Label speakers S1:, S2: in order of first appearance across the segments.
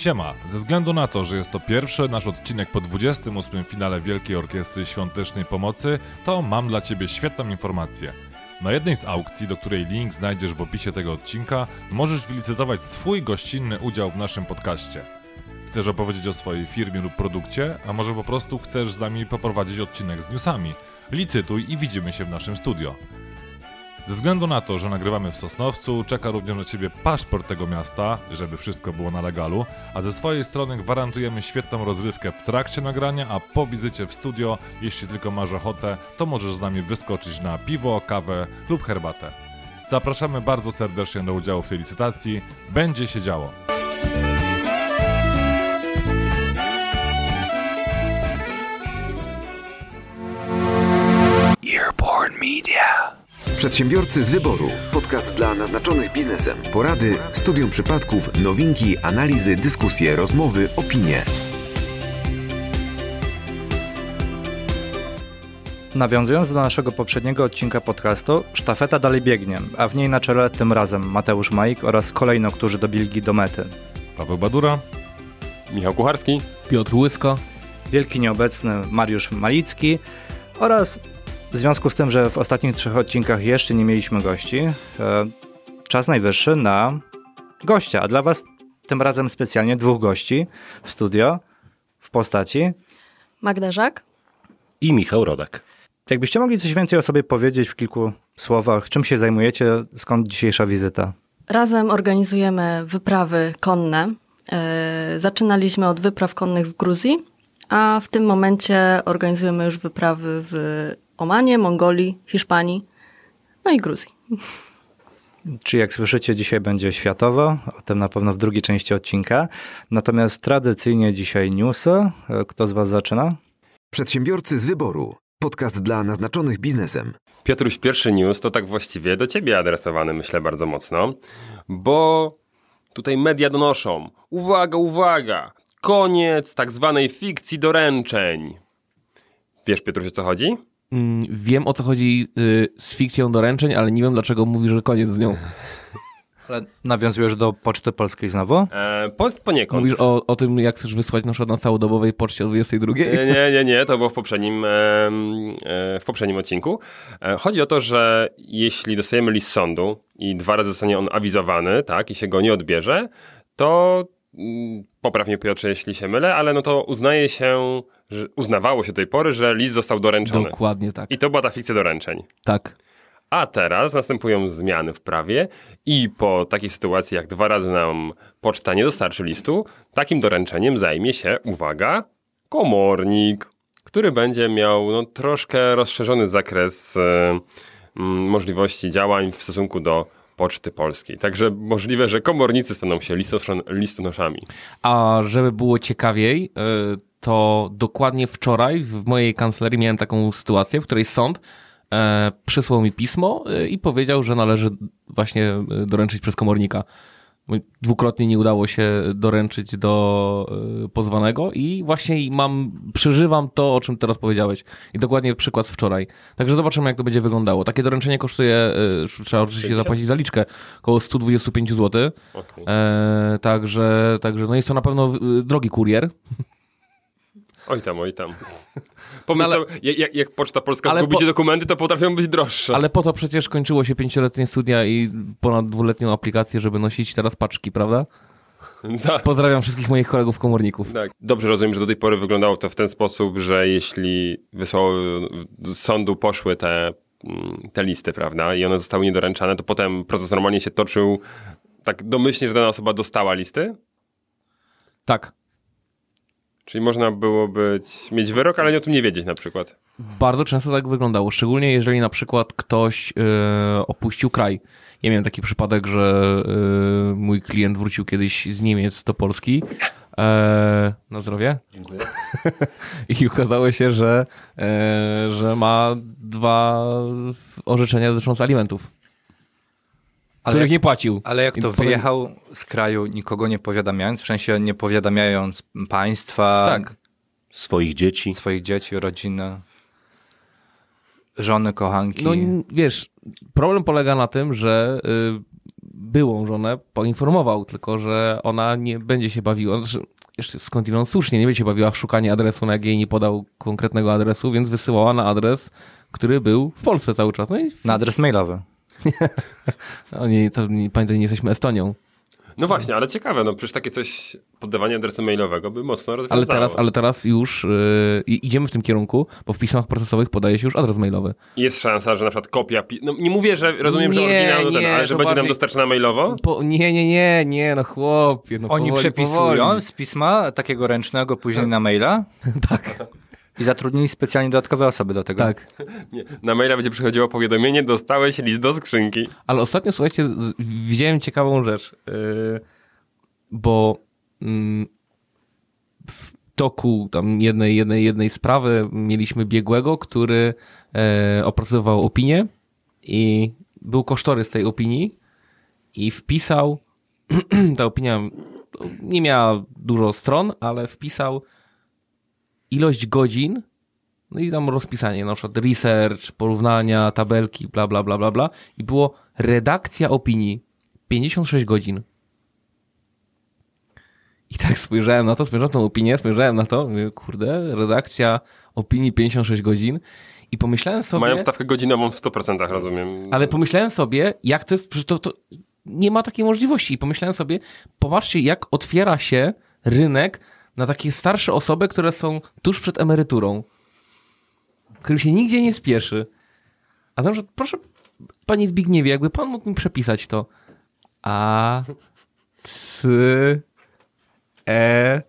S1: Siema, ze względu na to, że jest to pierwszy nasz odcinek po 28. finale Wielkiej Orkiestry Świątecznej Pomocy, to mam dla Ciebie świetną informację. Na jednej z aukcji, do której link znajdziesz w opisie tego odcinka, możesz wylicytować swój gościnny udział w naszym podcaście. Chcesz opowiedzieć o swojej firmie lub produkcie, a może po prostu chcesz z nami poprowadzić odcinek z newsami? Licytuj i widzimy się w naszym studio. Ze względu na to, że nagrywamy w Sosnowcu, czeka również na Ciebie paszport tego miasta, żeby wszystko było na legalu, a ze swojej strony gwarantujemy świetną rozrywkę w trakcie nagrania, a po wizycie w studio, jeśli tylko masz ochotę, to możesz z nami wyskoczyć na piwo, kawę lub herbatę. Zapraszamy bardzo serdecznie do udziału w tej licytacji. Będzie się działo.
S2: Media. Przedsiębiorcy z wyboru. Podcast dla naznaczonych biznesem. Porady, studium przypadków, nowinki, analizy, dyskusje, rozmowy, opinie.
S3: Nawiązując do naszego poprzedniego odcinka podcastu, sztafeta dalej biegnie, a w niej na czele tym razem Mateusz Majk oraz kolejno, którzy dobili do mety.
S1: Paweł Badura,
S4: Michał Kucharski,
S5: Piotr Łysko,
S3: wielki nieobecny Mariusz Malicki oraz w związku z tym, że w ostatnich trzech odcinkach jeszcze nie mieliśmy gości, e, czas najwyższy na gościa, a dla Was tym razem specjalnie dwóch gości w studio w postaci
S6: Magda Żak
S5: i Michał Rodak.
S3: Jakbyście mogli coś więcej o sobie powiedzieć w kilku słowach, czym się zajmujecie, skąd dzisiejsza wizyta?
S6: Razem organizujemy wyprawy konne. E, zaczynaliśmy od wypraw konnych w Gruzji, a w tym momencie organizujemy już wyprawy w Omanie, Mongolii, Hiszpanii, no i Gruzji.
S3: Czy jak słyszycie, dzisiaj będzie światowo, o tym na pewno w drugiej części odcinka. Natomiast tradycyjnie dzisiaj newsy. Kto z Was zaczyna?
S2: Przedsiębiorcy z wyboru. Podcast dla naznaczonych biznesem.
S4: Piotruś, pierwszy news to tak właściwie do ciebie adresowany, myślę, bardzo mocno, bo tutaj media donoszą. Uwaga, uwaga! Koniec tak zwanej fikcji doręczeń. Wiesz, Piotruś, o co chodzi?
S5: Mm, wiem o co chodzi y, z fikcją doręczeń, ale nie wiem dlaczego mówisz, że koniec z nią.
S3: Ale nawiązujesz do Poczty Polskiej znowu?
S4: E, po, poniekąd.
S5: Mówisz o, o tym, jak chcesz wysłać na przykład na całodobowej poczcie o 22?
S4: Nie, nie, nie, nie, to było w poprzednim, e, e, w poprzednim odcinku. E, chodzi o to, że jeśli dostajemy list sądu i dwa razy zostanie on awizowany, tak, i się go nie odbierze, to mm, poprawnie Piotrze, jeśli się mylę, ale no to uznaje się, uznawało się do tej pory, że list został doręczony.
S5: Dokładnie tak.
S4: I to była ta fikcja doręczeń.
S5: Tak.
S4: A teraz następują zmiany w prawie i po takiej sytuacji, jak dwa razy nam poczta nie dostarczy listu, takim doręczeniem zajmie się, uwaga, komornik, który będzie miał no, troszkę rozszerzony zakres y, y, możliwości działań w stosunku do Poczty Polskiej. Także możliwe, że komornicy staną się listonoszami.
S5: A żeby było ciekawiej, y, to dokładnie wczoraj w mojej kancelarii miałem taką sytuację, w której sąd e, przysłał mi pismo e, i powiedział, że należy właśnie e, doręczyć przez komornika. Dwukrotnie nie udało się doręczyć do pozwanego i właśnie mam, przeżywam to, o czym teraz powiedziałeś. I dokładnie przykład z wczoraj. Także zobaczymy, jak to będzie wyglądało. Takie doręczenie kosztuje, trzeba oczywiście zapłacić zaliczkę, około 125 zł. Okay. E, także, także no jest to na pewno drogi kurier.
S4: Oj tam, oj tam. Pomysł, no jak, jak, Poczta Polska zgubi po... dokumenty, to potrafią być droższe.
S5: Ale po to przecież kończyło się pięcioletnie studia i ponad dwuletnią aplikację, żeby nosić teraz paczki, prawda? Pozdrawiam wszystkich moich kolegów komorników.
S4: Tak. Dobrze rozumiem, że do tej pory wyglądało to w ten sposób, że jeśli wysłało do sądu poszły te, mm, te listy, prawda, i one zostały niedoręczane, to potem proces normalnie się toczył tak domyślnie, że dana osoba dostała listy?
S5: Tak.
S4: Czyli można było być, mieć wyrok, ale nie o tym nie wiedzieć na przykład.
S5: Bardzo często tak wyglądało, szczególnie jeżeli na przykład ktoś yy, opuścił kraj. Ja miałem taki przypadek, że yy, mój klient wrócił kiedyś z Niemiec do Polski. E, na zdrowie. Dziękuję. I okazało się, że, e, że ma dwa orzeczenia dotyczące alimentów ale których jak, nie płacił.
S3: Ale jak to wyjechał z kraju, nikogo nie powiadamiając, w sensie nie powiadamiając państwa,
S5: tak.
S3: swoich dzieci, swoich dzieci, rodziny, żony, kochanki.
S5: No wiesz, problem polega na tym, że y, byłą żonę poinformował, tylko że ona nie będzie się bawiła, znaczy, jeszcze skądinąd słusznie, nie będzie się bawiła w szukanie adresu, na jak jej nie podał konkretnego adresu, więc wysyłała na adres, który był w Polsce cały czas. No i
S3: Na adres mailowy.
S5: nie, to, nie, pamiętaj, nie jesteśmy Estonią.
S4: No właśnie, ale ciekawe, no przecież takie coś, poddawanie adresu mailowego by mocno rozwiązało.
S5: Ale teraz, ale teraz już yy, idziemy w tym kierunku, bo w pismach procesowych podaje się już adres mailowy.
S4: Jest szansa, że na przykład kopia, pi- no nie mówię, że rozumiem, że
S5: Nie,
S4: oryginał do ten, ale że będzie nam dostarczona mailowo?
S5: Po, nie, nie, nie, nie, no chłopie, no
S3: Oni
S5: powoli,
S3: przepisują
S5: powoli.
S3: z pisma takiego ręcznego później na maila
S5: Tak,
S3: i zatrudnili specjalnie dodatkowe osoby do tego.
S5: tak.
S4: Nie. Na maila będzie przychodziło powiadomienie, dostałeś list do skrzynki.
S5: Ale ostatnio, słuchajcie, widziałem ciekawą rzecz, yy, bo mm, w toku tam jednej, jednej, jednej sprawy mieliśmy biegłego, który e, opracowywał opinię i był kosztorys tej opinii i wpisał, ta opinia nie miała dużo stron, ale wpisał ilość godzin, no i tam rozpisanie, na przykład research, porównania, tabelki, bla, bla, bla, bla, bla. I było redakcja opinii 56 godzin. I tak spojrzałem na to, spojrzałem na tą opinię, spojrzałem na to, mówię, kurde, redakcja opinii 56 godzin. I pomyślałem sobie...
S4: Mają stawkę godzinową w 100%, rozumiem.
S5: Ale pomyślałem sobie, jak to jest, to, to nie ma takiej możliwości. I pomyślałem sobie, popatrzcie, jak otwiera się rynek na takie starsze osoby, które są tuż przed emeryturą, którym się nigdzie nie spieszy. A na przykład, proszę, panie Zbigniewie, jakby pan mógł mi przepisać to. A, C, E.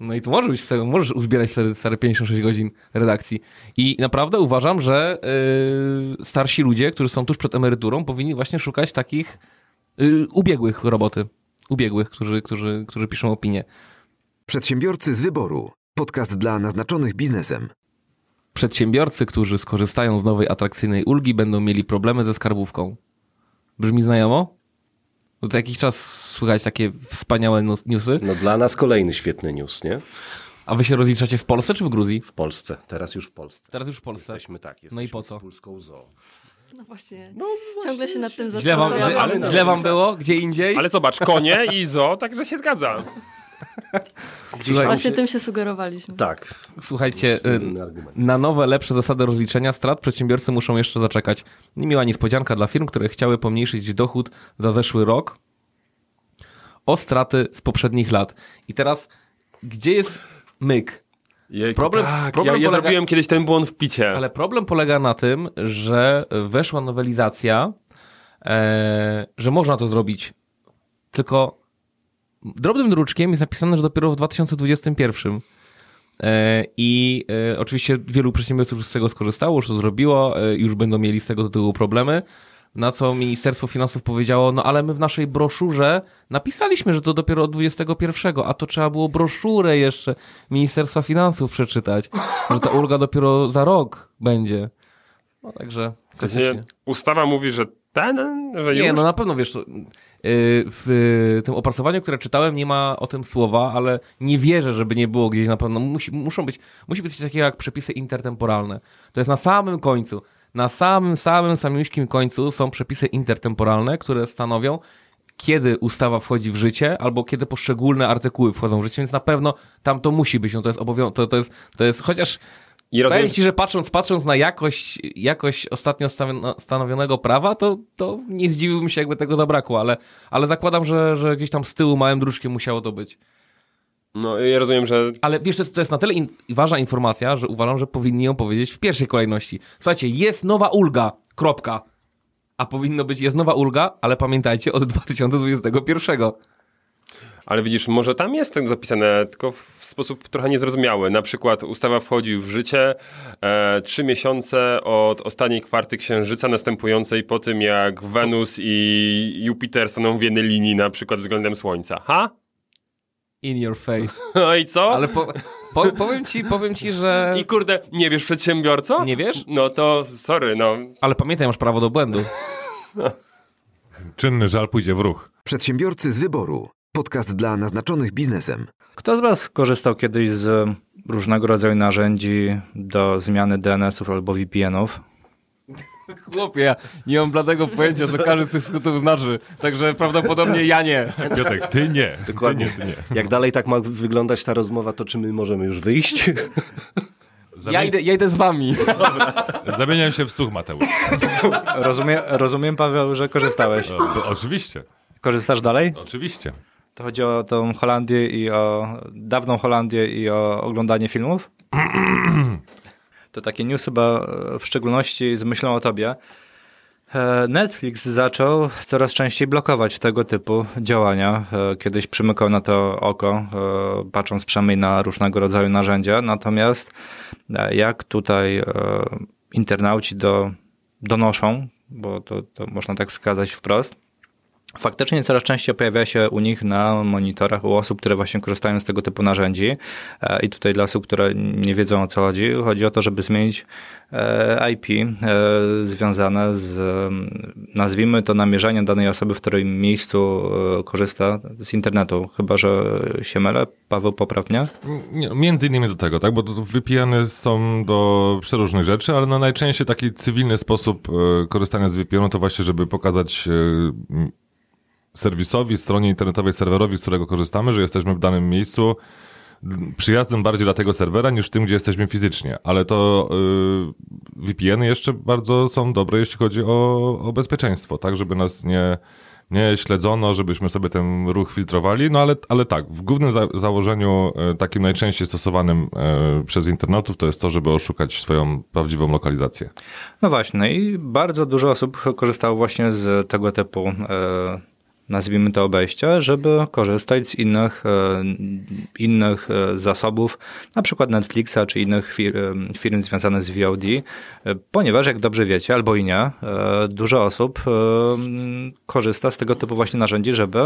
S5: No i to może być, możesz uzbierać stare 56 godzin redakcji. I naprawdę uważam, że yy, starsi ludzie, którzy są tuż przed emeryturą, powinni właśnie szukać takich yy, ubiegłych roboty. Ubiegłych, którzy, którzy, którzy piszą opinie.
S2: Przedsiębiorcy z wyboru. Podcast dla naznaczonych biznesem.
S5: Przedsiębiorcy, którzy skorzystają z nowej atrakcyjnej ulgi, będą mieli problemy ze skarbówką. Brzmi znajomo? Co jakiś czas słychać takie wspaniałe newsy.
S7: No dla nas kolejny świetny news, nie?
S5: A wy się rozliczacie w Polsce czy w Gruzji?
S7: W Polsce, teraz już w Polsce.
S5: Teraz już w Polsce.
S7: Jesteśmy tak,
S5: No
S7: jesteśmy
S5: i po co?
S7: z Polską zoo.
S6: No właśnie, ciągle się nad tym
S5: Źle wam,
S6: zastanawiamy.
S5: źle, źle wam było? Gdzie indziej?
S4: Ale zobacz, konie i zo, także się zgadza.
S5: Słuchaj,
S6: Właśnie tym się sugerowaliśmy.
S7: Tak,
S5: Słuchajcie, y, na nowe, lepsze zasady rozliczenia strat przedsiębiorcy muszą jeszcze zaczekać. Niemiła niespodzianka dla firm, które chciały pomniejszyć dochód za zeszły rok o straty z poprzednich lat. I teraz, gdzie jest myk?
S4: Jejku,
S5: Problem-
S4: tak,
S5: problem
S4: ja, ja
S5: polega-
S4: zrobiłem kiedyś ten błąd w picie.
S5: Ale problem polega na tym, że weszła nowelizacja, e, że można to zrobić. Tylko drobnym druczkiem jest napisane, że dopiero w 2021. E, I e, oczywiście wielu przedsiębiorców już z tego skorzystało, już to zrobiło, e, już będą mieli z tego tytułu problemy. Na co Ministerstwo Finansów powiedziało, no ale my w naszej broszurze napisaliśmy, że to dopiero od 21, a to trzeba było broszurę jeszcze Ministerstwa Finansów przeczytać, że ta ulga dopiero za rok będzie. No także
S4: ustawa mówi, że.
S5: Nie, no na pewno wiesz, to, yy, w tym opracowaniu, które czytałem, nie ma o tym słowa, ale nie wierzę, żeby nie było gdzieś na pewno. Musi, muszą być, musi być coś takiego jak przepisy intertemporalne. To jest na samym końcu. Na samym, samym, samiuśkim końcu są przepisy intertemporalne, które stanowią, kiedy ustawa wchodzi w życie, albo kiedy poszczególne artykuły wchodzą w życie, więc na pewno tam to musi być. No to jest obowiązek, to, to, jest, to jest, chociaż
S4: I rozumiem,
S5: Powiem ci, że patrząc, patrząc na jakość, jakość ostatnio stanowionego prawa, to, to nie zdziwiłbym się, jakby tego zabrakło, ale, ale zakładam, że, że gdzieś tam z tyłu małym druczkiem musiało to być.
S4: no, ja rozumiem, że
S5: Ale wiesz, to jest, to jest na tyle in, ważna informacja, że uważam, że powinni ją powiedzieć w pierwszej kolejności. Słuchajcie, jest nowa ulga, kropka. A powinno być, jest nowa ulga, ale pamiętajcie, od 2021.
S4: Ale widzisz, może tam jest ten zapisane, tylko w sposób trochę niezrozumiały. Na przykład ustawa wchodzi w życie e, trzy miesiące od ostatniej kwarty księżyca, następującej po tym, jak Wenus i Jupiter staną w jednej linii, na przykład względem Słońca. Ha?
S5: In your face.
S4: No i co?
S5: Ale po, po, powiem, ci, powiem ci, że...
S4: I kurde, nie wiesz przedsiębiorco?
S5: Nie wiesz?
S4: No to sorry, no.
S5: Ale pamiętaj, masz prawo do błędu.
S1: Czynny żal pójdzie w ruch.
S2: Przedsiębiorcy z wyboru. Podcast dla naznaczonych biznesem.
S3: Kto z Was korzystał kiedyś z różnego rodzaju narzędzi do zmiany DNS-ów albo VPN-ów?
S5: Chłopie, ja nie mam bladego pojęcia, co każdy z tych skrótów znaczy. Także prawdopodobnie ja nie.
S1: Piotrek, ty nie.
S7: Dokładnie.
S1: Ty nie, ty nie.
S7: Jak dalej tak ma wyglądać ta rozmowa, to czy my możemy już wyjść?
S5: Ja idę, ja idę z wami.
S1: Zamieniam się w słuch, Mateusz.
S3: Rozumiem, rozumiem, Paweł, że korzystałeś.
S1: Bo oczywiście,
S3: Korzystasz dalej?
S1: oczywiście.
S3: To chodzi o tą Holandię i o dawną Holandię i o oglądanie filmów? To takie news chyba e, w szczególności z myślą o tobie. E, Netflix zaczął coraz częściej blokować tego typu działania. E, Kiedyś przymykał na to oko, patrząc przynajmniej na różnego rodzaju narzędzia. Natomiast jak tutaj internauci do, donoszą, bo to, to można tak wskazać wprost, Faktycznie coraz częściej pojawia się u nich na monitorach u osób, które właśnie korzystają z tego typu narzędzi. E, I tutaj dla osób, które nie wiedzą o co chodzi, chodzi o to, żeby zmienić e, IP e, związane z, nazwijmy to, namierzaniem danej osoby, w którym miejscu korzysta z internetu. Chyba, że się mylę. Paweł, poprawnie?
S1: Nie, Między innymi do tego, tak? Bo to VPN-y są do przeróżnych rzeczy, ale no najczęściej taki cywilny sposób korzystania z VPN-u to właśnie, żeby pokazać serwisowi, stronie internetowej, serwerowi, z którego korzystamy, że jesteśmy w danym miejscu przyjaznym bardziej dla tego serwera niż tym, gdzie jesteśmy fizycznie. Ale to y, VPN-y jeszcze bardzo są dobre, jeśli chodzi o, o bezpieczeństwo, tak? Żeby nas nie nie śledzono, żebyśmy sobie ten ruch filtrowali, no ale, ale tak, w głównym za założeniu e, takim najczęściej stosowanym e, przez internautów to jest to, żeby oszukać swoją prawdziwą lokalizację.
S3: No właśnie, i bardzo dużo osób korzystało właśnie z tego typu, e, nazwijmy to obejścia, żeby korzystać z innych, e, innych e, zasobów, na przykład Netflixa czy innych fir e, firm związanych z VOD, ponieważ jak dobrze wiecie, albo i nie, dużo osób korzysta z tego typu właśnie narzędzi, żeby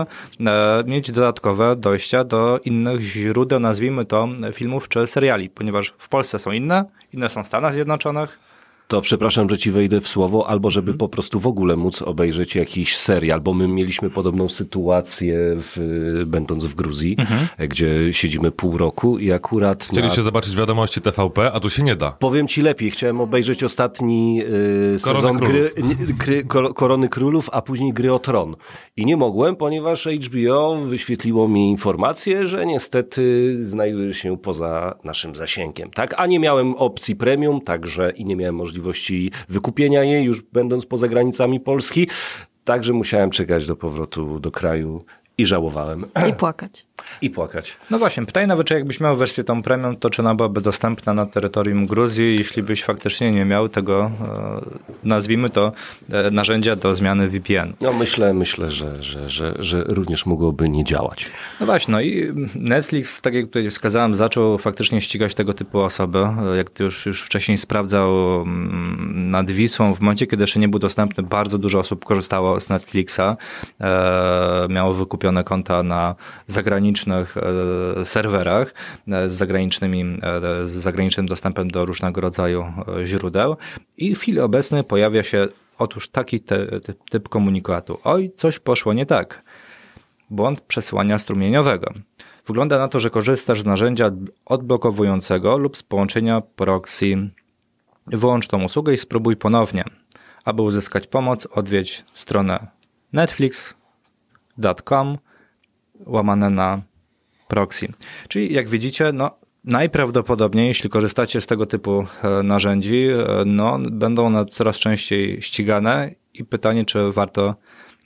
S3: mieć dodatkowe dojścia do innych źródeł, nazwijmy to, filmów czy seriali, ponieważ w Polsce są inne, inne są w Stanach Zjednoczonych,
S7: To przepraszam, że ci wejdę w słowo, albo żeby po prostu w ogóle móc obejrzeć jakiś serial, bo my mieliśmy podobną sytuację w, będąc w Gruzji, gdzie siedzimy pół roku i akurat na
S1: Chcieliście zobaczyć wiadomości TVP, a tu się nie da.
S7: Powiem ci lepiej, chciałem obejrzeć ostatni y,
S1: Korony
S7: sezon gry,
S1: Królów.
S7: gry, Kor- Korony Królów, a później Gry o Tron. I nie mogłem, ponieważ HBO wyświetliło mi informację, że niestety znajduje się poza naszym zasięgiem. Tak? A nie miałem opcji premium, także i nie miałem możliwości wykupienia jej, już będąc poza granicami Polski. Także musiałem czekać do powrotu do kraju i żałowałem.
S6: I płakać.
S7: I płakać.
S3: No właśnie, pytanie nawet, czy jakbyś miał wersję tą premium, to czy ona byłaby dostępna na terytorium Gruzji, jeśli byś faktycznie nie miał tego, e, nazwijmy to, e, narzędzia do zmiany VPN.
S7: No myślę, myślę, że, że, że, że również mogłoby nie działać.
S3: No właśnie, no i Netflix, tak jak tutaj wskazałem, zaczął faktycznie ścigać tego typu osoby. E, Jak ty już, już wcześniej sprawdzał mm, nad Wisłą, w momencie, kiedy jeszcze nie był dostępny, bardzo dużo osób korzystało z Netflixa, e, miało wykupione konta na zagranicznych e, serwerach e, z, zagranicznymi, e, z zagranicznym dostępem do różnego rodzaju źródeł i w chwili obecnej pojawia się otóż taki typ, komunikatu. Oj, coś poszło nie tak błąd przesyłania strumieniowego. Wygląda na to, że korzystasz z narzędzia odblokowującego lub z połączenia proxy. Wyłącz tą usługę i spróbuj ponownie. Aby uzyskać pomoc, odwiedź stronę netflix.com łamane na proxy. Czyli jak widzicie, no, najprawdopodobniej, jeśli korzystacie z tego typu e, narzędzi, e, no, będą one coraz częściej ścigane i pytanie, czy warto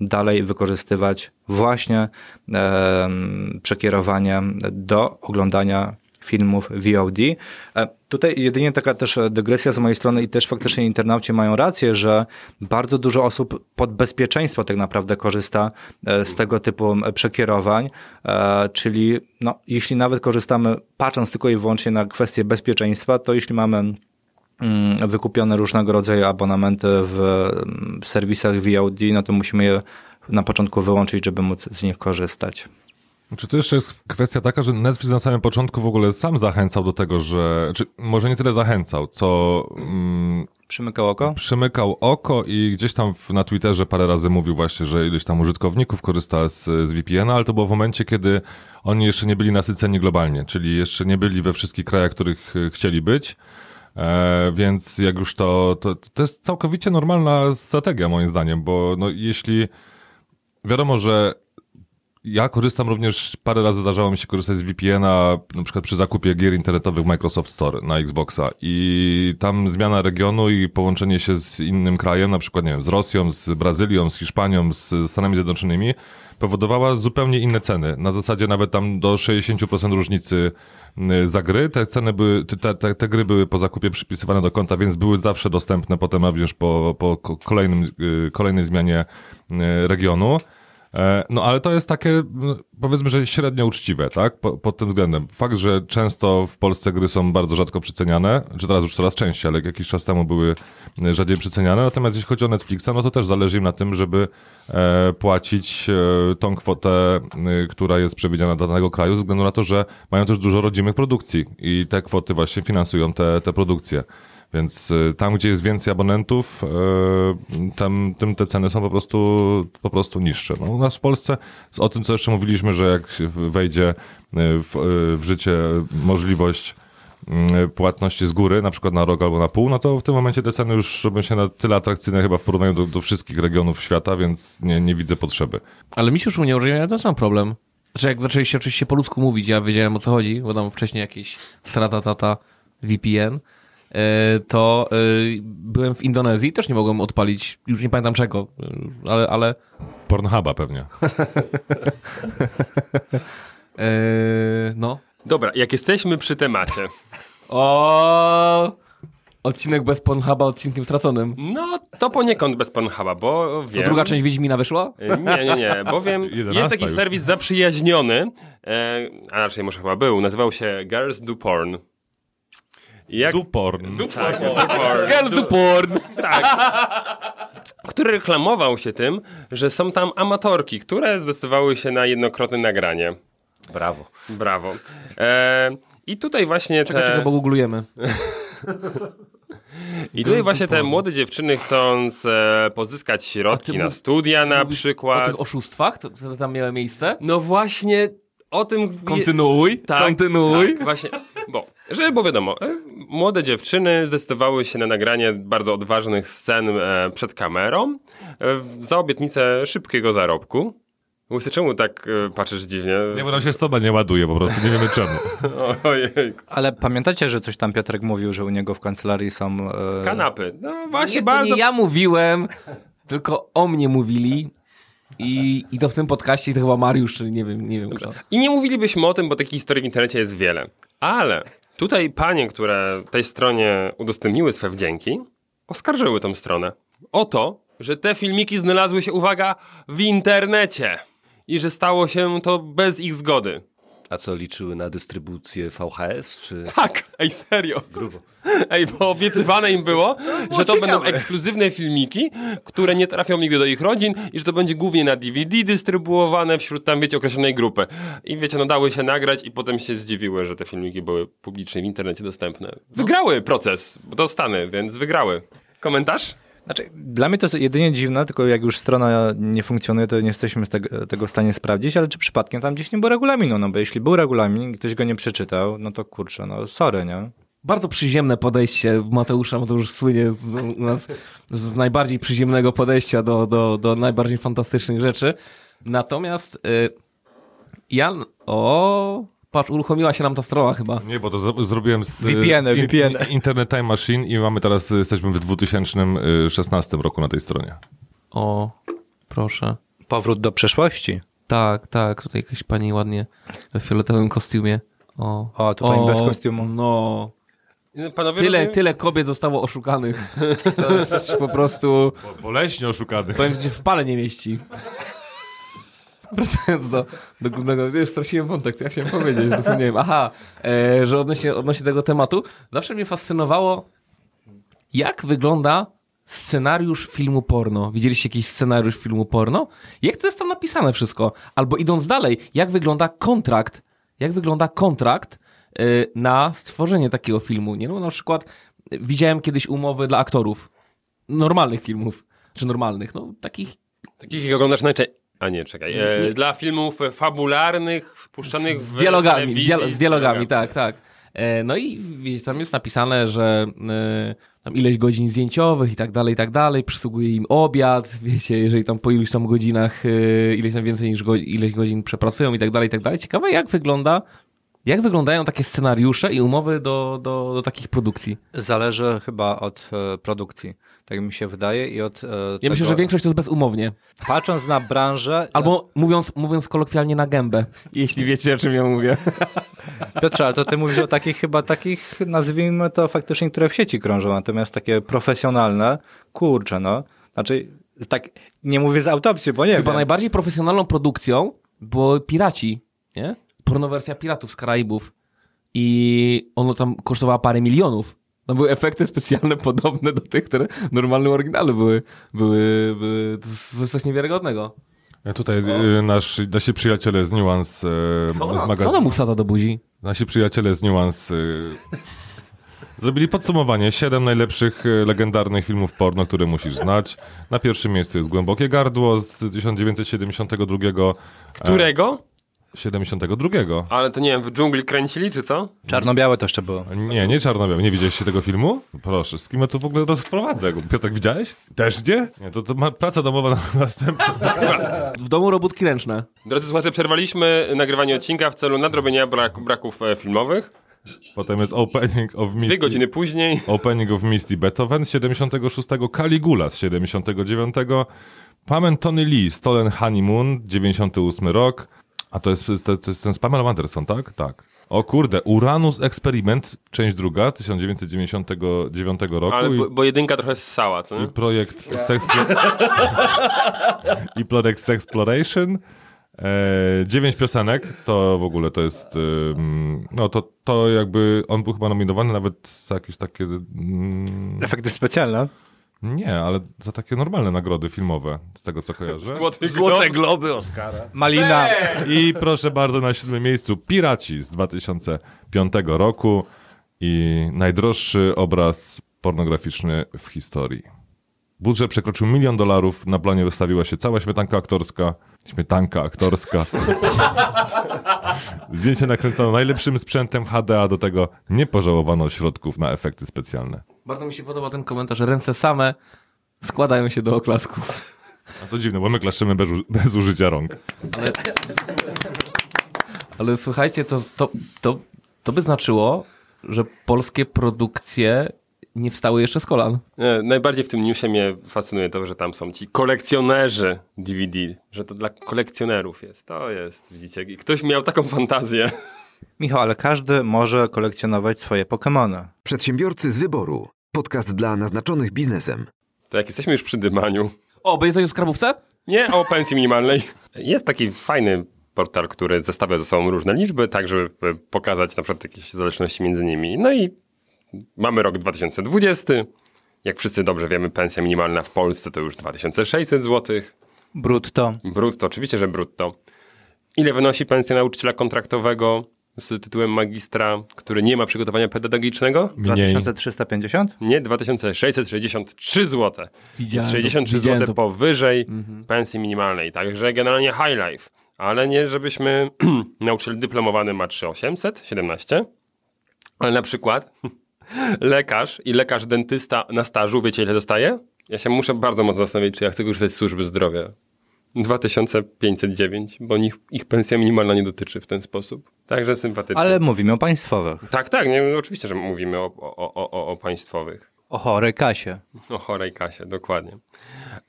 S3: dalej wykorzystywać właśnie e, przekierowanie do oglądania filmów VOD. E, Tutaj jedynie taka też dygresja z mojej strony i też faktycznie internauci mają rację, że bardzo dużo osób pod bezpieczeństwo tak naprawdę korzysta e, z tego typu przekierowań, e, czyli no, jeśli nawet korzystamy patrząc tylko i wyłącznie na kwestię bezpieczeństwa, to jeśli mamy mm, wykupione różnego rodzaju abonamenty w serwisach VOD, no to musimy je na początku wyłączyć, żeby móc z nich korzystać.
S1: Czy to jeszcze jest kwestia taka, że Netflix na samym początku w ogóle sam zachęcał do tego, że, czy może nie tyle zachęcał, co mm,
S3: Przymykał oko?
S1: przymykał oko i gdzieś tam w, na Twitterze parę razy mówił właśnie, że ileś tam użytkowników korzysta z, z VPN-a, ale to było w momencie, kiedy oni jeszcze nie byli nasyceni globalnie, czyli jeszcze nie byli we wszystkich krajach, których e, chcieli być. E, więc jak już to, to, to jest całkowicie normalna strategia moim zdaniem, bo no, jeśli wiadomo, że ja korzystam również, parę razy zdarzało mi się korzystać z VPN-a, na przykład przy zakupie gier internetowych Microsoft Store na Xboxa i tam zmiana regionu i połączenie się z innym krajem, na przykład, nie wiem, z Rosją, z Brazylią, z Hiszpanią, z Stanami Zjednoczonymi, powodowała zupełnie inne ceny. Na zasadzie nawet tam do 60% różnicy y, za gry. Te ceny były, te, te, te gry były po zakupie przypisywane do konta, więc były zawsze dostępne potem również po, po ko- kolejnym, y, kolejnej zmianie y, regionu. E, No ale to jest takie, no, powiedzmy, że średnio uczciwe, tak? Po, pod tym względem. Fakt, że często w Polsce gry są bardzo rzadko przyceniane, czy teraz już coraz częściej, ale jakiś czas temu były e, rzadziej przyceniane. Natomiast jeśli chodzi o Netflixa, no to też zależy im na tym, żeby e, płacić tą kwotę, która jest przewidziana dla danego kraju, ze względu na to, że mają też dużo rodzimych produkcji i te kwoty właśnie finansują te, te produkcje. Więc y, tam, gdzie jest więcej abonentów, y, tam, tym te ceny są po prostu, po prostu niższe. No, u nas w Polsce, o tym co jeszcze mówiliśmy, że jak wejdzie y, w, w życie możliwość płatności z góry, na przykład na rok albo na pół, no to w tym momencie te ceny już robią się na tyle atrakcyjne chyba w porównaniu do, do wszystkich regionów świata, więc nie, nie widzę potrzeby.
S5: Ale mi się umiał, że ja ten sam problem. Znaczy jak zaczęliście oczywiście po ludzku mówić, ja wiedziałem o co chodzi, bo tam wcześniej jakieś strata tata VPN, to e, byłem w Indonezji, też nie mogłem odpalić, już nie pamiętam czego, e, ale, ale
S1: Pornhuba pewnie.
S5: e, no.
S4: Dobra, jak jesteśmy przy temacie,
S5: O, Odcinek bez Pornhuba odcinkiem straconym.
S4: no to poniekąd bez Pornhuba, bo
S5: To
S4: wiem...
S5: druga część Wiedźmina wyszła?
S4: E, Nie, nie, nie, bowiem jest taki
S1: już.
S4: serwis zaprzyjaźniony, e, a raczej może chyba był, nazywał się Girls Do Porn. Jak...
S1: Duporn.
S4: Tak, do porn.
S5: Girl
S4: Du-
S5: do porn!
S4: który reklamował się tym, że są tam amatorki, które zdecydowały się na jednokrotne nagranie.
S7: Brawo.
S4: Brawo. E, I tutaj właśnie
S5: Czekaj, czekaj,
S4: te,
S5: bo googlujemy.
S4: i tutaj właśnie te młode dziewczyny chcąc e, pozyskać środki na studia na
S5: Mówisz O
S4: przykład.
S5: tych oszustwach, które tam miały miejsce?
S4: No właśnie o tym...
S5: Kontynuuj,
S4: Tak,
S5: kontynuuj.
S4: Tak, właśnie, bo, żeby było wiadomo, e, młode dziewczyny zdecydowały się na nagranie bardzo odważnych scen e, przed kamerą e, za obietnicę szybkiego zarobku. Łysy, czemu tak patrzysz dziwnie?
S1: Nie, bo nam się stoba nie ładuje po prostu, nie wiemy czemu.
S4: Ojej.
S3: Ale pamiętacie, że coś tam Piotrek mówił, że u niego w kancelarii są... E...
S4: Kanapy. No właśnie
S5: Nie,
S4: bardzo...
S5: nie ja mówiłem, tylko o mnie mówili. I, I to w tym podcaście, i to chyba Mariusz, czyli nie wiem, nie wiem kto.
S4: I nie mówilibyśmy o tym, bo takich historii w internecie jest wiele. Ale tutaj panie, które tej stronie udostępniły swe wdzięki, oskarżyły tą stronę o to, że te filmiki znalazły się, uwaga, w internecie. I że stało się to bez ich zgody.
S7: A co, liczyły na dystrybucję VHS, czy...
S4: Tak, ej, serio. Grubo. Ej, bo obiecywane im było, że to będą ekskluzywne filmiki, które nie trafią nigdy do ich rodzin i że to będzie głównie na DVD dystrybuowane wśród tam, wiecie, określonej grupy. I wiecie, no dały się nagrać i potem się zdziwiły, że te filmiki były publicznie w internecie dostępne. Wygrały proces, bo to Stany, więc wygrały. Komentarz?
S3: Znaczy, dla mnie to jest jedynie dziwne, tylko jak już strona nie funkcjonuje, to nie jesteśmy z tego, tego w stanie sprawdzić, ale czy przypadkiem tam gdzieś nie było regulaminu, no bo jeśli był regulamin i ktoś go nie przeczytał, no to kurczę, no sorry, nie?
S5: Bardzo przyziemne podejście Mateusza. Mateusz słynie z, u nas z najbardziej przyziemnego podejścia do, do, do najbardziej fantastycznych rzeczy. Natomiast y, ja... O, patrz, uruchomiła się nam ta strona chyba.
S1: Nie, bo to z- zrobiłem z, in-
S3: VPN-y.
S1: Internet Time Machine i mamy teraz, jesteśmy w 2016 roku na tej stronie.
S5: O, proszę.
S3: Powrót do przeszłości.
S5: Tak, tak, tutaj jakaś pani ładnie w fioletowym kostiumie. O,
S3: O, tu pani bez kostiumu.
S5: No,
S4: Panowie
S5: tyle,
S4: rozumiem-
S5: tyle kobiet zostało oszukanych. To jest po prostu,
S1: Boleśnie oszukany.
S5: powiem, że w pale nie mieści. Wracając do, do głównego, już straciłem wątek, to ja chciałem powiedzieć, zapomniałem. Aha, e, że odnośnie, odnośnie tego tematu, zawsze mnie fascynowało, jak wygląda scenariusz filmu porno. Widzieliście jakiś scenariusz filmu porno? Jak to jest tam napisane wszystko? Albo idąc dalej, jak wygląda kontrakt, jak wygląda kontrakt na stworzenie takiego filmu? Nie no, na przykład y, widziałem kiedyś umowy dla aktorów normalnych filmów, czy normalnych, no takich
S4: Takich jak oglądasz najczęściej. A nie, czekaj. E, dla filmów fabularnych, wpuszczanych w
S5: z dialogami, dialo- z dialogami, tak, tak. E, No i wiecie, tam jest napisane, że e, tam ileś godzin zdjęciowych i tak dalej, i tak dalej, przysługuje im obiad, wiecie, jeżeli tam po iluś tam godzinach, e, ileś tam więcej niż go, ileś godzin przepracują i tak dalej, i tak dalej. Ciekawe jak wygląda, jak wyglądają takie scenariusze i umowy do, do, do takich produkcji.
S3: Zależy chyba od e, produkcji, tak mi się wydaje i od e,
S5: Ja
S3: tego,
S5: myślę, że większość to jest bezumownie.
S3: Patrząc na branżę...
S5: Albo mówiąc, mówiąc kolokwialnie na gębę, jeśli wiecie o czym ja mówię.
S3: Piotrze, ale to ty mówisz o takich chyba takich, nazwijmy to faktycznie, które w sieci krążą, natomiast takie profesjonalne, kurczę no, znaczy tak, nie mówię z autopsji, bo nie
S5: Chyba
S3: wiem.
S5: najbardziej profesjonalną produkcją było Piraci, nie? Pornowersja Piratów z Karaibów. I ono tam kosztowało parę milionów. No były efekty specjalne podobne do tych, które w normalnym oryginalu były. Były, były to jest coś niewiarygodnego.
S1: Ja Tutaj y, nasz, nasi przyjaciele z Nuance y,
S5: Co
S1: z
S5: ona, co
S1: magazynu.
S5: ona mu wsadza do buzi?
S1: Nasi przyjaciele z Nuance y, zrobili podsumowanie 7 najlepszych legendarnych filmów porno, które musisz znać. Na pierwszym miejscu jest Głębokie Gardło z 1972.
S4: Którego?
S1: 72.
S4: Ale to nie wiem, w dżungli kręcili, czy co?
S3: Czarno-białe to jeszcze było.
S1: Nie, nie czarno Nie widzieliście tego filmu? Proszę, z kim ja tu w ogóle rozprowadzę? Piotrek, widziałeś? Też nie? Nie, to, to ma praca domowa na następną.
S5: W domu robótki ręczne.
S4: Drodzy słuchacze, przerwaliśmy nagrywanie odcinka w celu nadrobienia brak, braków e, filmowych.
S1: Potem jest Opening of Misty.
S4: Dwie godziny później.
S1: Opening of Misty Beethoven z 76, Caligula z 79, Pam Tony Lee, Stolen Honeymoon, 98 rok. A to jest, to, to jest ten z Pamela Anderson, tak? Tak. O kurde, Uranus Experiment, część druga, 1999 roku.
S4: Ale
S1: i,
S4: bo, bo jedynka trochę ssała, co
S1: i
S4: nie?
S1: projekt Sex... I projekt Sexploration. E, dziewięć piosenek, to w ogóle to jest, ym, no to, to jakby, on był chyba nominowany nawet za jakieś takie, mm,
S3: Efekty specjalne.
S1: Nie, ale za takie normalne nagrody filmowe, z tego co kojarzę.
S4: Złoty
S7: Złote
S4: glob.
S7: globy Oscara.
S3: Malina.
S1: I proszę bardzo, na siódmym miejscu Piraci z 2005 roku i najdroższy obraz pornograficzny w historii. Budżet przekroczył milion dolarów, na planie wystawiła się cała śmietanka aktorska. Śmietanka aktorska. Zdjęcie nakręcono najlepszym sprzętem HD, a do tego nie pożałowano środków na efekty specjalne.
S5: Bardzo mi się podoba ten komentarz. Ręce same składają się do oklasku.
S1: A to dziwne, bo my klaszczymy bez, bez użycia rąk.
S5: Ale, ale słuchajcie, to, to, to, to by znaczyło, że polskie produkcje nie wstały jeszcze z kolan.
S4: Nie, najbardziej w tym newsie mnie fascynuje to, że tam są ci kolekcjonerzy DVD, że to dla kolekcjonerów jest. To jest, widzicie, i ktoś miał taką fantazję.
S3: Michał, ale każdy może kolekcjonować swoje Pokemony.
S2: Przedsiębiorcy z wyboru. Podcast dla naznaczonych biznesem.
S4: To jak jesteśmy już przy dymaniu,
S5: O, będzie coś o skarbówce?
S4: nie o pensji minimalnej. Jest taki fajny portal, który zestawia ze sobą różne liczby, tak żeby pokazać na przykład jakieś zależności między nimi. No i mamy rok 2020. Jak wszyscy dobrze wiemy, pensja minimalna w Polsce to już 2600 zł.
S3: Brutto.
S4: Brutto, oczywiście, że brutto. Ile wynosi pensja nauczyciela kontraktowego z tytułem magistra, który nie ma przygotowania pedagogicznego?
S1: Mniej.
S3: 2350?
S4: Nie, 2663 zł.
S5: Widziałem
S4: Jest
S5: to,
S4: 63
S5: widziałem
S4: zł
S5: to.
S4: powyżej pensji minimalnej. Także generalnie high life. Ale nie, żebyśmy nauczyciel dyplomowany ma 3800, 17. Ale na przykład lekarz i lekarz dentysta na stażu, wiecie ile dostaje? Ja się muszę bardzo mocno zastanowić, czy ja chcę korzystać z służby zdrowia. 2509, bo ich, ich pensja minimalna nie dotyczy w ten sposób. Także sympatycznie.
S3: Ale mówimy o państwowych.
S4: Tak, tak, nie, oczywiście, że mówimy o, o, o, o, państwowych.
S3: O chorej kasie.
S4: O chorej kasie, dokładnie.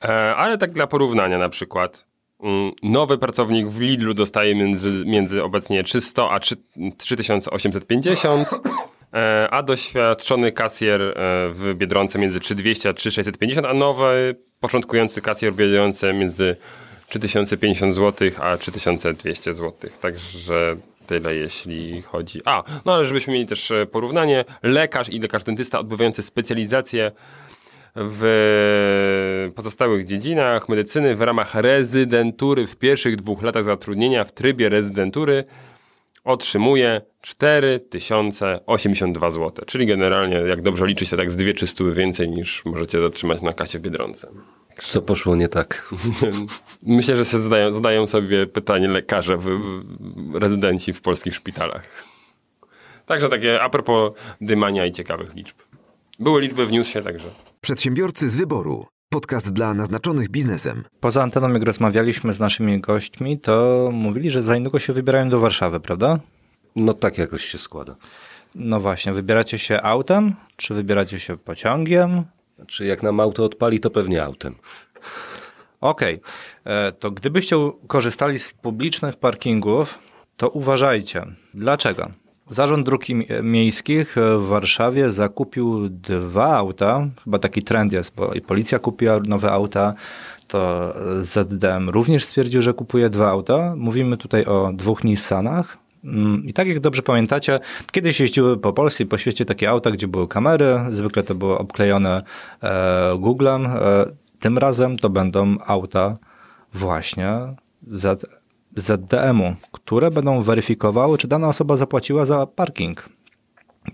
S4: E, ale tak dla porównania na przykład. mm, Nowy pracownik w Lidlu dostaje między, między obecnie 300 a 3, 3850, e, a doświadczony kasjer e, w Biedronce między 3200 a 3650, a nowy początkujący kasjer w Biedronce między 3050 zł a 3200 zł. Także tyle jeśli chodzi. A, no ale żebyśmy mieli też e, porównanie, lekarz i lekarz dentysta odbywający specjalizację w pozostałych dziedzinach medycyny w ramach rezydentury w pierwszych dwóch latach zatrudnienia w trybie rezydentury otrzymuje 4082 zł. Czyli generalnie, jak dobrze liczyć, to tak z dwie czystówy więcej niż możecie otrzymać na kasie w Biedronce.
S7: Co poszło nie tak?
S4: Myślę, że się zadają, zadają sobie pytanie lekarze, w, w, rezydenci w polskich szpitalach. Także takie a propos dymania i ciekawych liczb. Były liczby w newsie, także.
S2: Przedsiębiorcy z wyboru. Podcast dla naznaczonych biznesem.
S3: Poza anteną, jak rozmawialiśmy z naszymi gośćmi, to mówili, że za niedługo się wybierają do Warszawy, prawda?
S7: No tak jakoś się składa.
S3: No właśnie, wybieracie się autem, czy wybieracie się pociągiem?
S7: Znaczy jak nam auto odpali, to pewnie autem.
S3: Okej, e, to gdybyście korzystali z publicznych parkingów, to uważajcie. Dlaczego? Zarząd Dróg Mi- Miejskich w Warszawie zakupił dwa auta. Chyba taki trend jest, bo i policja kupiła nowe auta, to ZDM również stwierdził, że kupuje dwa auta. Mówimy tutaj o dwóch Nissanach. Mm, I tak jak dobrze pamiętacie, kiedyś jeździły po Polsce i po świecie takie auta, gdzie były kamery, zwykle to było obklejone e, Googlem. E, tym razem to będą auta właśnie Z, ZDM-u, które będą weryfikowały, czy dana osoba zapłaciła za parking.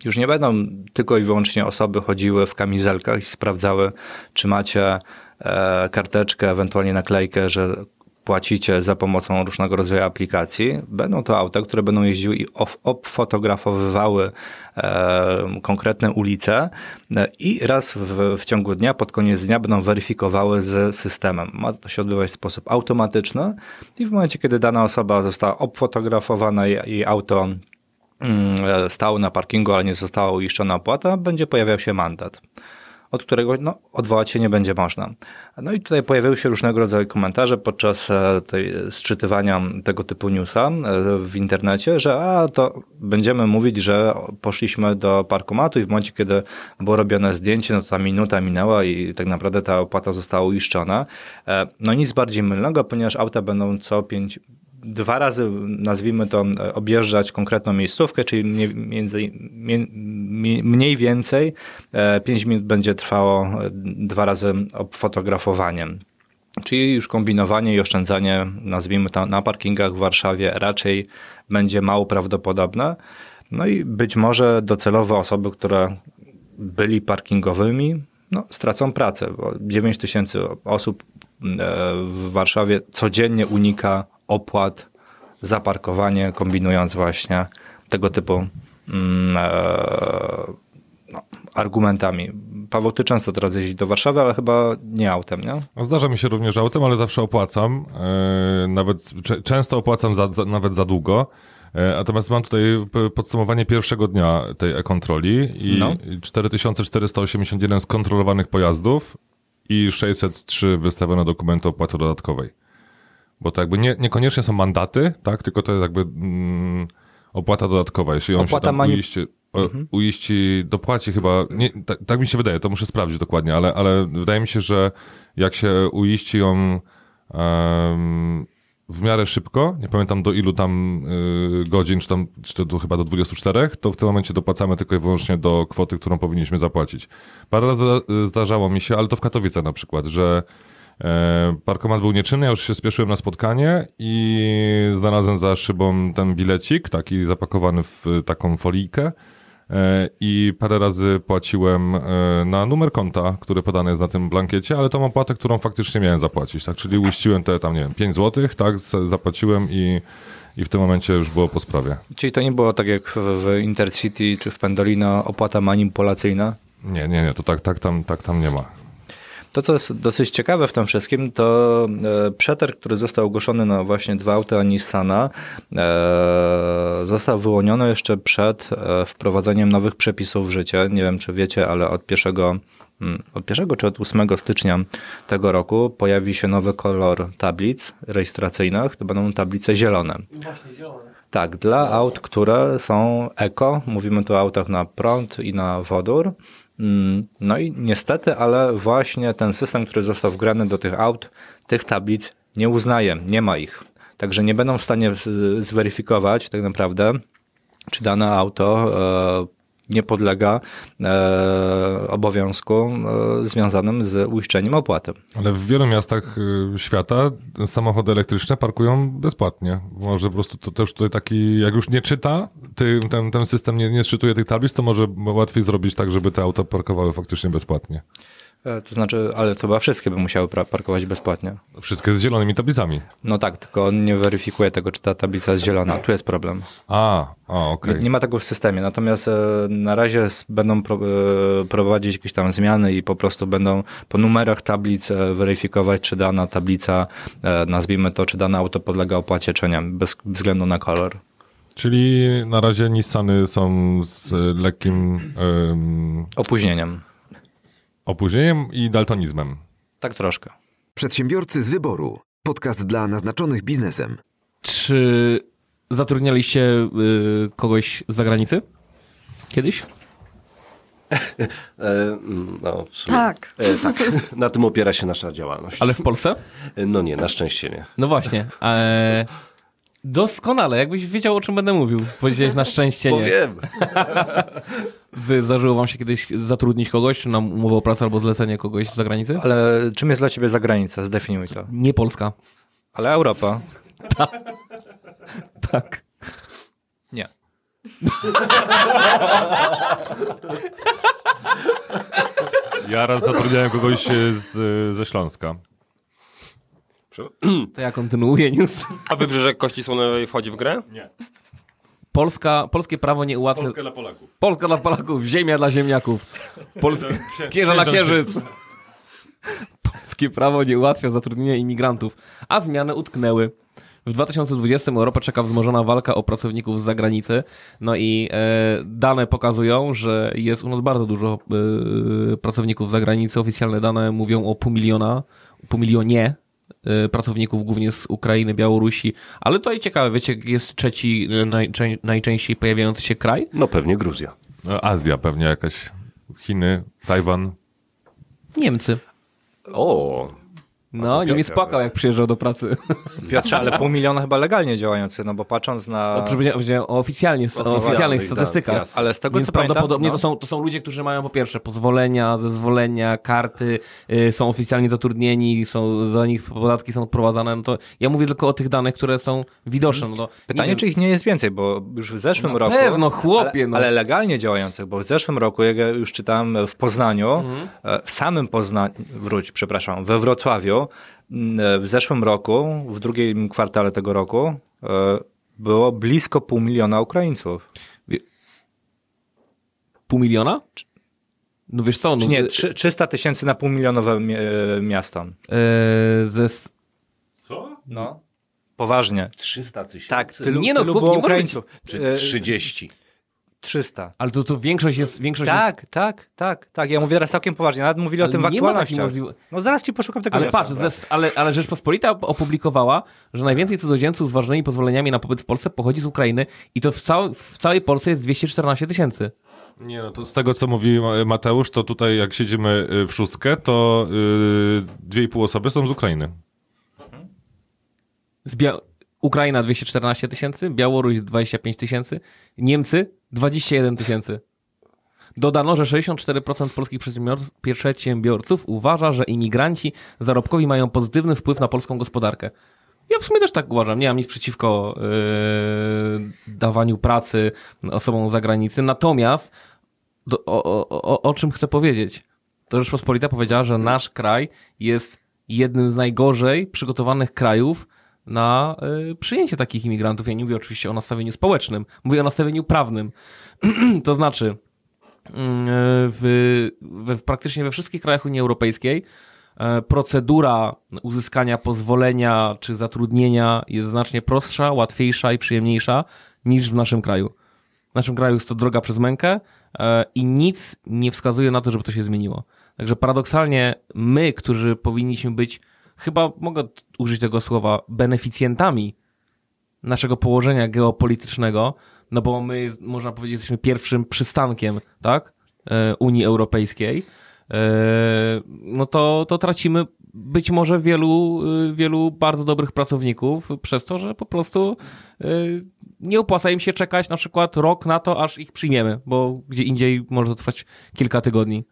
S3: Już nie będą tylko i wyłącznie osoby chodziły w kamizelkach i sprawdzały, czy macie e, karteczkę, ewentualnie naklejkę, że płacicie za pomocą różnego rodzaju aplikacji. Będą to auta, które będą jeździły i obfotografowywały e, konkretne ulice e, i raz w, w ciągu dnia, pod koniec dnia będą weryfikowały z systemem. Ma to się odbywać w sposób automatyczny i w momencie, kiedy dana osoba została obfotografowana i jej auto mm, stało na parkingu, ale nie została uiszczona opłata, będzie pojawiał się mandat, od którego no, odwołać się nie będzie można. No i tutaj pojawiły się różnego rodzaju komentarze podczas e, tej sczytywania tego typu newsa e, w internecie, że a to będziemy mówić, że poszliśmy do parkomatu i w momencie, kiedy było robione zdjęcie, no to ta minuta minęła i tak naprawdę ta opłata została uiszczona. E, No nic bardziej mylnego, ponieważ auta będą co pięć dwa razy, nazwijmy to, e, objeżdżać konkretną miejscówkę, czyli mniej, między, mniej więcej 5 minut będzie trwało e, dwa razy fotografowanie. Czyli już kombinowanie i oszczędzanie, nazwijmy to, na parkingach w Warszawie raczej będzie mało prawdopodobne. No i być może docelowo osoby, które byli parkingowymi, no, stracą pracę, bo 9 tysięcy osób e, w Warszawie codziennie unika opłat za parkowanie, kombinując właśnie tego typu mm, e, no, argumentami. Paweł, ty często teraz jeździsz do Warszawy, ale chyba nie autem, nie?
S1: No, Zdarza mi się również autem, ale zawsze opłacam. E, nawet często opłacam za, za, nawet za długo. E, Natomiast mam tutaj podsumowanie pierwszego dnia tej e-kontroli i
S3: No.
S1: 4481 skontrolowanych pojazdów i 603 wystawione dokumenty opłaty dodatkowej. Bo to jakby nie, niekoniecznie są mandaty, tak? Tylko to jest jakby mm, opłata dodatkowa. Jeśli on
S3: Opłata
S1: się tam
S3: mani-
S1: uiści, o, uiści, dopłaci chyba, nie, tak, tak mi się wydaje, to muszę sprawdzić dokładnie, ale, ale wydaje mi się, że jak się uiści ją em, w miarę szybko, nie pamiętam do ilu tam y, godzin, czy tam, czy to do, chyba do 24, to w tym momencie dopłacamy tylko i wyłącznie do kwoty, którą powinniśmy zapłacić. Parę razy y, zdarzało mi się, ale to w Katowicach na przykład, że E, Parkomat był nieczynny, ja już się spieszyłem na spotkanie i znalazłem za szybą ten bilecik, taki zapakowany w taką folijkę e, i parę razy płaciłem e, na numer konta, który podany jest na tym blankiecie, ale tą opłatę, którą faktycznie miałem zapłacić, tak, czyli uściłem te tam, nie wiem, 5 zł, tak, zapłaciłem i, i w tym momencie już było po sprawie.
S3: Czyli to nie było tak jak w, w Intercity czy w Pendolino opłata manipulacyjna?
S1: Nie, nie, nie, to tak, tak, tam, tak tam nie ma.
S3: To, co jest dosyć ciekawe w tym wszystkim, to e, przetarg, który został ogłoszony na właśnie dwa auta Nissana, e, został wyłoniony jeszcze przed e, wprowadzeniem nowych przepisów w życie. Nie wiem, czy wiecie, ale od 1, mm, od 1 czy od 8 stycznia tego roku pojawi się nowy kolor tablic rejestracyjnych. To będą tablice zielone. Tak, dla aut, które są eko, mówimy tu o autach na prąd i na wodór. Mm, No i niestety, ale właśnie ten system, który został wgrany do tych aut, tych tablic nie uznaje, nie ma ich. Także nie będą w stanie zweryfikować tak naprawdę, czy dane auto e, nie podlega e, obowiązkom e, związanym z uiszczeniem opłaty.
S1: Ale w wielu miastach y, świata samochody elektryczne parkują bezpłatnie. Może po prostu to też tutaj taki, jak już nie czyta, ty, ten, ten system nie, nie czytuje tych tablic, to może łatwiej zrobić tak, żeby te auta parkowały faktycznie bezpłatnie.
S3: E, To znaczy, ale to chyba wszystkie by musiały parkować bezpłatnie.
S1: Wszystkie z zielonymi tablicami.
S3: No tak, tylko on nie weryfikuje tego, czy ta tablica jest zielona. Tu jest problem.
S1: A, a okej.
S3: Nie, nie ma tego w systemie, natomiast e, na razie będą pro, e, prowadzić jakieś tam zmiany i po prostu będą po numerach tablic weryfikować, czy dana tablica, nazwijmy to, czy dane auto podlega opłacie, czy nie, bez względu na kolor.
S1: Czyli na razie Nissany są z lekkim em,
S3: Opóźnieniem.
S1: Opóźnieniem i daltonizmem.
S3: Tak troszkę.
S2: Przedsiębiorcy z wyboru. Podcast dla naznaczonych biznesem.
S5: Czy zatrudnialiście y, kogoś z zagranicy? Kiedyś?
S7: E, no, w sumie.
S6: Tak.
S7: E, tak. Na tym opiera się nasza działalność.
S5: Ale w Polsce?
S7: No nie, na szczęście nie.
S5: No właśnie. E, doskonale, jakbyś wiedział, o czym będę mówił. Powiedziałeś na szczęście nie.
S7: Powiem.
S5: Wy zdarzyło wam się kiedyś zatrudnić kogoś na umowę o pracę albo zlecenie kogoś z zagranicy?
S3: Ale czym jest dla ciebie zagranica? Zdefiniuj to.
S5: Nie Polska.
S3: Ale Europa?
S5: Tak.
S3: Nie.
S1: Ja raz zatrudniałem kogoś e, z, ze Śląska.
S5: To ja kontynuuję news.
S4: A Wybrzeże Kości Słonowej wchodzi w grę?
S5: Polska, polskie prawo nie ułatwia...
S1: dla Polaków.
S5: Polska dla Polaków, ziemia dla ziemniaków. Polska... Księża na księżyc. Polskie prawo nie ułatwia zatrudnienia imigrantów, a zmiany utknęły. W 2020 Europę czeka wzmożona walka o pracowników z zagranicy. No i e, dane pokazują, że jest u nas bardzo dużo e, pracowników z zagranicy. Oficjalne dane mówią o pół miliona, pół milionie pracowników, głównie z Ukrainy, Białorusi. Ale tutaj ciekawe, wiecie, jest trzeci najczę- najczęściej pojawiający się kraj?
S7: No pewnie Gruzja.
S1: No, Azja pewnie jakaś. Chiny, Tajwan.
S5: Niemcy.
S7: O,
S5: No, nie mi spłakał, jak przyjeżdżał do pracy.
S3: Piotrze, ale pół miliona chyba legalnie działający, no bo patrząc na...
S5: O, powiedziałem- powiedziałem o, oficjalnie, o oficjalnych
S7: oficjalnych,
S5: statystykach.
S7: tak.
S3: Ale z tego
S5: Więc
S3: co pamiętam,
S5: prawdopodobnie
S3: no,
S5: to, są, to są ludzie, którzy mają po pierwsze pozwolenia, zezwolenia, karty, y, są oficjalnie zatrudnieni, są, za nich podatki są odprowadzane. No to ja mówię tylko o tych danych, które są widoczne. No to, nie
S3: Pytanie,
S5: wiem,
S3: czy ich nie jest więcej, bo już w zeszłym
S5: Na
S3: roku.
S5: pewno, chłopie,
S3: ale,
S5: no.
S3: ale legalnie działających, bo w zeszłym roku, jak ja już czytałem w Poznaniu,
S5: Mhm.
S3: e, w samym Poznaniu, wróć, przepraszam, we Wrocławiu, m, e, w zeszłym roku, w drugim kwartale tego roku, e, było blisko pół miliona Ukraińców.
S5: pół miliona? No wiesz co, no,
S3: Czy nie,
S5: y,
S3: trzy- 300 tysięcy na półmilionowe mi- e, miasto.
S5: y, ze,
S3: No. Poważnie.
S7: 300 tysięcy.
S3: Tak, tylu,
S5: Nie no,
S3: tylu
S5: chłop,
S3: było Ukraińców.
S7: Czy
S3: E,
S7: 30.
S3: 300.
S5: ale to, to większość jest... Większość jest,
S3: Tak, tak, tak, tak. Ja mówię teraz całkiem poważnie. Nawet mówili o
S5: Ale
S3: tym w aktualnościach.
S5: możliwości.
S3: No zaraz ci poszukam tego
S5: Ale patrz, ze, ale, ale Rzeczpospolita op- opublikowała, że najwięcej cudzoziemców z ważnymi pozwoleniami na pobyt w Polsce pochodzi z Ukrainy i to w, cał, w całej Polsce jest 214 tysięcy.
S1: Nie, no to z tego co mówi Ma- Mateusz, to tutaj jak siedzimy y, w szóstkę, to y, dwie i pół osoby są z Ukrainy.
S5: Z Bia- Ukraina 214 tysięcy, Białoruś 25 tysięcy, Niemcy 21 tysięcy. Dodano, że 64% polskich przedsiębiorców, uważa, że imigranci zarobkowi mają pozytywny wpływ na polską gospodarkę. Ja w sumie też tak uważam. Nie mam nic przeciwko yy, dawaniu pracy osobom z zagranicy. Natomiast do, o, o, o czym chcę powiedzieć? To Rzeczpospolita powiedziała, że nasz kraj jest jednym z najgorzej przygotowanych krajów na y, przyjęcie takich imigrantów. Ja nie mówię oczywiście o nastawieniu społecznym, mówię o nastawieniu prawnym. to znaczy, y, w, we, praktycznie we wszystkich krajach Unii Europejskiej e, procedura uzyskania pozwolenia czy zatrudnienia jest znacznie prostsza, łatwiejsza i przyjemniejsza niż w naszym kraju. W naszym kraju jest to droga przez mękę e, i nic nie wskazuje na to, żeby to się zmieniło. Także paradoksalnie my, którzy powinniśmy być, chyba mogę użyć tego słowa, beneficjentami naszego położenia geopolitycznego, no bo my, można powiedzieć, jesteśmy pierwszym przystankiem, tak, e, Unii Europejskiej, e, no to, to tracimy być może wielu, y, wielu bardzo dobrych pracowników przez to, że po prostu nie opłaca im się czekać na przykład rok na to, aż ich przyjmiemy, bo gdzie indziej może to trwać kilka tygodni.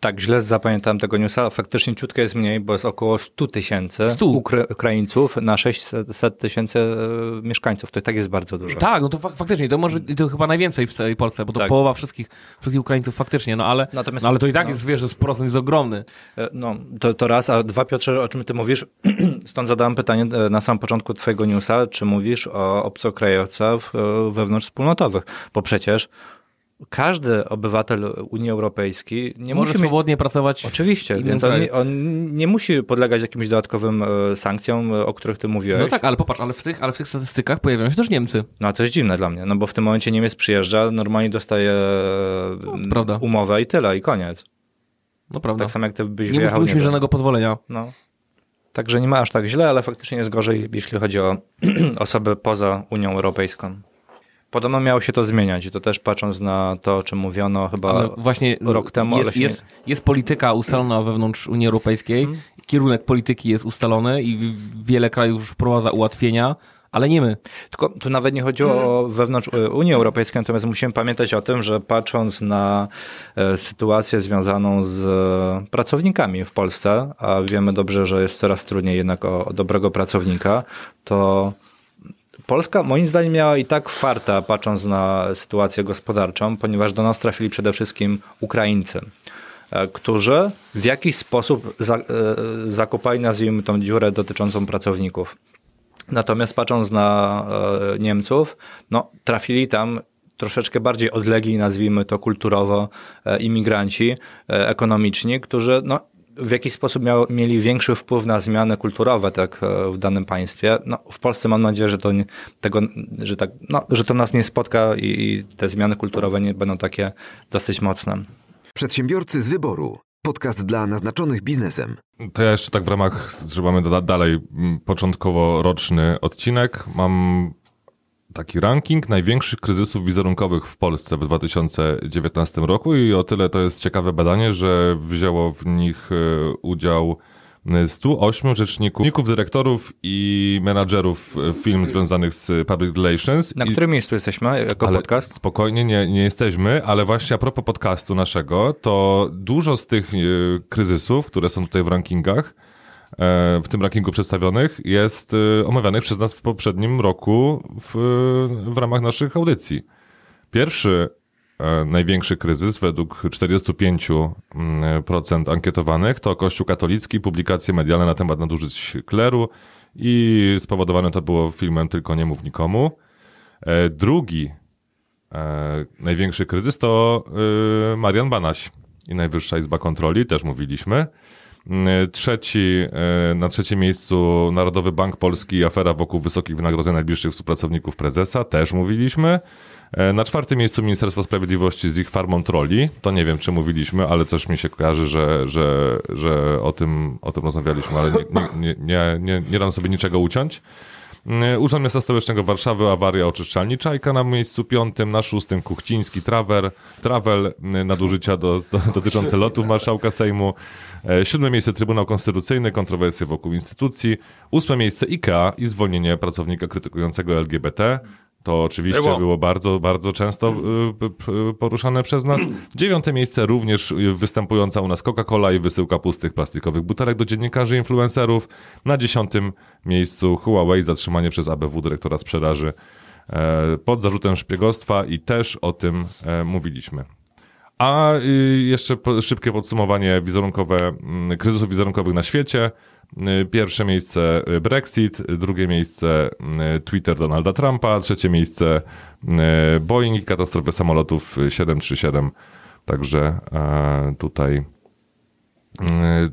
S3: Tak, źle zapamiętałem tego newsa. Faktycznie ciutkę jest mniej, bo jest około 100 tysięcy
S5: 100.
S3: Ukra- Ukraińców na 600 tysięcy e, mieszkańców. To i tak jest bardzo dużo.
S5: Tak, no to fak- faktycznie, to może to chyba najwięcej w całej Polsce, bo to
S3: Tak.
S5: połowa wszystkich, wszystkich Ukraińców faktycznie, no ale,
S3: Natomiast-
S5: no ale to i tak
S3: no.
S5: jest, wiesz, że procent jest ogromny.
S3: E, No, to, to raz, a dwa, Piotrze, o czym ty mówisz? Stąd zadałem pytanie e, na sam początku twojego newsa, czy mówisz o obcokrajowcach wewnątrzwspólnotowych? Bo przecież każdy obywatel Unii Europejskiej nie
S5: Może swobodnie pracować
S3: Oczywiście, więc on, on nie musi podlegać jakimś dodatkowym e, sankcjom, e, o których ty mówiłeś.
S5: No tak, ale popatrz, ale w tych, ale w tych statystykach pojawiają się też Niemcy.
S3: No to jest dziwne dla mnie, no bo w tym momencie Niemiec przyjeżdża, normalnie dostaje e,
S5: prawda.
S3: umowę i tyle, i koniec.
S5: No prawda.
S3: Tak samo jak ty byś
S5: nie
S3: wyjechał.
S5: musimy
S3: nie wiem,
S5: żadnego pozwolenia.
S3: No. Także nie ma aż tak źle, ale faktycznie jest gorzej, jeśli chodzi o osoby poza Unią Europejską. Podobno miało się to zmieniać i to też patrząc na to, o czym mówiono chyba
S5: Ale właśnie
S3: rok temu, ale
S5: jest,
S3: nie-
S5: jest, jest polityka ustalona wewnątrz Unii Europejskiej,
S3: Mhm.
S5: kierunek polityki jest ustalony i wiele krajów już wprowadza ułatwienia, ale nie my.
S3: Tylko tu nawet nie chodziło o wewnątrz e, Unii Europejskiej, natomiast musimy pamiętać o tym, że patrząc na e, sytuację związaną z e, pracownikami w Polsce, a wiemy dobrze, że jest coraz trudniej jednak o dobrego pracownika, to Polska moim zdaniem miała i tak farta, patrząc na sytuację gospodarczą, ponieważ do nas trafili przede wszystkim Ukraińcy, e, którzy w jakiś sposób za, e, zakopali, nazwijmy tą dziurę dotyczącą pracowników. Natomiast patrząc na e, Niemców, no, trafili tam troszeczkę bardziej odlegli, nazwijmy to kulturowo, imigranci ekonomiczni, którzy no, w jakiś sposób miał, mieli większy wpływ na zmiany kulturowe tak, e, w danym państwie. No, w Polsce mam nadzieję, że to, nie, tego, że, tak, no, że to nas nie spotka i, i te zmiany kulturowe nie będą takie dosyć mocne.
S2: Przedsiębiorcy z wyboru. Podcast dla naznaczonych biznesem.
S1: To ja jeszcze tak w ramach, że mamy da- dalej mm, początkowo roczny odcinek, mam taki ranking największych kryzysów wizerunkowych w Polsce w 2019 roku i o tyle to jest ciekawe badanie, że wzięło w nich e, udział e, 108 rzeczników, dyrektorów i menadżerów e, firm związanych z public relations.
S3: Na
S1: I-
S3: którym miejscu jesteśmy jako
S1: ale
S3: podcast?
S1: Spokojnie, nie, nie jesteśmy, ale właśnie a propos podcastu naszego, to dużo z tych e, kryzysów, które są tutaj w rankingach, w tym rankingu przedstawionych, jest e, omawianych przez nas w poprzednim roku w, w ramach naszych audycji. Pierwszy e, największy kryzys według 45% ankietowanych to Kościół katolicki, publikacje medialne na temat nadużyć kleru i spowodowane to było filmem Tylko nie mów nikomu. E, Drugi e, największy kryzys to e, Marian Banaś i Najwyższa Izba Kontroli, też mówiliśmy. Mm, Trzeci, e, na trzecim miejscu Narodowy Bank Polski i afera wokół wysokich wynagrodzeń najbliższych współpracowników prezesa, też mówiliśmy. E, Na czwartym miejscu Ministerstwo Sprawiedliwości z ich farmą troli. To nie wiem, czy mówiliśmy, ale coś mi się kojarzy, że, że, że o, tym, o tym rozmawialiśmy, ale nie, nie, nie, nie, nie, dam sobie niczego uciąć. Urząd Miasta Stołecznego Warszawy, awaria oczyszczalni Czajka na miejscu piątym, na szóstym Kuchciński Travel, mm, nadużycia do, do, dotyczące lotów marszałka Sejmu, siódme miejsce Trybunał Konstytucyjny, kontrowersje wokół instytucji, ósme miejsce IKEA i zwolnienie pracownika krytykującego LGBT. To oczywiście
S4: Było.
S1: było, bardzo, bardzo często p- poruszane przez nas. Dziewiąte miejsce również występująca u nas Coca-Cola i wysyłka pustych plastikowych butelek do dziennikarzy influencerów. Na dziesiątym miejscu Huawei, zatrzymanie przez ABW dyrektora sprzedaży e, pod zarzutem szpiegostwa i też o tym e, mówiliśmy. A y, jeszcze szybkie podsumowanie wizerunkowe, mm, kryzysów wizerunkowych na świecie. Y, Pierwsze miejsce y, Brexit, drugie miejsce Twitter Donalda Trumpa, trzecie miejsce Boeing i katastrofy samolotów y, 737. Także e, tutaj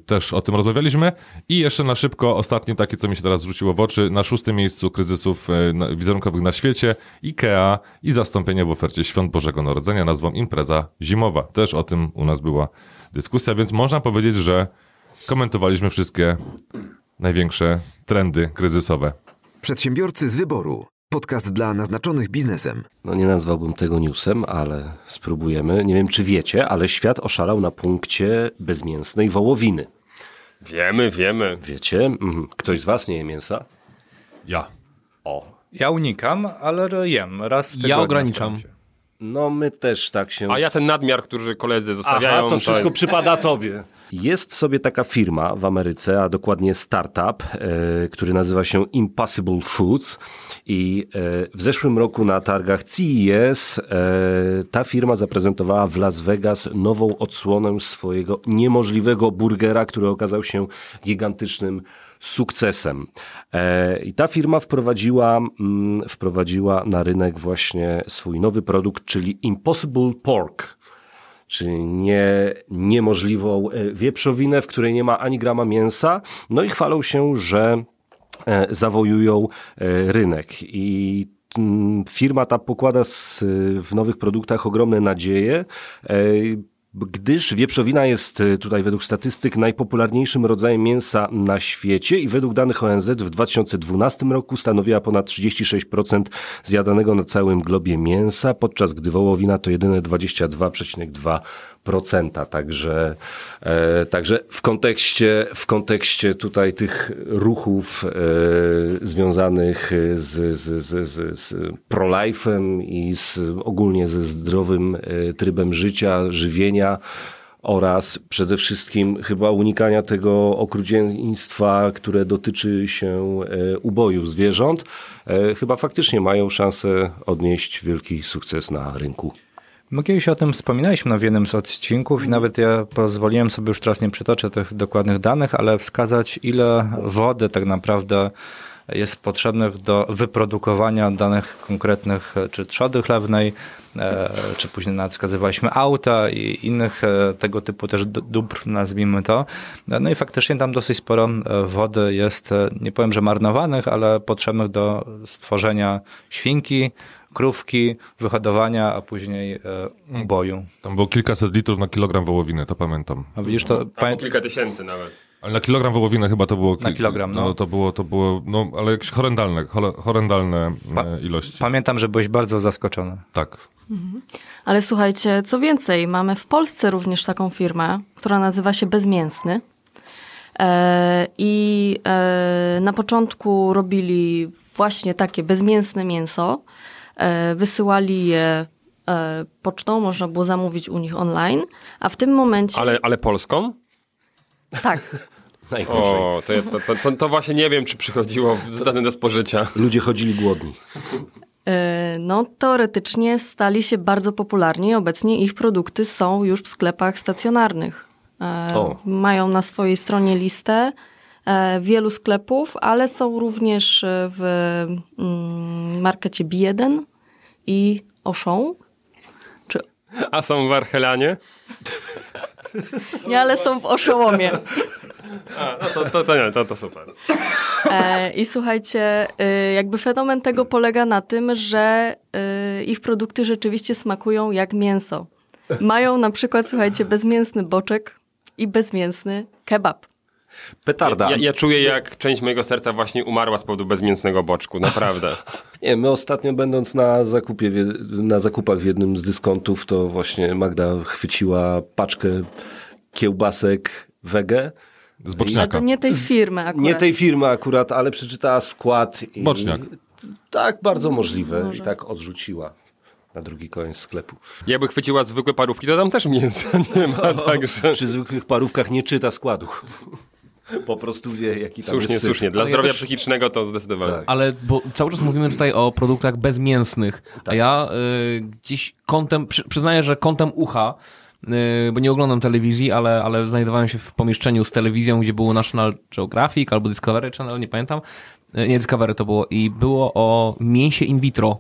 S1: też o tym rozmawialiśmy. I jeszcze na szybko, ostatnie takie, co mi się teraz rzuciło w oczy, na szóstym miejscu kryzysów na- wizerunkowych na świecie IKEA i zastąpienie w ofercie Świąt Bożego Narodzenia nazwą impreza zimowa. Też o tym u nas była dyskusja, więc można powiedzieć, że komentowaliśmy wszystkie największe trendy kryzysowe.
S2: Przedsiębiorcy z wyboru. Podcast dla naznaczonych biznesem.
S7: No nie nazwałbym tego newsem, ale spróbujemy. Nie wiem, czy wiecie, ale świat oszalał na punkcie bezmięsnej wołowiny.
S4: Wiemy, wiemy.
S7: Wiecie? Mhm. Ktoś z was nie je mięsa?
S1: Ja.
S7: O.
S3: Ja unikam, ale jem raz w tygodniu.
S5: Ja ograniczam.
S7: No my też tak się...
S4: A ja ten nadmiar, który koledzy zostawiają...
S7: Aha, to wszystko przypada tobie. Jest sobie taka firma w Ameryce, a dokładnie startup, e, który nazywa się Impossible Foods i e, w zeszłym roku na targach CES e, ta firma zaprezentowała w Las Vegas nową odsłonę swojego niemożliwego burgera, który okazał się gigantycznym sukcesem. E, I ta firma wprowadziła, mm, wprowadziła na rynek właśnie swój nowy produkt, czyli Impossible Pork czyli nie, niemożliwą e, wieprzowinę, w której nie ma ani grama mięsa. No i chwalą się, że e, zawojują rynek. I mm, firma ta pokłada w nowych produktach ogromne nadzieje gdyż wieprzowina jest e, tutaj według statystyk najpopularniejszym rodzajem mięsa na świecie i według danych ONZ w 2012 roku stanowiła ponad 36% zjadanego na całym globie mięsa, podczas gdy wołowina to jedyne 22,2%. Także, e, także w, kontekście, w kontekście tutaj tych ruchów e, związanych z, z, z, z, z pro-life'em i z, ogólnie ze zdrowym e, trybem życia, żywienia, oraz przede wszystkim chyba unikania tego okrucieństwa, które dotyczy się e, uboju zwierząt, e, chyba faktycznie mają szansę odnieść wielki sukces na rynku.
S3: My kiedyś o tym wspominaliśmy na jednym z odcinków i nawet ja pozwoliłem sobie, już teraz nie przytoczę tych dokładnych danych, ale wskazać ile wody tak naprawdę jest potrzebnych do wyprodukowania danych konkretnych, czy trzody chlewnej, e, czy później nawet wskazywaliśmy auta i innych e, tego typu też dóbr, nazwijmy to. No i faktycznie tam dosyć sporo e, wody jest, nie powiem, że marnowanych, ale potrzebnych do stworzenia świnki, krówki, wyhodowania, a później uboju.
S1: Tam było kilkaset litrów na kilogram wołowiny, to pamiętam.
S3: A widzisz, to...
S4: Tam kilka tysięcy nawet.
S1: Ale na kilogram wołowiny chyba to było...
S3: Na kilogram, no.
S1: no. to było, to było, no, ale jakieś horrendalne, horrendalne pa e, ilości.
S3: Pamiętam, że byłeś bardzo zaskoczony.
S1: Tak.
S6: Mhm. Ale słuchajcie, co więcej, mamy w Polsce również taką firmę, która nazywa się Bezmięsny. E, I e, na początku robili właśnie takie bezmięsne mięso. Wysyłali je pocztą, można było zamówić u nich online, a w tym momencie...
S4: Ale, ale polską?
S6: Tak.
S7: Najgorzej.
S4: O, to, to, to, to, właśnie nie wiem, czy przychodziło zdane do spożycia.
S7: Ludzie chodzili głodni.
S6: E, no, teoretycznie stali się bardzo popularni. Obecnie ich produkty są już w sklepach stacjonarnych. E, o. Mają na swojej stronie listę e, wielu sklepów, ale są również w mm, markecie B1 i Auchan.
S4: Czy... A są w Archelanie?
S6: Nie, ale są w oszołomie.
S4: A, no to, to, to, nie, to, to super.
S6: E, I słuchajcie, y, jakby fenomen tego polega na tym, że y, ich produkty rzeczywiście smakują jak mięso. Mają na przykład, słuchajcie, bezmięsny boczek i bezmięsny kebab.
S7: Petarda.
S4: Ja, ja, czuję, jak część mojego serca właśnie umarła z powodu bezmięsnego boczku, naprawdę.
S7: Nie, my ostatnio będąc na, zakupie, na zakupach w jednym z dyskontów, to właśnie Magda chwyciła paczkę kiełbasek wege.
S1: Z boczniaka.
S6: Ale to nie tej firmy akurat.
S7: Nie tej firmy akurat, ale przeczytała skład.
S1: I, Boczniak.
S7: Tak, bardzo możliwe. Może. I tak odrzuciła na drugi koniec sklepu.
S4: Jakby chwyciła zwykłe parówki, to tam też mięsa nie ma, no, także...
S7: Przy zwykłych parówkach nie czyta składu. Po prostu wie, jaki tam
S4: Słusznie,
S7: jest
S4: słusznie. Dla zdrowia też... psychicznego to zdecydowanie. Tak.
S5: Ale bo cały czas mówimy tutaj o produktach bezmięsnych, tak. a ja y, gdzieś kątem, przy, przyznaję, że kątem ucha y, bo nie oglądam telewizji, ale, ale znajdowałem się w pomieszczeniu z telewizją, gdzie było National Geographic albo Discovery Channel, nie pamiętam. Y, nie, Discovery to było. I było o mięsie in vitro.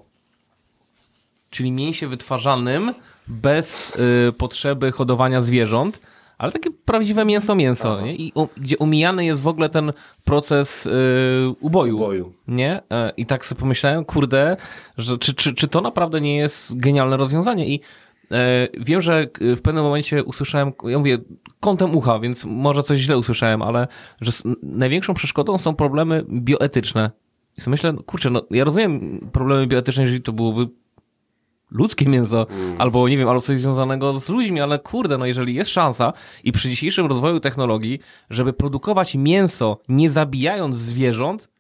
S5: Czyli mięsie wytwarzanym bez y, potrzeby hodowania zwierząt ale takie prawdziwe mięso, mięso, nie? I, u, gdzie umijany jest w ogóle ten proces y, uboju, uboju. Nie? E, I tak sobie pomyślałem, kurde, że czy, czy, czy to naprawdę nie jest genialne rozwiązanie? I e, wiem, że w pewnym momencie usłyszałem, ja mówię, kątem ucha, więc może coś źle usłyszałem, ale że największą przeszkodą są problemy bioetyczne. I myślę, kurczę, no ja rozumiem problemy bioetyczne, jeżeli to byłoby ludzkie mięso, mm. albo nie wiem, albo coś związanego z ludźmi, ale kurde, no jeżeli jest szansa i przy dzisiejszym rozwoju technologii, żeby produkować mięso nie zabijając zwierząt,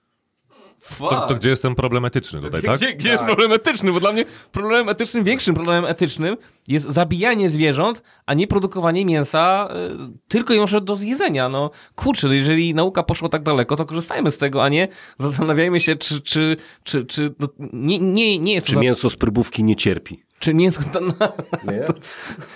S1: To, to gdzie jest ten problem etyczny tutaj, tak?
S5: Gdzie, gdzie jest problem etyczny? Bo dla mnie problemem etycznym, większym problemem etycznym jest zabijanie zwierząt, a nie produkowanie mięsa y, tylko i wyłącznie do zjedzenia. No kurczę, no jeżeli nauka poszła tak daleko, to korzystajmy z tego, a nie zastanawiajmy się, czy, czy, czy, czy no, nie, nie, nie jest to
S7: Czy
S5: za-
S7: mięso z próbówki nie cierpi?
S5: Czy. To, no,
S7: Nie?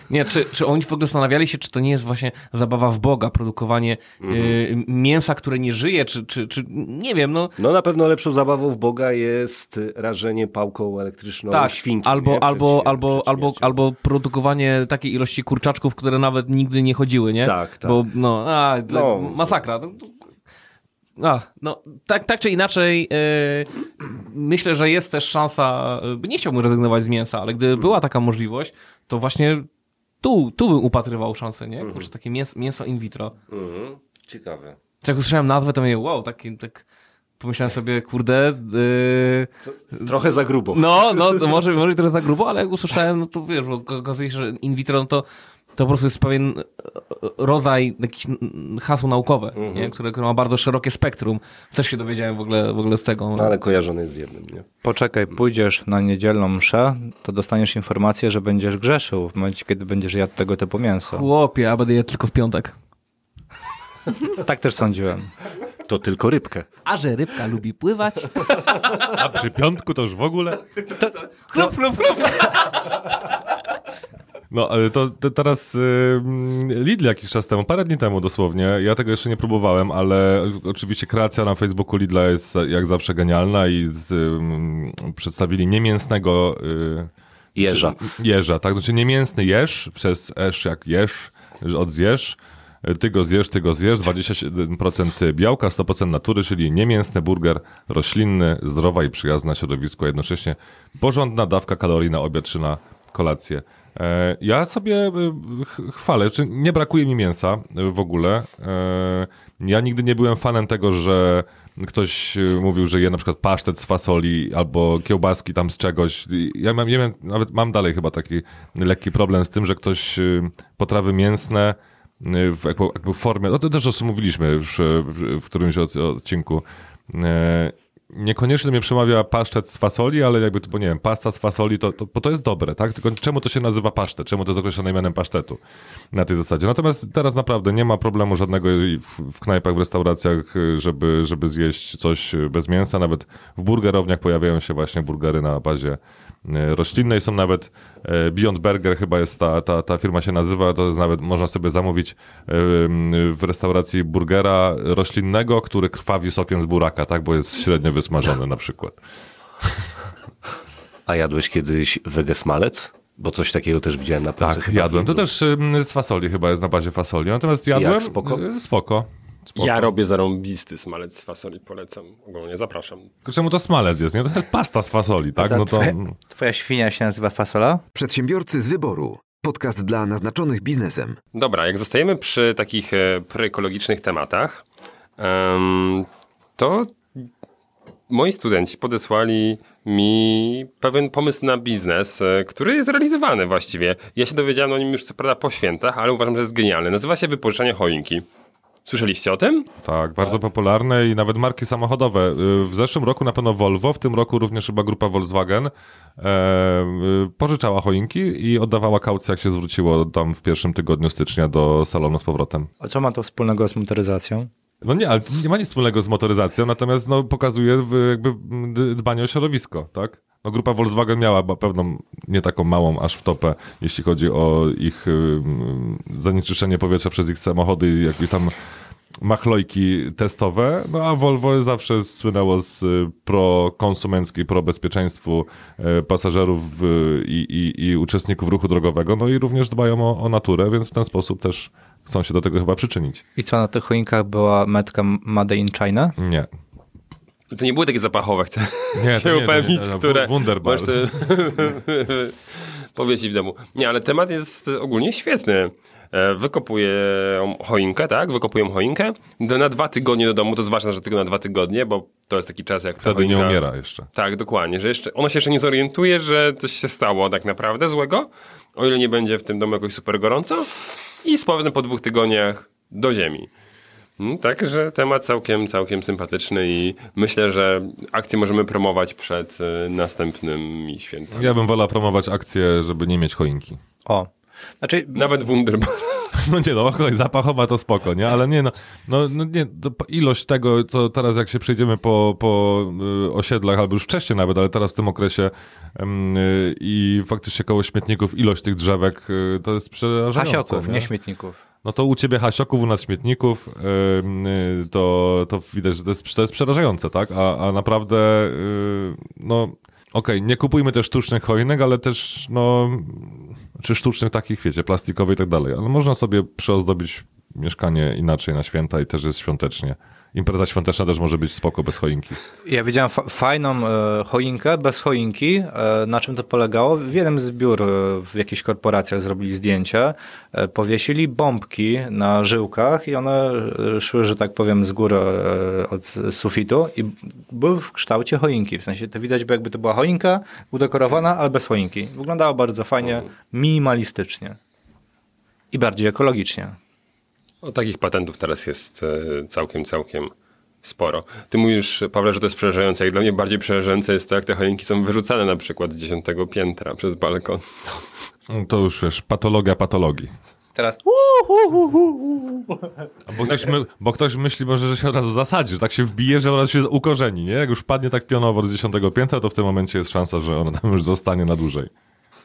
S5: nie, czy, czy oni w ogóle zastanawiali się, czy to nie jest właśnie zabawa w Boga, produkowanie y, mięsa, które nie żyje, czy, czy, czy nie wiem, no
S7: No na pewno lepszą zabawą w Boga jest rażenie pałką elektryczną
S5: tak,
S7: świnki.
S5: albo,
S7: nie? Przed
S5: albo,
S7: śmie-
S5: albo,
S7: przed
S5: albo, albo produkowanie takiej ilości kurczaczków, które nawet nigdy nie chodziły, nie?
S7: Tak, tak.
S5: Bo no, a,
S7: No,
S5: masakra. A, no, tak, tak czy inaczej, e, myślę, że jest też szansa, e, nie chciałbym rezygnować z mięsa, ale gdyby była taka możliwość, to właśnie tu, tu bym upatrywał szansę, nie? Kurczę, takie mięso, mięso in vitro.
S7: Mhm. Ciekawe.
S5: Czy jak usłyszałem nazwę, to mnie, wow, taki, tak pomyślałem sobie, kurde, e,
S7: Trochę za grubo.
S5: no, no, może, może trochę za grubo, ale jak usłyszałem, no to wiesz, bo okazuje się, że in vitro no to, to po prostu jest pewien e, rodzaj jakiś mm, hasło naukowe, nie? Które, które ma bardzo szerokie spektrum. Też się dowiedziałem w ogóle, w ogóle z tego.
S7: No, ale kojarzony jest z jednym, nie?
S3: Poczekaj, pójdziesz na niedzielną mszę, to dostaniesz informację, że będziesz grzeszył w momencie, kiedy będziesz jadł tego typu mięso.
S5: Chłopie, a będę je tylko w piątek.
S3: Tak też sądziłem.
S7: To tylko rybkę.
S5: A że rybka lubi pływać.
S1: A przy piątku to już w ogóle?
S5: Chlup, chlup, chlup.
S1: No, ale to, to teraz y, Lidl jakiś czas temu, parę dni temu dosłownie, ja tego jeszcze nie próbowałem, ale oczywiście kreacja na Facebooku Lidla jest jak zawsze genialna i z, y, przedstawili niemięsnego y,
S7: Jeża.
S1: jeża, tak? Znaczy niemięsny jeż, przez esz jak jesz, że od zjesz, ty go zjesz, ty go zjesz, 27% białka, 100% natury, czyli niemięsny burger roślinny, zdrowa i przyjazna środowisku, a jednocześnie porządna dawka kalorii na obiad czy na kolację. E, Ja sobie e, ch- chwalę, czy nie brakuje mi mięsa e, w ogóle. Ja nigdy nie byłem fanem tego, że ktoś mówił, że je na przykład pasztet z fasoli albo kiełbaski tam z czegoś. Ja mam, ja nawet mam dalej chyba taki lekki problem z tym, że ktoś potrawy mięsne w jakby, jakby formie, no to też o tym mówiliśmy już w którymś od- odcinku. Niekoniecznie mnie przemawia pasztet z fasoli, ale jakby bo nie wiem, pasta z fasoli, to, to, bo to jest dobre, tak? Tylko czemu to się nazywa pasztet? Czemu to jest określone mianem pasztetu na tej zasadzie? Natomiast teraz naprawdę nie ma problemu żadnego w, w knajpach, w restauracjach, żeby, żeby zjeść coś bez mięsa. Nawet w burgerowniach pojawiają się właśnie burgery na bazie roślinnej. Są nawet e, Beyond Burger chyba jest ta, ta, ta firma się nazywa, to jest nawet można sobie zamówić e, w restauracji burgera roślinnego, który krwawi sokiem z buraka, tak, bo jest średnio wysmażony na przykład.
S7: A jadłeś kiedyś wegesmalec? Bo coś takiego też widziałem na pewno.
S1: Tak, jadłem. To też z fasoli chyba jest na bazie fasoli. Natomiast jadłem.
S7: Jak, spoko?
S1: y, Spoko. Spoko.
S4: Ja robię zarąbisty smalec z fasoli, polecam. Ogólnie zapraszam.
S1: Tylko Czemu to smalec jest, nie? To jest pasta z fasoli, tak? No to...
S3: Twoja, świnia się nazywa fasola?
S2: Przedsiębiorcy z wyboru. Podcast dla naznaczonych biznesem.
S4: Dobra, jak zostajemy przy takich e, proekologicznych tematach, em, to moi studenci podesłali mi pewien pomysł na biznes, e, który jest realizowany właściwie. Ja się dowiedziałem o nim już co prawda po świętach, ale uważam, że jest genialny. Nazywa się wypożyczanie choinki. Słyszeliście o tym?
S1: Tak, bardzo popularne i nawet marki samochodowe. Y, W zeszłym roku na pewno Volvo, w tym roku również chyba grupa Volkswagen e, y, pożyczała choinki i oddawała kaucję, jak się zwróciło tam w pierwszym tygodniu stycznia do salonu z powrotem.
S3: A co ma to wspólnego z motoryzacją?
S1: No nie, ale to nie ma nic wspólnego z motoryzacją, natomiast no, pokazuje jakby dbanie o środowisko, tak? No, grupa Volkswagen miała pewną, nie taką małą aż w topę, jeśli chodzi o ich zanieczyszczenie powietrza przez ich samochody jakby tam machlojki testowe, no a Volvo zawsze słynęło z y, pro-konsumenckiej, pro-bezpieczeństwu e, pasażerów i, i, i uczestników ruchu drogowego, no i również dbają o, o naturę, więc w ten sposób też chcą się do tego chyba przyczynić.
S3: I co, na tych choinkach była metka Made in China?
S1: Nie.
S4: To nie były takie zapachowe, chcę
S1: Nie, to
S4: się
S1: nie,
S4: upewnić,
S1: nie, to
S4: które
S1: Wunderbar.
S4: możesz sobie powiesić w domu. Nie, ale temat jest ogólnie świetny. E, Wykopuję choinkę, tak? Wykopuję choinkę. Na dwa tygodnie do domu, to jest ważne, że tylko na dwa tygodnie, bo to jest taki czas, jak
S1: Wtedy nie
S4: choinka...
S1: umiera jeszcze.
S4: Tak, dokładnie, że jeszcze, ona się jeszcze nie zorientuje, że coś się stało tak naprawdę złego, o ile nie będzie w tym domu jakoś super gorąco i z powrotem po dwóch tygodniach do ziemi. Mm, Także temat całkiem, całkiem sympatyczny i myślę, że akcję możemy promować przed y, następnymi świętami.
S1: Ja bym wolał promować akcję, żeby nie mieć choinki.
S3: O. Znaczy,
S4: Nawet Wunderbar.
S1: No nie no, okej, zapachowa to spoko, nie? Ale nie no, no, no nie, ilość tego, co teraz jak się przejdziemy po, po y, osiedlach, albo już wcześniej nawet, ale teraz w tym okresie ym, y, i faktycznie koło śmietników ilość tych drzewek y, to jest przerażające.
S3: hasioków, nie śmietników.
S1: No to u ciebie hasioków, u nas śmietników, ym, y, to, to widać, że to jest, to jest przerażające, tak? A, a naprawdę, y, no okej, nie kupujmy też sztucznych choinek, ale też, no, czy sztucznych takich, wiecie, plastikowych i tak dalej, ale można sobie przyozdobić mieszkanie inaczej na święta i też jest świątecznie. Impreza świąteczna też może być spoko bez choinki.
S3: Ja widziałem fa- fajną e, choinkę bez choinki. E, na czym to polegało? W jednym z biur e, w jakichś korporacjach zrobili zdjęcie, powiesili bombki na żyłkach i one e, szły, że tak powiem, z góry e, od sufitu i były w kształcie choinki. W sensie to widać, by jakby to była choinka udekorowana, ale bez choinki. Wyglądało bardzo fajnie, minimalistycznie i bardziej ekologicznie.
S4: O, takich patentów teraz jest e, całkiem, całkiem sporo. Ty mówisz, Pawle, że to jest przerażające. Jak dla mnie bardziej przerażające jest to, jak te choinki są wyrzucane na przykład z dziesiątego piętra przez balkon.
S1: No To już wiesz, patologia patologii.
S3: Teraz
S1: Bo ktoś, my, bo ktoś myśli może, że się od razu zasadzi, że tak się wbije, że od razu się ukorzeni, nie? Jak już wpadnie tak pionowo z dziesiątego piętra, to w tym momencie jest szansa, że ona tam już zostanie na dłużej.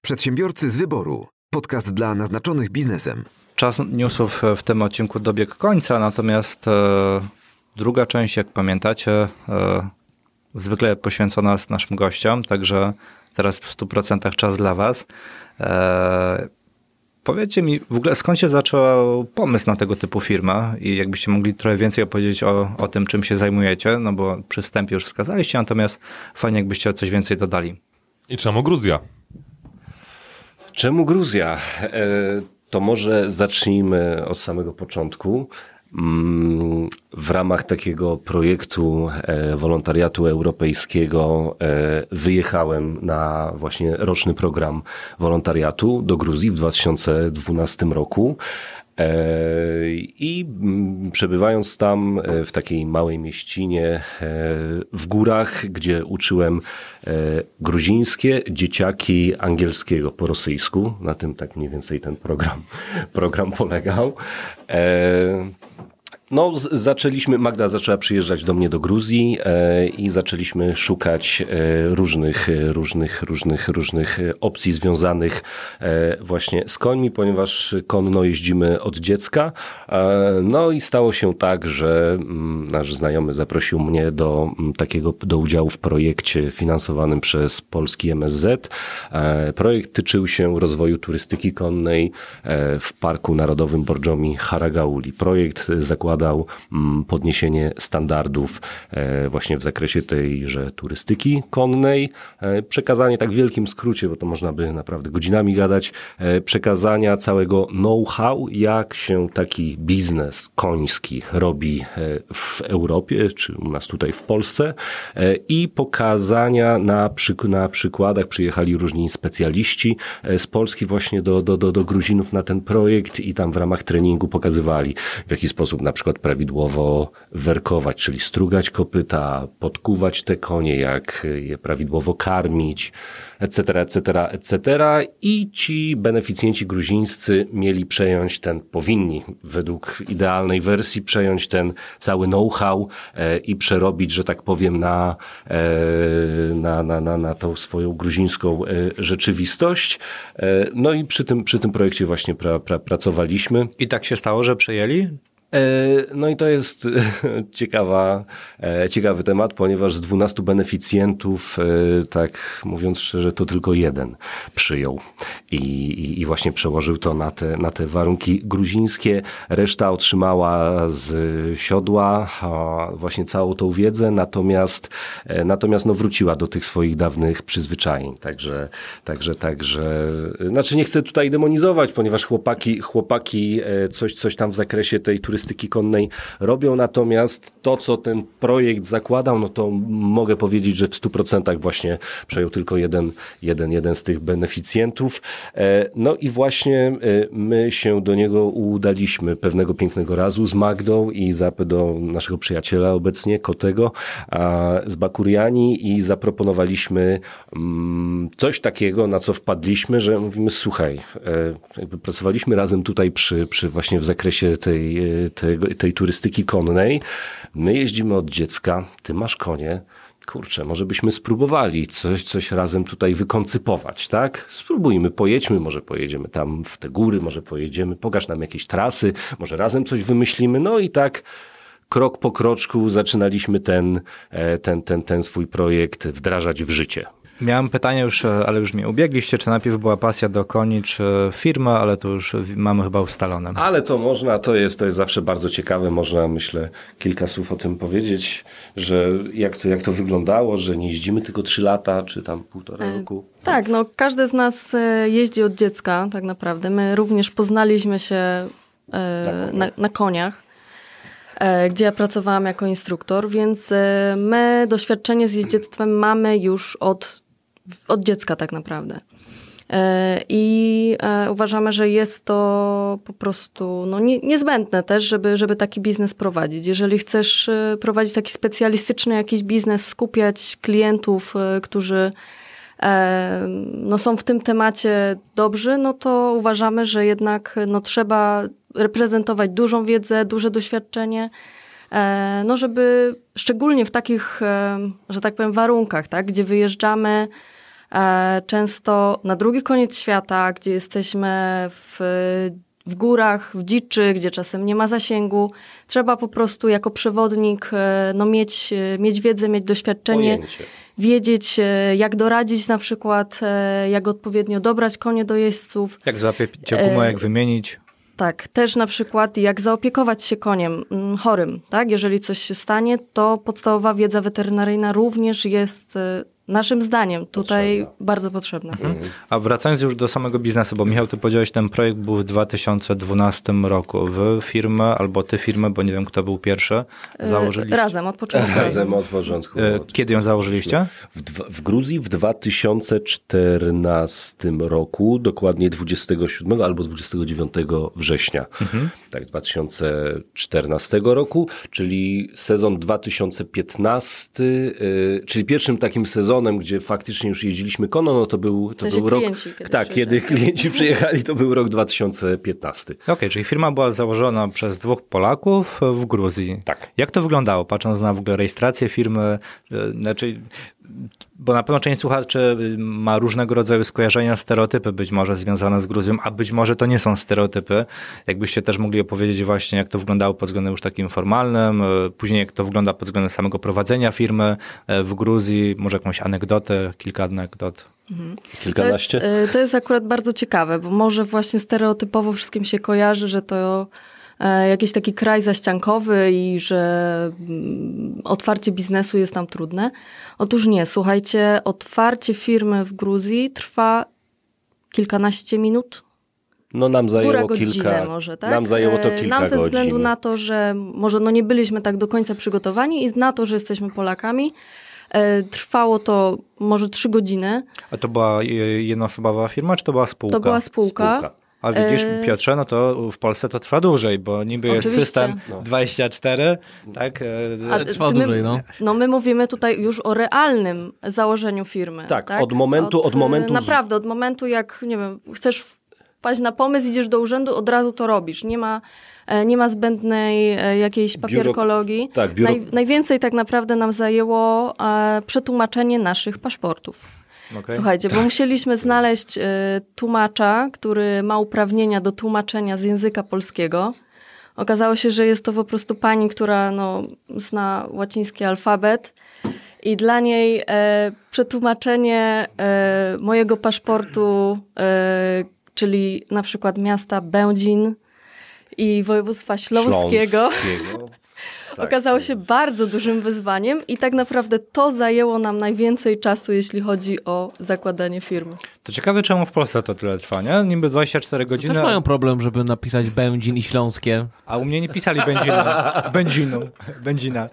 S2: Przedsiębiorcy z wyboru. Podcast dla naznaczonych biznesem.
S3: Czas newsów w tym odcinku dobiegł końca, natomiast e, druga część, jak pamiętacie, e, zwykle poświęcona jest naszym gościom, także teraz w 100% czas dla Was. E, powiedzcie mi w ogóle, skąd się zaczął pomysł na tego typu firmę i jakbyście mogli trochę więcej opowiedzieć o, o tym, czym się zajmujecie, no bo przy wstępie już wskazaliście, natomiast fajnie jakbyście coś więcej dodali.
S1: I czemu Gruzja?
S7: Czemu Gruzja? E, To może zacznijmy od samego początku. Mm, W ramach takiego projektu e, wolontariatu europejskiego e, wyjechałem na właśnie roczny program wolontariatu do Gruzji w 2012 roku. E, I mm, przebywając tam e, w takiej małej mieścinie e, w górach, gdzie uczyłem gruzińskie dzieciaki angielskiego po rosyjsku, na tym tak mniej więcej ten program, program polegał. No, zaczęliśmy, Magda zaczęła przyjeżdżać do mnie do Gruzji e, i zaczęliśmy szukać e, różnych, e, różnych, różnych, różnych e, opcji związanych e, właśnie z końmi, ponieważ konno jeździmy od dziecka. E, no i stało się tak, że mm, nasz znajomy zaprosił mnie do mm, takiego, do udziału w projekcie finansowanym przez polski MSZ. Projekt tyczył się rozwoju turystyki konnej w Parku Narodowym Borjomi Haragauli. Projekt e, zakładał mm, podniesienie standardów e, właśnie w zakresie tejże turystyki konnej, e, przekazanie tak w wielkim skrócie, bo to można by naprawdę godzinami gadać, e, przekazania całego know-how, jak się taki biznes koński robi w Europie, czy u nas tutaj w Polsce. I pokazania na, przyk- na przykładach, przyjechali różni specjaliści z Polski właśnie do, do, do, do Gruzinów na ten projekt i tam w ramach treningu pokazywali, w jaki sposób na przykład prawidłowo werkować, czyli strugać kopyta, podkuwać te konie, jak je prawidłowo karmić, etc., etc., etc. I ci beneficjenci gruzińscy mieli przejąć ten, powinni według idealnej wersji przejąć ten cały know-how e, i przerobić, że tak powiem, na, e, na, na, na, na tą swoją gruzińską e, rzeczywistość. No i przy tym, przy tym projekcie właśnie pra, pra, pracowaliśmy.
S3: I tak się stało, że przejęli?
S7: E, No i to jest ciekawa, e, ciekawy temat, ponieważ z 12 beneficjentów, e, tak mówiąc szczerze, to tylko jeden przyjął i, i, i właśnie przełożył to na te, na te warunki gruzińskie. Reszta otrzymała z siodła właśnie całą tą wiedzę, natomiast, natomiast no wróciła do tych swoich dawnych przyzwyczajeń. Także, także, także, znaczy nie chcę tutaj demonizować, ponieważ chłopaki, chłopaki coś, coś tam w zakresie tej turystyki turystyki konnej robią. Natomiast to, co ten projekt zakładał, no to mogę powiedzieć, że w 100% właśnie przejął tylko jeden, jeden, jeden z tych beneficjentów. E, no i właśnie e, my się do niego udaliśmy pewnego pięknego razu z Magdą i do naszego przyjaciela obecnie, Kotego, z Bakuriani i zaproponowaliśmy mm, coś takiego, na co wpadliśmy, że mówimy, słuchaj, jakby pracowaliśmy razem tutaj przy, przy właśnie w zakresie tej, tej, tej turystyki konnej. My jeździmy od dziecka, ty masz konie, kurczę, może byśmy spróbowali coś, coś razem tutaj wykoncypować, tak? Spróbujmy, pojedźmy, może pojedziemy tam w te góry, może pojedziemy, pokaż nam jakieś trasy, może razem coś wymyślimy, no i tak krok po kroczku zaczynaliśmy ten, e, ten, ten, ten swój projekt wdrażać w życie.
S3: Miałem pytanie już, e, ale już mnie ubiegliście, czy najpierw była pasja do koni, czy firma, ale to już mamy chyba ustalone.
S7: Ale to można, to jest, to jest zawsze bardzo ciekawe, można myślę kilka słów o tym powiedzieć, że jak to, jak to wyglądało, że nie jeździmy tylko trzy lata, czy tam półtora e, roku.
S6: Tak, no każdy z nas e, jeździ od dziecka tak naprawdę. My również poznaliśmy się na, na, na koniach gdzie ja pracowałam jako instruktor, więc my doświadczenie z jeździectwem mamy już od od dziecka tak naprawdę. E, I e, uważamy, że jest to po prostu no, nie, niezbędne też, żeby, żeby taki biznes prowadzić. Jeżeli chcesz e, prowadzić taki specjalistyczny jakiś biznes, skupiać klientów, którzy no, są w tym temacie dobrzy, no to uważamy, że jednak no, trzeba reprezentować dużą wiedzę, duże doświadczenie, no żeby szczególnie w takich, że tak powiem, warunkach, tak, gdzie wyjeżdżamy często na drugi koniec świata, gdzie jesteśmy w, w górach, w dziczy, gdzie czasem nie ma zasięgu. Trzeba po prostu jako przewodnik e, no, mieć, e, mieć wiedzę, mieć doświadczenie. Pojęcie wiedzieć, jak doradzić na przykład, jak odpowiednio dobrać konie do jeźdźców.
S3: Jak złapać gumo, jak wymienić.
S6: Tak, też na przykład jak zaopiekować się koniem mm, chorym, tak? Jeżeli coś się stanie, to podstawowa wiedza weterynaryjna również jest naszym zdaniem tutaj potrzebna. bardzo potrzebna. Mhm.
S3: A wracając już do samego biznesu, bo Michał, ty powiedziałeś, ten projekt był w 2012 roku. Wy firmę, albo ty firmę, bo nie wiem, kto był pierwszy, e, założyliście?
S6: Razem, od początku.
S7: Razem od początku.
S3: E, kiedy ją założyliście?
S7: W, w Gruzji w 2014 roku, dokładnie 27 albo 29 września. Mhm. Tak, 2014 roku, czyli sezon 2015, yy, czyli pierwszym takim sezonem sezonem, gdzie faktycznie już jeździliśmy kono, no to był, to był rok.
S6: Kiedy
S7: tak, kiedy klienci przyjechali, to był rok 2015.
S3: Okej, okay, czyli firma była założona przez dwóch Polaków w Gruzji.
S7: Tak.
S3: Jak to wyglądało, patrząc na w ogóle rejestrację firmy? Znaczy, bo na pewno część słuchaczy ma różnego rodzaju skojarzenia, stereotypy być może związane z Gruzją, a być może to nie są stereotypy. Jakbyście też mogli opowiedzieć właśnie, jak to wyglądało pod względem już takim formalnym, e, później jak to wygląda pod względem samego prowadzenia firmy e, w Gruzji, może jakąś anegdotę, kilka anegdot.
S7: Mhm. Kilkanaście?
S6: To jest, to jest akurat bardzo ciekawe, bo może właśnie stereotypowo wszystkim się kojarzy, że to jakiś taki kraj zaściankowy i że mm, otwarcie biznesu jest tam trudne. Otóż nie, słuchajcie, otwarcie firmy w Gruzji trwa kilkanaście minut.
S7: No nam zajęło kilka.
S6: może, tak?
S7: Nam zajęło to kilka
S6: Nam ze
S7: godzin.
S6: względu na to, że może no nie byliśmy tak do końca przygotowani i na to, że jesteśmy Polakami, e, trwało to może trzy godziny.
S3: A to była jednoosobowa firma, czy to była spółka?
S6: To była spółka. spółka.
S3: A widzisz, e, Piotrze, no to w Polsce to trwa dłużej, bo niby Oczywiście. jest system no. 24, tak?
S5: Ale trwa my, dłużej, no.
S6: No my mówimy tutaj już o realnym założeniu firmy.
S7: Tak, tak? od momentu, od, od momentu...
S6: Naprawdę, od momentu jak, nie wiem, chcesz wpaść na pomysł, idziesz do urzędu, od razu to robisz. Nie ma, e, nie ma zbędnej e, jakiejś papierkologii.
S7: Biuro... Tak, biuro...
S6: Naj, najwięcej tak naprawdę nam zajęło przetłumaczenie naszych paszportów. Okay. Słuchajcie, bo musieliśmy znaleźć y, tłumacza, który ma uprawnienia do tłumaczenia z języka polskiego. Okazało się, że jest to po prostu pani, która no, zna łaciński alfabet. I dla niej e, przetłumaczenie e, mojego paszportu, e, czyli na przykład miasta Będzin i województwa śląskiego,
S7: śląskiego
S6: okazało się bardzo dużym wyzwaniem i tak naprawdę to zajęło nam najwięcej czasu, jeśli chodzi o zakładanie firmy.
S3: To ciekawe, czemu w Polsce to tyle trwa, nie? Niby 24
S5: To
S3: godziny,
S5: też mają problem, żeby napisać Będzin i Śląskie.
S3: a u mnie nie pisali benzinu. Benzinu. Benzina.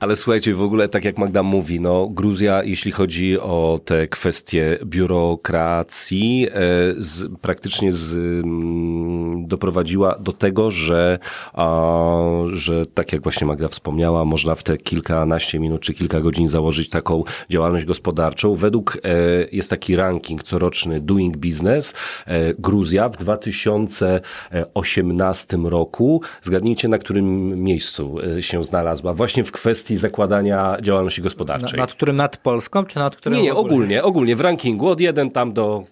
S7: Ale słuchajcie, w ogóle tak jak Magda mówi, no Gruzja, jeśli chodzi o te kwestie biurokracji, e, z, praktycznie z, mm, doprowadziła do tego, że, a, że tak jak właśnie Magda wspomniała, można w te kilkanaście minut czy kilka godzin założyć taką działalność gospodarczą. Według e, jest taki ranking coroczny Doing Business. E, Gruzja w 2018 roku, zgadnijcie na którym miejscu e, się znalazła, właśnie w kwestii zakładania działalności
S3: Na,
S7: gospodarczej.
S3: nad którym nad Polską, czy nad którym
S7: Nie, nie,
S3: w ogóle?
S7: ogólnie, ogólnie w rankingu od jeden tam do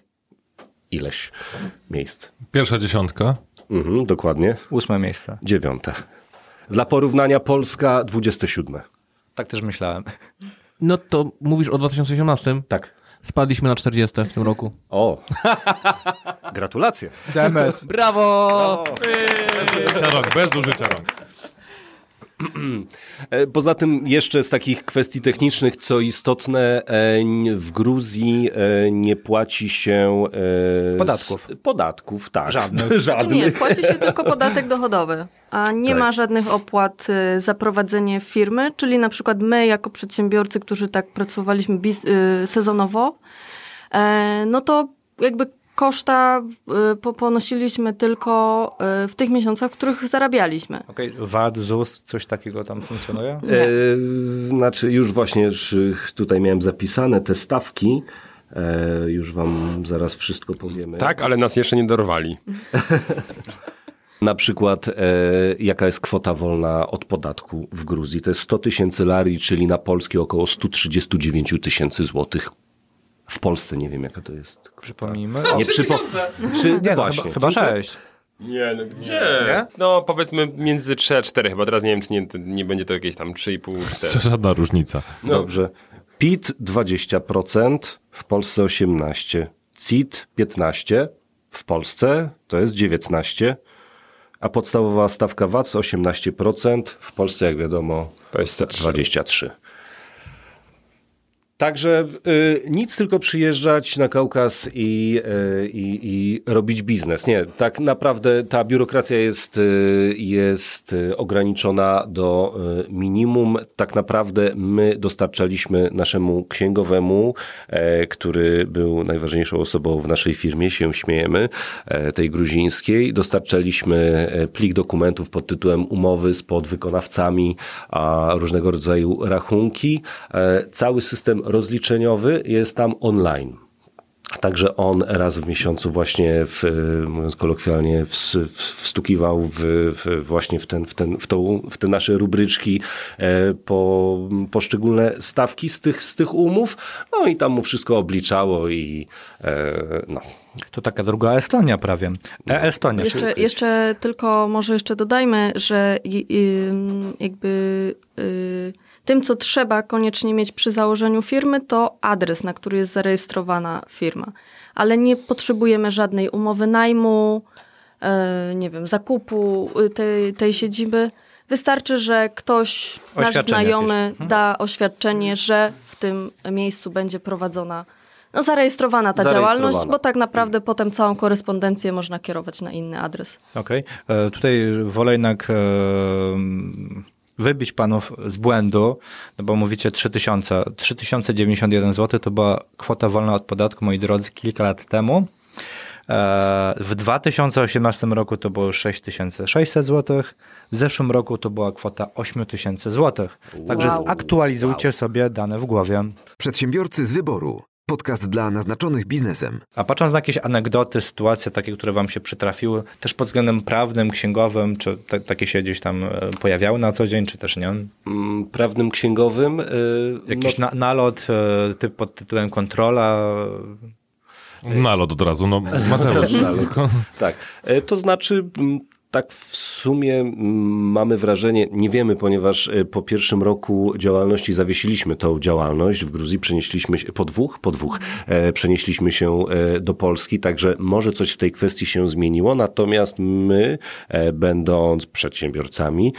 S7: ileś miejsc.
S1: Pierwsza dziesiątka.
S7: Mhm, dokładnie.
S3: Ósme miejsce.
S7: Dziewiąte. Dla porównania Polska 27.
S3: Tak też myślałem.
S5: No to mówisz o 2018.
S7: Tak.
S5: Spadliśmy na 40 w tym roku.
S7: O. Gratulacje.
S3: Demet.
S5: Brawo!
S1: Bez użycia rąk, bez użycia rąk.
S7: Poza tym jeszcze z takich kwestii technicznych, co istotne, w Gruzji nie płaci się e,
S3: Podatków.
S7: Podatków, tak.
S3: Żadnych.
S6: Czy nie,
S7: Żadnych.
S6: płaci się tylko podatek dochodowy, a nie
S7: Tak.
S6: ma żadnych opłat y, za prowadzenie firmy, czyli na przykład my jako przedsiębiorcy, którzy tak pracowaliśmy biz- y, sezonowo, e, no to jakby koszta y, po- ponosiliśmy tylko w tych miesiącach, w których zarabialiśmy.
S3: Okej, VAT, ZUS, coś takiego tam funkcjonuje?
S7: E, znaczy, już właśnie tutaj miałem zapisane te stawki. E, już wam zaraz wszystko powiemy.
S4: Tak, ale nas jeszcze nie dorwali.
S7: Na przykład, e, jaka jest kwota wolna od podatku w Gruzji? To jest 100 tysięcy larii, czyli na polskie około 139 tysięcy złotych. W Polsce nie wiem, jaka to jest.
S3: Przypomnijmy.
S7: Nie przypo... Przy...
S3: Nie, no,
S7: właśnie.
S3: chyba, chyba sześć.
S4: Nie, no gdzie? No powiedzmy między 3 a 4 chyba. Teraz nie wiem, czy nie, nie będzie to jakieś tam 3,5, 4.
S1: Żadna różnica.
S7: Dobrze. PIT 20%, w Polsce 18%. CIT 15%, w Polsce to jest 19%. A podstawowa stawka VAT 18%, w Polsce jak wiadomo
S4: 23.
S7: 23. Także y, nic tylko przyjeżdżać na Kaukaz i, y, i, robić biznes. Nie, tak naprawdę ta biurokracja jest, y, jest y, ograniczona do y, minimum. Tak naprawdę my dostarczaliśmy naszemu księgowemu, e, który był najważniejszą osobą w naszej firmie, się śmiejemy, e, tej gruzińskiej, dostarczaliśmy e, plik dokumentów pod tytułem umowy z podwykonawcami, a różnego rodzaju rachunki. Cały system rozliczeniowy jest tam online. Także on raz w miesiącu właśnie, w, e, mówiąc kolokwialnie, ws- w- wstukiwał w, w, właśnie w, ten, w, ten, w, tą, w te nasze rubryczki e, po, poszczególne stawki z tych, z tych umów, no i tam mu wszystko obliczało i e, no.
S3: To taka druga Estonia prawie. E-Estonia.
S6: Jeszcze, jeszcze tylko może jeszcze dodajmy, że jakby y, tym, co trzeba koniecznie mieć przy założeniu firmy, to adres, na który jest zarejestrowana firma. Ale nie potrzebujemy żadnej umowy najmu, e, nie wiem, zakupu y, tej, tej siedziby. Wystarczy, że ktoś, nasz znajomy,
S3: jakieś. Mhm.
S6: da oświadczenie, że w tym miejscu będzie prowadzona, no zarejestrowana ta
S7: Zarejestrowana.
S6: działalność, bo tak naprawdę potem całą korespondencję można kierować na inny adres.
S3: Okej. E, Tutaj wolę jednak e, wybić panów z błędu, no bo mówicie 3000. 3091 zł to była kwota wolna od podatku, moi drodzy, kilka lat temu. E, W 2018 roku to było 6600 zł, w zeszłym roku to była kwota 8000 zł. Także
S6: Wow.
S3: zaktualizujcie sobie dane w głowie.
S2: Przedsiębiorcy z wyboru. Podcast dla naznaczonych biznesem.
S3: A patrząc na jakieś anegdoty, sytuacje takie, które wam się przytrafiły, też pod względem prawnym, księgowym, czy te, takie się gdzieś tam e, pojawiały na co dzień, czy też nie?
S7: Mm, prawnym księgowym. e,
S3: Jakiś
S7: no,
S3: na, nalot e, typ pod tytułem kontrola.
S1: Nalot od razu, no Mateusz.
S7: Tak, to znaczy mm, tak w sumie mamy wrażenie, nie wiemy, ponieważ e, po pierwszym roku działalności zawiesiliśmy tą działalność. W Gruzji, przenieśliśmy się, po dwóch, po dwóch, e, przenieśliśmy się e, do Polski, także może coś w tej kwestii się zmieniło, natomiast my, będąc przedsiębiorcami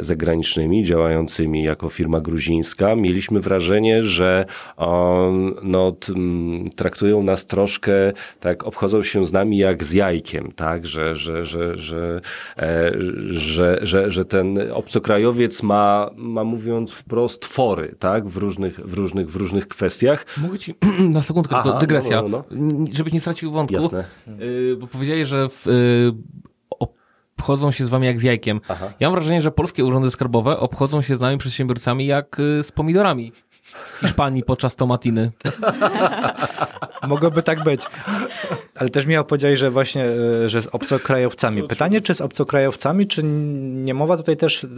S7: zagranicznymi, działającymi jako firma gruzińska, mieliśmy wrażenie, że no, traktują nas troszkę, tak, obchodzą się z nami jak z jajkiem, tak, że, że, że, że, że, że, że ten obcokrajowiec ma, ma mówiąc wprost fory, tak, w różnych, w różnych, w różnych kwestiach.
S5: Mogę ci na sekundkę,
S7: Aha,
S5: tylko dygresja,
S7: no, no,
S5: N- żebyś nie stracił wątku,
S7: Jasne.
S5: Y, bo powiedziałeś, że w, y, obchodzą się z wami jak z jajkiem.
S7: Aha.
S5: Ja mam wrażenie, że polskie urzędy skarbowe obchodzą się z nami przedsiębiorcami jak y, z pomidorami w Hiszpanii podczas tomatiny.
S3: Mogłoby tak być. Ale też miał powiedzieć, że właśnie, e, że z obcokrajowcami. Pytanie, czy z obcokrajowcami, czy nie mowa tutaj też, e,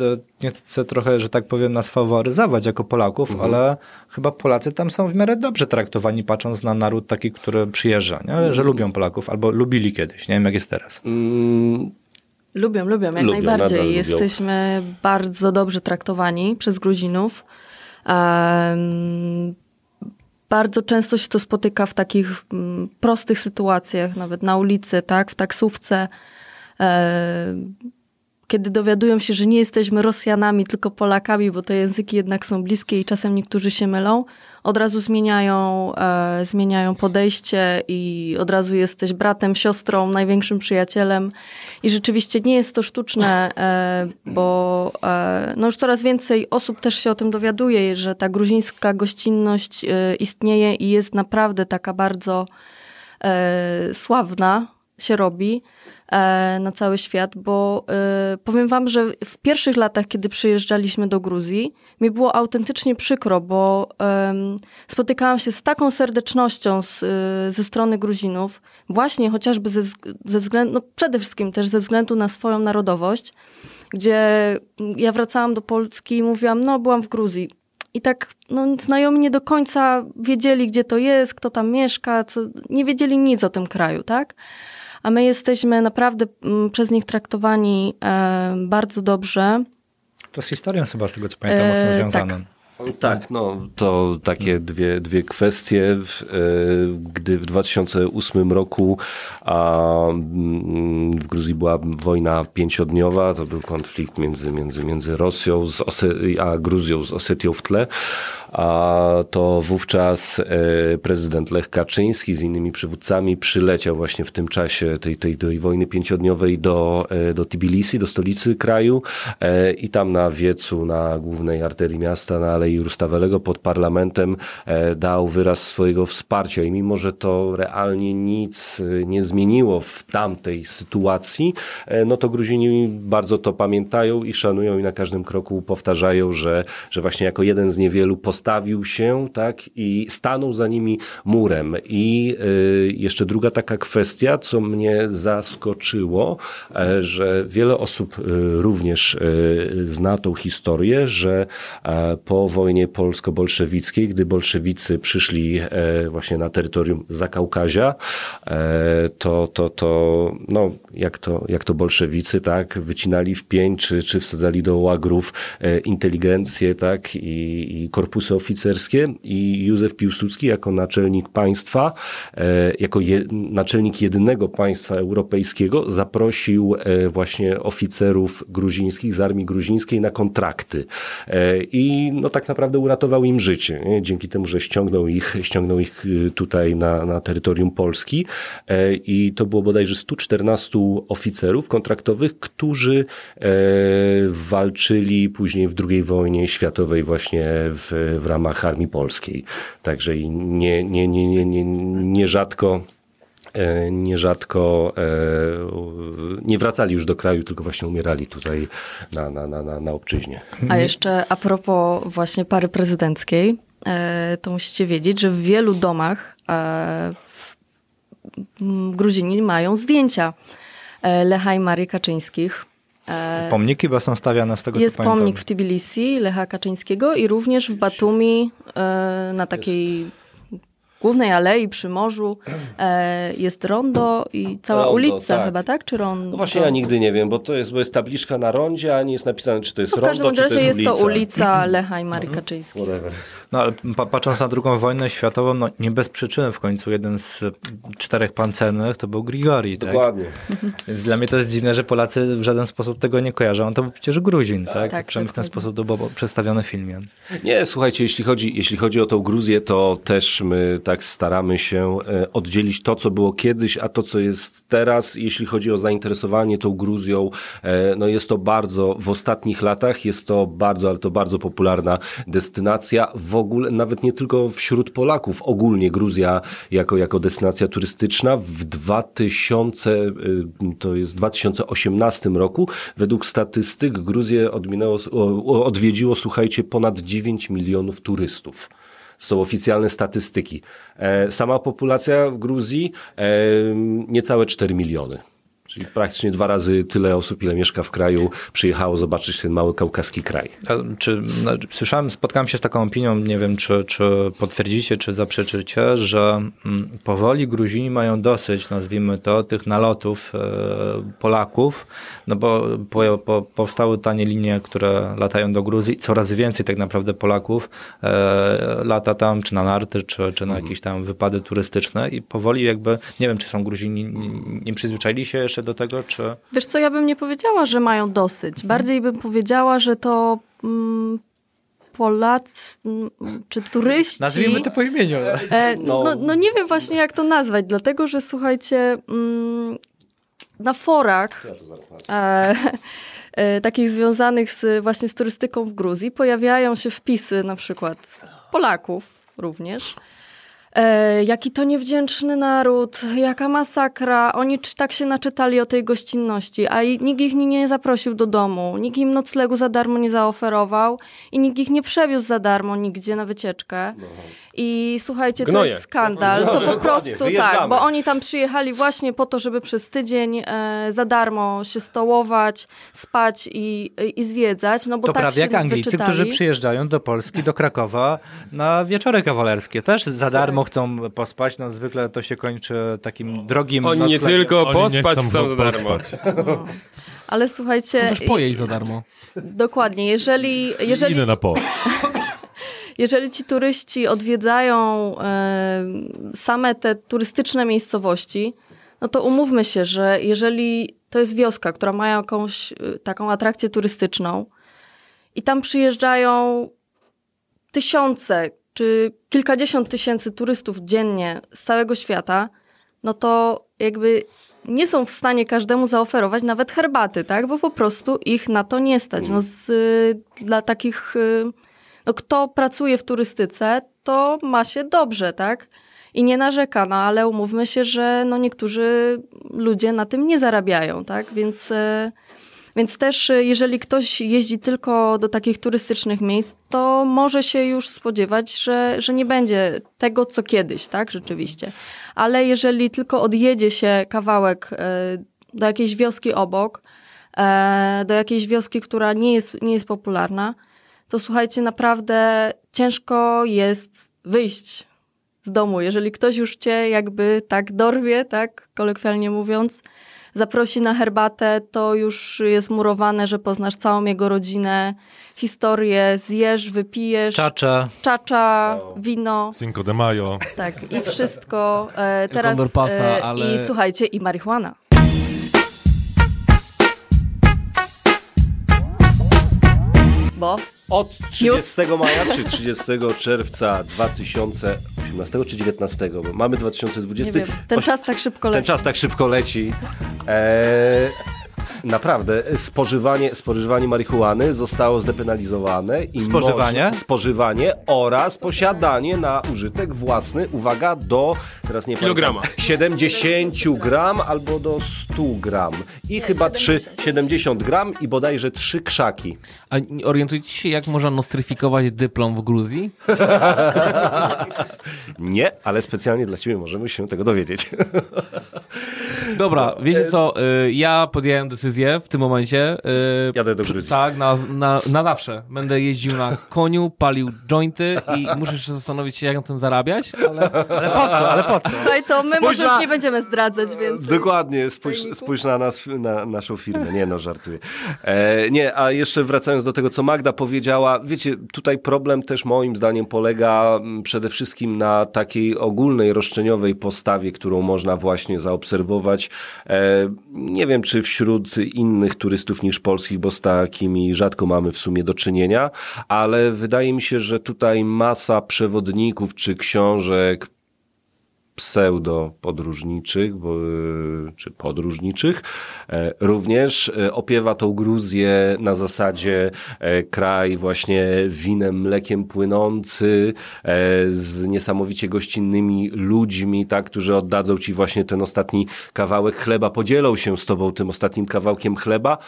S3: nie chcę trochę, że tak powiem, nas faworyzować jako Polaków,
S7: Mhm.
S3: ale chyba Polacy tam są w miarę dobrze traktowani, patrząc na naród taki, który przyjeżdża, nie? że lubią Polaków, albo lubili kiedyś, nie wiem jak jest teraz.
S7: Mm,
S6: Lubią, lubią, jak
S7: Lubią,
S6: najbardziej.
S7: nadal lubią.
S6: Jesteśmy bardzo dobrze traktowani przez Gruzinów. Em, bardzo często się to spotyka w takich mm, prostych sytuacjach, nawet na ulicy, tak, w taksówce. Em, kiedy dowiadują się, że nie jesteśmy Rosjanami, tylko Polakami, bo te języki jednak są bliskie i czasem niektórzy się mylą, od razu zmieniają, e, zmieniają podejście i od razu jesteś bratem, siostrą, największym przyjacielem. I rzeczywiście nie jest to sztuczne, e, bo e, no już coraz więcej osób też się o tym dowiaduje, że ta gruzińska gościnność e, istnieje i jest naprawdę taka bardzo e, sławna, się robi na cały świat, bo e, powiem wam, że w pierwszych latach, kiedy przyjeżdżaliśmy do Gruzji, mi było autentycznie przykro, bo spotykałam się z taką serdecznością z, e, ze strony Gruzinów, właśnie chociażby ze, ze względu, no przede wszystkim też ze względu na swoją narodowość, gdzie ja wracałam do Polski i mówiłam, no byłam w Gruzji. I tak no, znajomi nie do końca wiedzieli, gdzie to jest, kto tam mieszka, co, nie wiedzieli nic o tym kraju, tak? A my jesteśmy naprawdę mm, przez nich traktowani e, bardzo dobrze.
S3: To z historią chyba, z tego co pamiętam,
S6: E,
S3: mocno
S6: tak.
S3: związane.
S7: Tak, no to takie dwie, dwie kwestie. W, e, Gdy w 2008 roku a, mm, w Gruzji była wojna pięciodniowa, to był konflikt między, między, między Rosją z Ose- a Gruzją z Osetią w tle, a to wówczas e, prezydent Lech Kaczyński z innymi przywódcami przyleciał właśnie w tym czasie tej, tej, tej wojny pięciodniowej do, e, do Tbilisi, do stolicy kraju e, i tam na wiecu, na głównej arterii miasta, na Alei Rustavelego pod parlamentem dał wyraz swojego wsparcia. I mimo, że to realnie nic nie zmieniło w tamtej sytuacji, no to Gruzini bardzo to pamiętają i szanują i na każdym kroku powtarzają, że, że właśnie jako jeden z niewielu postawił się tak i stanął za nimi murem. I y, jeszcze druga taka kwestia, co mnie zaskoczyło, e, że wiele osób y, również y, zna tą historię, że e, po wojnie polsko-bolszewickiej, gdy bolszewicy przyszli e, właśnie na terytorium Zakaukazia, to, to, to no, jak to, jak to bolszewicy, tak, wycinali w pień, czy, czy wsadzali do łagrów inteligencję, tak, i, i korpusy oficerskie i Józef Piłsudski jako naczelnik państwa, e, jako je, naczelnik jedynego państwa europejskiego zaprosił e, właśnie oficerów gruzińskich z armii gruzińskiej na kontrakty E, i no tak naprawdę uratował im życie, nie? dzięki temu, że ściągnął ich, ściągnął ich y, tutaj na, na terytorium Polski i to było bodajże 114 oficerów kontraktowych, którzy walczyli później w II wojnie światowej właśnie w, w ramach Armii Polskiej. Także i nie, nie, nie, nie, nie, nierzadko e, nierzadko e, nie wracali już do kraju, tylko właśnie umierali tutaj na, na, na, na, na obczyźnie.
S6: A jeszcze a propos właśnie pary prezydenckiej, e, to musicie wiedzieć, że w wielu domach e, w Gruzini mają zdjęcia e, Lecha i Marii Kaczyńskich. E,
S3: Pomniki chyba są stawiane z tego
S6: Jest
S3: co pamiętam.
S6: pomnik w Tbilisi Lecha Kaczyńskiego i również w Batumi e, na takiej głównej alei przy morzu e, jest rondo i cała
S7: Rondo,
S6: ulica
S7: tak.
S6: chyba, tak? Czy rondo?
S7: No właśnie ja nigdy nie wiem, bo to jest, bo jest tabliczka na rondzie, a nie jest napisane, czy to jest
S6: No w każdym
S7: rondo, czy
S6: razie
S7: to jest,
S6: jest
S7: ulica.
S6: to ulica Lecha i Marii Kaczyńskiej.
S7: Whatever.
S3: No ale pa- patrząc na drugą wojnę światową, no nie bez przyczyny w końcu jeden z czterech pancernych to był Grigori, tak?
S7: Dokładnie.
S3: Więc dla mnie to jest dziwne, że Polacy w żaden sposób tego nie kojarzą. To był przecież Gruzin, tak?
S6: Tak,
S3: Przynajmniej w ten sposób to było przedstawione w filmie.
S7: Nie, słuchajcie, jeśli chodzi, jeśli chodzi o tą Gruzję, to też my tak staramy się e, oddzielić to, co było kiedyś, a to, co jest teraz. Jeśli chodzi o zainteresowanie tą Gruzją, e, no jest to bardzo, w ostatnich latach jest to bardzo, ale to bardzo popularna destynacja. W ogóle, nawet nie tylko wśród Polaków, ogólnie Gruzja jako, jako destynacja turystyczna w 2000, e, to jest 2018 roku, według statystyk Gruzję odminęło, odwiedziło, słuchajcie, ponad 9 milionów turystów. Są oficjalne statystyki. E, Sama populacja w Gruzji e, niecałe 4 miliony. Czyli praktycznie dwa razy tyle osób, ile mieszka w kraju, przyjechało zobaczyć ten mały kaukaski kraj.
S3: A Czy, no, słyszałem, spotkałem się z taką opinią, nie wiem czy, czy potwierdzicie, czy zaprzeczycie, że mm, powoli Gruzini mają dosyć, nazwijmy to, tych nalotów e, Polaków, no bo po, po, powstały tanie linie, które latają do Gruzji, coraz więcej tak naprawdę Polaków e, lata tam, czy na narty, czy, czy na jakieś tam wypady turystyczne i powoli jakby, nie wiem czy są Gruzini, nie, nie przyzwyczaili się jeszcze do tego, czy...
S6: Wiesz co, ja bym nie powiedziała, że mają dosyć. Bardziej bym powiedziała, że to mm, Polacy mm, czy turyści...
S3: Nazwijmy to po imieniu.
S6: E, no. No, nie wiem właśnie jak to nazwać, dlatego że słuchajcie, mm, na forach e, e, takich związanych z, właśnie z turystyką w Gruzji pojawiają się wpisy na przykład Polaków również. E, jaki to niewdzięczny naród, jaka masakra. Oni czy- tak się naczytali o tej gościnności, a i nikt ich nie- nie zaprosił do domu, nikt im noclegu za darmo nie zaoferował i nikt ich nie przewiózł za darmo nigdzie na wycieczkę. I słuchajcie, to
S4: Gnoje.
S6: jest skandal. To po prostu tak, bo oni tam przyjechali właśnie po to, żeby przez tydzień e, za darmo się stołować, spać i, i zwiedzać. No bo
S3: To
S6: tak
S3: prawie jak Anglicy,
S6: wyczytali.
S3: którzy przyjeżdżają do Polski, do Krakowa na wieczory kawalerskie. Też za darmo chcą pospać. No zwykle to się kończy takim drogim
S4: Oni nie tylko
S1: Oni nie
S4: pospać
S1: chcą
S4: chcą za darmo.
S1: pospać.
S6: Ale słuchajcie,
S5: Chcą też pojeść za darmo.
S6: dokładnie, jeżeli, jeżeli,
S1: Idę na po.
S6: jeżeli ci turyści odwiedzają e, same te turystyczne miejscowości, no to umówmy się, że jeżeli to jest wioska, która ma jakąś e, taką atrakcję turystyczną i tam przyjeżdżają tysiące czy kilkadziesiąt tysięcy turystów dziennie z całego świata, no to jakby nie są w stanie każdemu zaoferować nawet herbaty, tak? Bo po prostu ich na to nie stać. No z, dla takich, y, no kto pracuje w turystyce, to ma się dobrze, tak? I nie narzeka, no ale umówmy się, że no niektórzy ludzie na tym nie zarabiają, tak? Więc, y, więc też y, jeżeli ktoś jeździ tylko do takich turystycznych miejsc, to może się już spodziewać, że, że nie będzie tego, co kiedyś, tak? Rzeczywiście. Ale jeżeli tylko odjedzie się kawałek y, do jakiejś wioski obok, e, do jakiejś wioski, która nie jest, nie jest popularna, to słuchajcie, naprawdę ciężko jest wyjść z domu. Jeżeli ktoś już cię jakby tak dorwie, tak kolokwialnie mówiąc, zaprosi na herbatę, to już jest murowane, że poznasz całą jego rodzinę, historię, zjesz, wypijesz,
S3: Czacza.
S6: czacza, wino,
S1: Cinco de Mayo.
S6: tak, i wszystko. E, teraz,
S5: Pasa,
S6: e,
S5: ale-
S6: I słuchajcie, i marihuana. Bo
S7: Od 30 maja czy 30 czerwca 2018 czy 2019? Bo mamy 2020.
S6: nie wiem, ten czas tak szybko
S7: Ten
S6: leci.
S7: czas tak szybko leci. Eee, naprawdę, spożywanie, spożywanie marihuany zostało zdepenalizowane. I
S3: Spożywanie?
S7: Może, spożywanie oraz posiadanie na użytek własny, uwaga, do teraz nie
S4: Kilograma.
S7: pamiętam, 70 gram albo do 100 gram. I chyba 3, 70 gram i bodajże 3 krzaki.
S5: A nie orientujecie się, jak można nostryfikować dyplom w Gruzji?
S7: Nie, ale specjalnie dla Ciebie możemy się tego dowiedzieć.
S5: Dobra, wiecie co, y, ja podjąłem decyzję w tym momencie. y,
S7: Jadę do Gruzji.
S5: Tak, na, na, na zawsze. Będę jeździł na koniu, palił jointy i muszę jeszcze zastanowić się, jak na tym zarabiać, ale
S3: Ale po co, ale po co?
S6: Słuchaj, to my
S7: Spójrz
S6: może już
S7: na-
S6: nie będziemy zdradzać więcej.
S7: Dokładnie, spójrz, spójrz na nas, na naszą firmę. Nie no, żartuję. E, nie, a jeszcze wracając do tego, co Magda powiedziała, wiecie, tutaj problem też moim zdaniem polega mm, przede wszystkim na takiej ogólnej, roszczeniowej postawie, którą można właśnie zaobserwować. E, nie wiem, czy wśród innych turystów niż polskich, bo z takimi rzadko mamy w sumie do czynienia, ale wydaje mi się, że tutaj masa przewodników czy książek, pseudo-podróżniczych, y, czy podróżniczych, e, również e, opiewa tą Gruzję na zasadzie e, kraj właśnie winem, mlekiem płynący, z niesamowicie gościnnymi ludźmi, tak, którzy oddadzą ci właśnie ten ostatni kawałek chleba, podzielą się z tobą tym ostatnim kawałkiem chleba,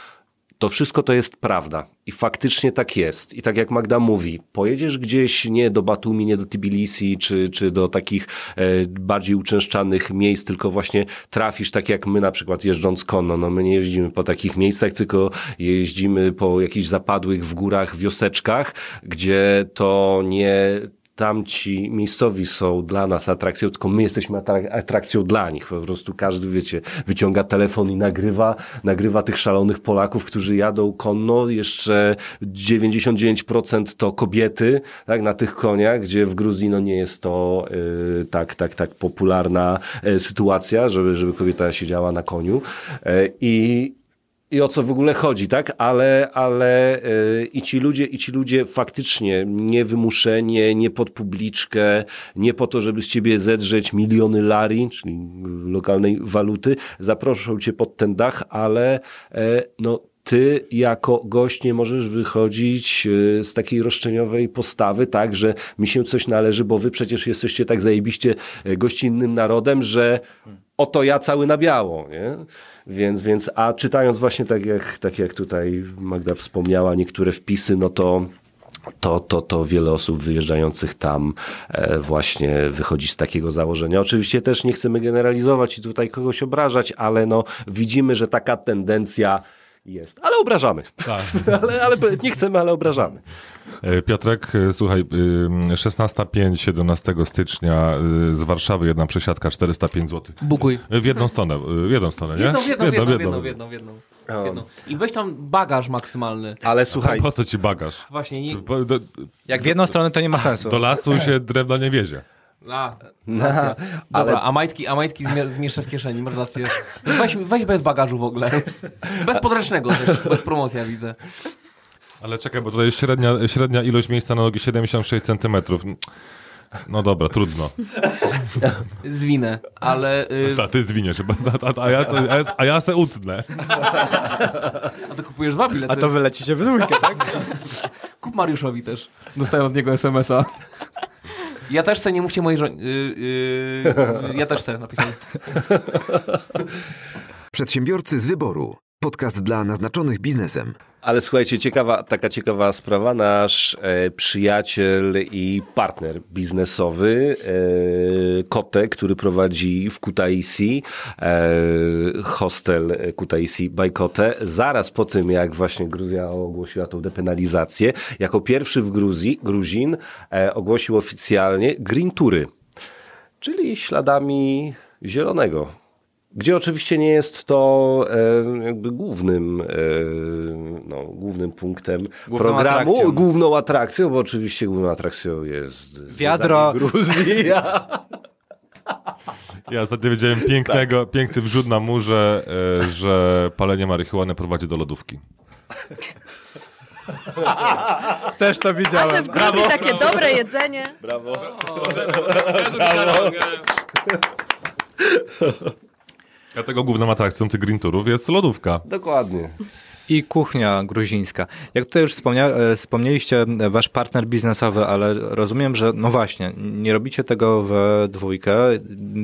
S7: to wszystko to jest prawda. I faktycznie tak jest. I tak jak Magda mówi, pojedziesz gdzieś nie do Batumi, nie do Tbilisi, czy, czy do takich e, bardziej uczęszczanych miejsc, tylko właśnie trafisz tak jak my na przykład jeżdżąc konno. No my nie jeździmy po takich miejscach, tylko jeździmy po jakichś zapadłych w górach wioseczkach, gdzie to nie tamci miejscowi są dla nas atrakcją, tylko my jesteśmy atrak- atrakcją dla nich. Po prostu każdy, wiecie, wyciąga telefon i nagrywa, nagrywa tych szalonych Polaków, którzy jadą konno. Jeszcze 99% to kobiety, tak, na tych koniach, gdzie w Gruzji no nie jest to y, tak, tak, tak popularna y, sytuacja, żeby, żeby kobieta siedziała na koniu. Y, I i o co w ogóle chodzi, tak? Ale, ale yy, i ci ludzie, i ci ludzie faktycznie nie wymuszenie, nie pod publiczkę, nie po to, żeby z ciebie zedrzeć miliony lari, czyli lokalnej waluty, zaproszą cię pod ten dach, ale e, no ty jako gość nie możesz wychodzić e, z takiej roszczeniowej postawy, tak, że mi się coś należy, bo wy przecież jesteście tak zajebiście e, gościnnym narodem, że oto ja cały na biało, nie? Więc, więc, a czytając właśnie tak jak, tak jak tutaj Magda wspomniała, niektóre wpisy, no to to, to, to wiele osób wyjeżdżających tam e, właśnie wychodzi z takiego założenia. Oczywiście też nie chcemy generalizować i tutaj kogoś obrażać, ale no widzimy, że taka tendencja jest. Ale obrażamy.
S1: Tak.
S7: ale, ale nie chcemy, ale obrażamy.
S1: E, Piotrek, e, słuchaj, y, 16.05 17 stycznia z Warszawy jedna przesiadka 405 zł.
S5: bukuj.
S1: W jedną stronę, w jedną stronę, nie?
S5: Jedną, w jedną, w jedną, w jedną, w jedną, w jedną. I weź tam bagaż maksymalny.
S7: Ale słuchaj,
S1: Po co ci bagaż?
S5: Właśnie, nie...
S1: Po- Do,
S3: Jak w jedną stronę to nie ma sensu.
S1: do lasu się drewna nie wiezie.
S5: A,
S7: ale-
S5: Dobra, a majtki, a majtki zmie- zmieszczę w kieszeni, masz rację. Weź, weź bez bagażu w ogóle. Bez podręcznego też, bez promocja widzę.
S1: Ale czekaj, bo tutaj jest średnia, średnia ilość miejsca na nogi 76 cm. No dobra, trudno.
S5: Zwinę, ale... Y,
S1: Ta, ty zwiniesz, a, a, a, ja, a, ja, a ja se utnę.
S5: a to kupujesz dwa bilety.
S3: A to wylecicie w dwójkę, tak?
S5: Kup Mariuszowi też. Dostałem od niego SMS-a. Ja też chcę, nie mówcie mojej żonie. Yy, yy, ja też chcę napisać.
S2: Przedsiębiorcy z wyboru. Podcast dla naznaczonych biznesem.
S7: Ale słuchajcie, ciekawa, taka ciekawa sprawa. Nasz e, przyjaciel i partner biznesowy, e, Kote, który prowadzi w Kutaisi, e, hostel Kutaisi by Kote, zaraz po tym, jak właśnie Gruzja ogłosiła tą depenalizację, jako pierwszy w Gruzji, Gruzin e, ogłosił oficjalnie Green Tury, czyli śladami zielonego. Gdzie oczywiście nie jest to e, jakby głównym, e, no, głównym punktem
S3: Główną
S7: programu,
S3: atrakcją.
S7: główną atrakcją, bo oczywiście główną atrakcją jest
S3: Wiadro.
S7: Gruzji.
S1: Ja ostatnio widziałem pięknego, piękny wrzut na murze, e, że palenie marihuany prowadzi do lodówki.
S3: Też to widziałem.
S6: w Gruzji takie dobre jedzenie.
S7: Brawo.
S1: Dlatego główną atrakcją tych green tourów jest lodówka.
S7: Dokładnie.
S3: I kuchnia gruzińska. Jak tutaj już wspomnia, e, wspomnieliście, e, wasz partner biznesowy, ale rozumiem, że no właśnie, nie robicie tego we dwójkę.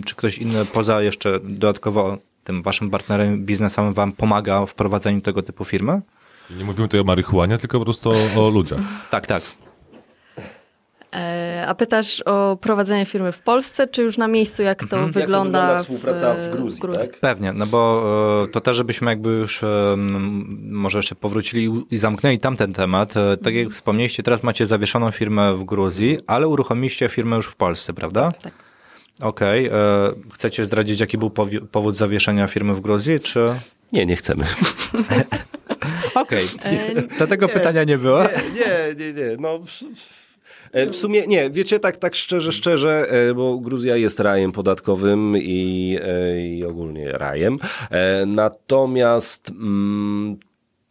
S3: Czy ktoś inny poza jeszcze dodatkowo tym waszym partnerem biznesowym wam pomaga w prowadzeniu tego typu firmy?
S1: Nie mówimy tutaj o marihuanie, tylko po prostu o, o ludziach.
S3: Tak, tak.
S6: E, a pytasz o prowadzenie firmy w Polsce, czy już na miejscu, jak to
S7: Mhm. Jak to
S6: wygląda,
S7: wygląda współpraca w Gruzji, tak?
S3: Pewnie, no bo e, to też, żebyśmy jakby już e, może jeszcze powrócili i zamknęli tamten temat. E, Tak jak wspomnieliście, teraz macie zawieszoną firmę w Gruzji, ale uruchomiliście firmę już w Polsce, prawda?
S6: Tak.
S3: Okej. e, Chcecie zdradzić, jaki był powód zawieszenia firmy w Gruzji, czy...
S7: Nie, nie chcemy.
S3: Okej.
S6: E,
S3: To tego pytania nie było.
S7: Nie, nie, nie. No, w, w- sumie nie, wiecie, tak, tak szczerze, szczerze, e, bo Gruzja jest rajem podatkowym i, e, i ogólnie rajem. E, Natomiast mm,